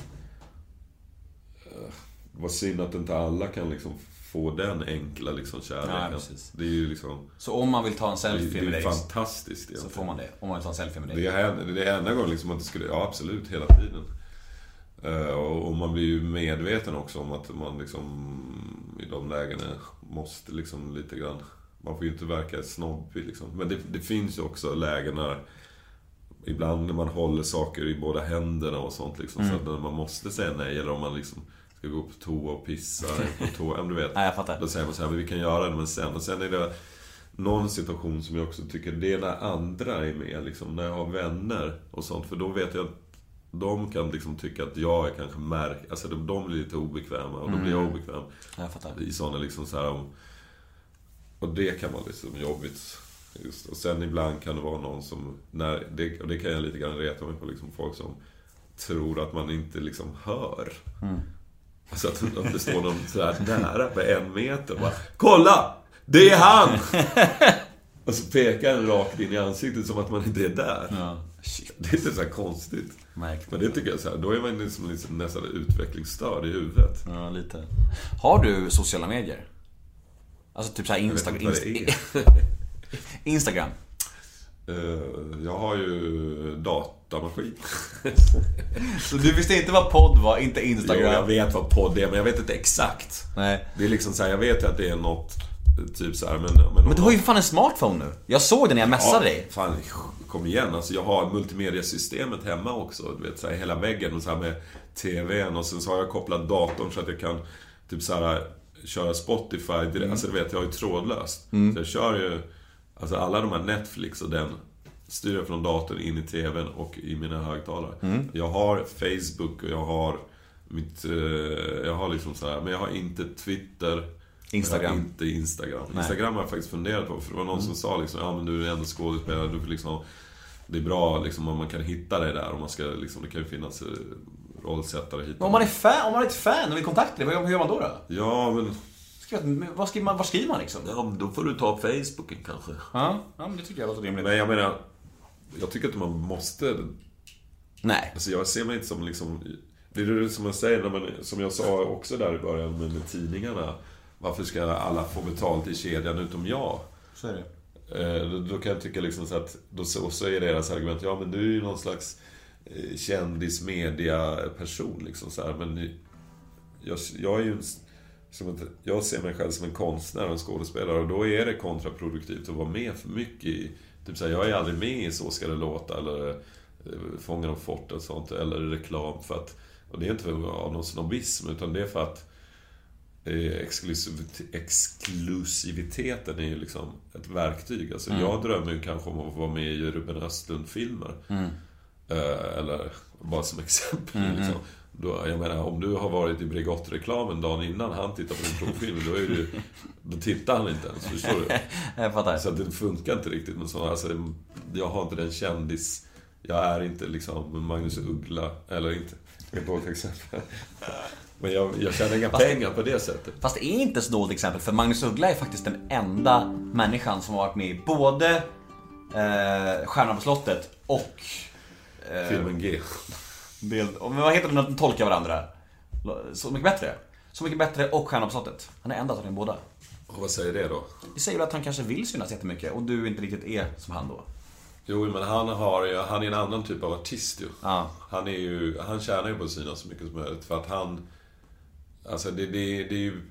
eh, Vad synd att inte alla kan liksom få den enkla liksom kärleken. Precis. det är ju liksom... Så om man vill ta en Det är, selfie det med är dig fantastiskt så egentligen. får man det. Om man vill ta en selfie med dig. Det är, det är enda gången liksom att det skulle, ja absolut, hela tiden. Eh, och, man blir ju medveten också om att man liksom i de lägena måste liksom lite grann... Man får ju inte verka snobbig liksom. Men det, det finns ju också lägen när... Ibland när man håller saker i båda händerna och sånt liksom. Så att man måste säga nej eller om man liksom ska gå på toa och pissa på toa. Ja, du vet. Nej, jag fattar. Då säger man så här, vi kan göra det men sen. Och sen är det någon situation som jag också tycker, det är när andra är med. Liksom, när jag har vänner och sånt. För då vet jag att de kan liksom tycka att jag är kanske märk... Alltså de, de blir lite obekväma och då blir jag obekväm. Jag fattar. I sådana liksom så här om... Och det kan vara liksom jobbigt. Just. Och sen ibland kan det vara någon som... När, det, och det kan jag lite grann reta mig på. Liksom, folk som tror att man inte liksom hör. Alltså att, att det står någon så här nära på en meter bara Kolla! Det är han! och så pekar den rakt in i ansiktet som att man inte är där. Ja. Det är inte så konstigt. Märkligt. Men det tycker jag så här, då är man liksom, liksom nästan utvecklingsstörd i huvudet. Ja, lite. Har du sociala medier? Alltså typ såhär Insta Instagram? Eh, Jag har ju datamaskin. Så du visste inte vad podd var, inte Jo, Instagram? jag vet vad podd är, men jag vet inte exakt. Nej. Det är liksom så här, jag vet ju att det är något, typ så här, men... Men, Men du har ju fan en smartphone nu. Jag såg det när jag messade dig. Fan, kom igen. Alltså, jag har multimediasystemet hemma också. Du vet, så här, hela väggen och så här med TVn. Och sen så har jag kopplat datorn så att jag kan typ så här, köra Spotify direkt. Alltså du vet, jag har ju trådlöst. Så jag kör ju, alltså alla de här Netflix och den styr jag från datorn in i TVn och i mina högtalare. Jag har Facebook och jag har mitt, eh, jag har liksom så här, men jag har inte Twitter. Instagram. Inte Instagram. Instagram har jag faktiskt funderat på. För det var någon som sa liksom, ja men du är ändå skådespelare, du får liksom... Det är bra liksom om man kan hitta dig där. Om man ska, liksom, det kan ju finnas eh, rollsättare hit Om man är fan, om man är ett fan och vill kontakta dig, vad hur gör man då? då? Ja, men... Vad, skriver man, vad skriver man liksom? Ja, men då får du ta Facebooken kanske. Ja, ja men det tycker jag låter rimligt. Men jag menar... Jag tycker inte man måste... Nej. Alltså jag ser mig inte som liksom... Det är det som jag säger, när man, som jag sa också där i början med, tidningarna. Varför ska alla få betalt i kedjan utom jag? Så är det. Eh, då, kan jag tycka liksom så att, då så, så är deras argument, ja men du är ju någon slags eh, kändis media person liksom så här, men jag, jag är ju en, som ett, jag ser mig själv som en konstnär och en skådespelare och då är det kontraproduktivt att vara med för mycket i, typ så här, jag är aldrig med i Så ska det låta eller eh, Fångarna på fortet och sånt, eller reklam för att, och det är inte av någon snobbism utan det är för att eh, exklusivit- exklusiviteten är ju liksom ett verktyg. Alltså jag drömmer ju kanske om att vara med i Ruben Östlund-filmer. Eh, eller bara som exempel. Liksom. Då, jag menar, om du har varit i Bregott-reklamen dagen innan han tittar på din provfilm, då, är du, då tittar han inte ens. Förstår du? Jag fattar. Så det funkar inte riktigt med sådana. Alltså, jag har inte den kändis... Jag är inte liksom Magnus Uggla, eller inte. Det är ett dåligt exempel. Men jag, jag tjänar inga pengar på det sättet. Fast det är inte så dåligt exempel, för Magnus Uggla är faktiskt den enda människan som har varit med i både eh, Stjärnan på slottet och... Eh, Filmen G. del, men vad heter det när de tolkar varandra? Så mycket bättre. Så mycket bättre och Stjärnan på slottet. Han är enda som är båda. Och vad säger det då? Det säger väl att han kanske vill synas jättemycket och du inte riktigt är som han då. Jo, men han har han är en annan typ av artist ju. Ja. Han är ju, han tjänar ju på att synas så mycket som möjligt för att han... Alltså det, det, det är ju...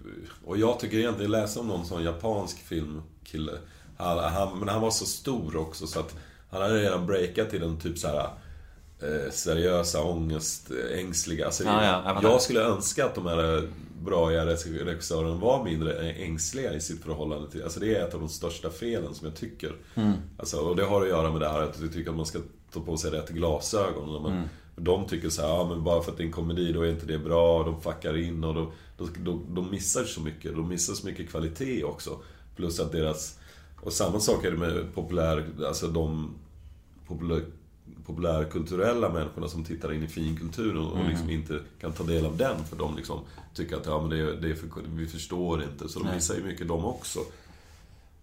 Och jag tycker egentligen, jag läste om någon sån japansk filmkille. Han, han, men han var så stor också så att han hade redan breakat till den typ så här eh, seriösa, ångest, ängsliga. Alltså, Ja, ja, jag skulle önska att de här braiga regissörerna var mindre ängsliga i sitt förhållande till... Alltså det är ett av de största felen som jag tycker. Mm. Alltså, och det har att göra med det här att jag tycker att man ska ta på sig rätt glasögon. När man, Mm. De tycker så här, ja men bara för att det är en komedi då är inte det bra, de fuckar in och de, de, de, de missar så mycket. De missar så mycket kvalitet också. Plus att deras... Och samma sak är det med populär... Alltså de populär, populärkulturella människorna som tittar in i finkulturen och Mm. liksom inte kan ta del av den för de liksom tycker att ja, men det, det är för, vi förstår inte. Så de missar ju mycket de också.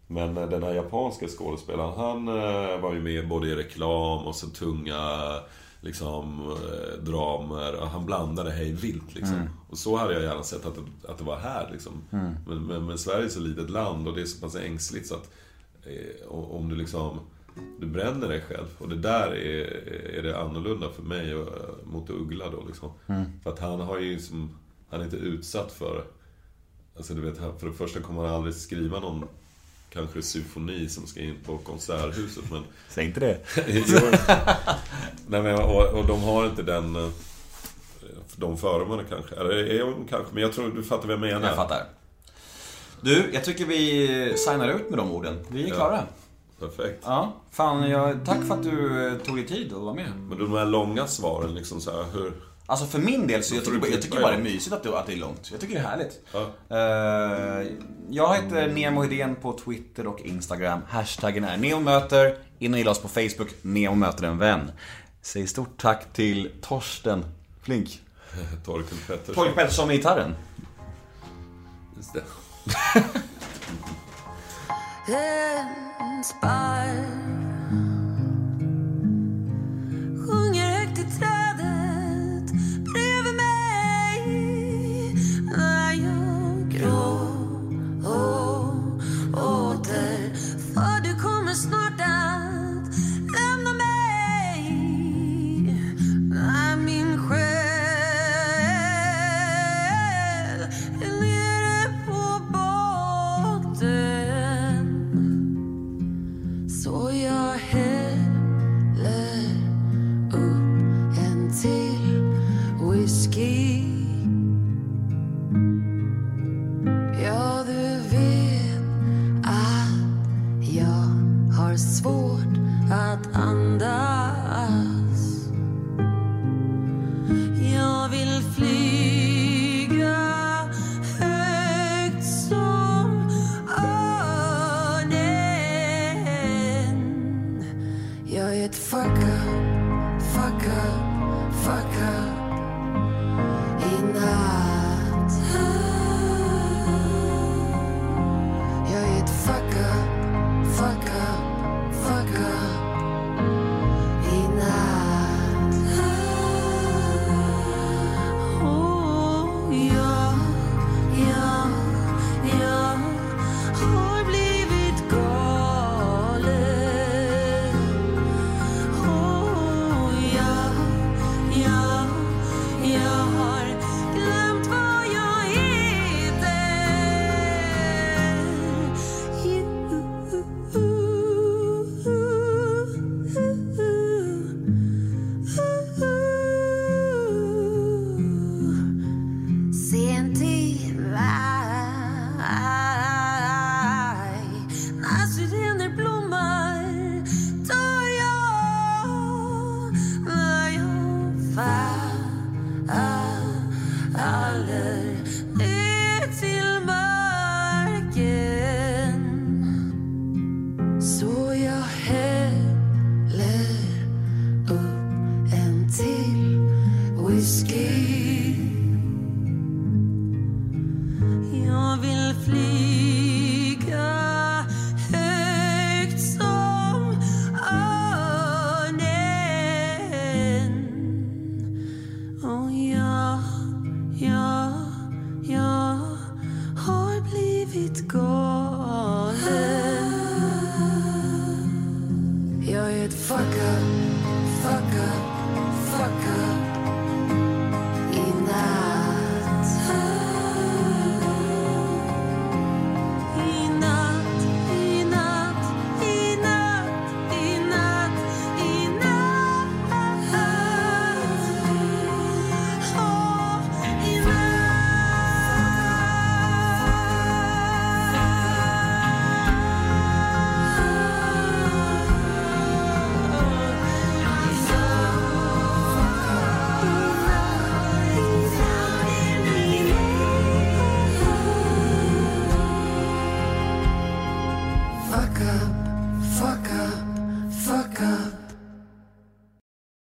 Men eh, den här japanska skådespelaren, han eh, var ju med både i reklam och så tunga liksom, eh, dramer. Han blandade hej vilt liksom. Och så hade jag gärna sett att det, att det var här liksom. Men, men, men Sverige är så litet land och det är så pass ängsligt så att eh, om du liksom du bränner dig själv. Och det där är, är det annorlunda för mig och, eh, mot Uggla då liksom. För att han har ju som, han är inte utsatt för Alltså du vet, för det första kommer han aldrig skriva någon kanske symfoni som ska in på Konserthuset men... Säg inte det. nej, men, och, och de har inte den... eh, De fördomarna kanske. Eller är de kanske, men jag tror du fattar vad jag menar. Jag fattar. Du, jag tycker vi signar ut med de orden. Vi är Ja. Perfekt. Ja, fan, jag, tack för att du eh, tog dig tid att vara med. Men de här långa svaren liksom så här, hur... Alltså för min del så jag tycker, jag tycker bara det är mysigt att det, att det är långt. Jag tycker det är härligt. Ja. Eh, jag heter Nemo Hedén på Twitter och Instagram. Hashtaggen är neomöter. In och gilla oss på Facebook, Nemo möter en vän. Säg stort tack till Torsten Flink. Torkel Pettersson. Torkel Pettersson med gitarren. Just det. En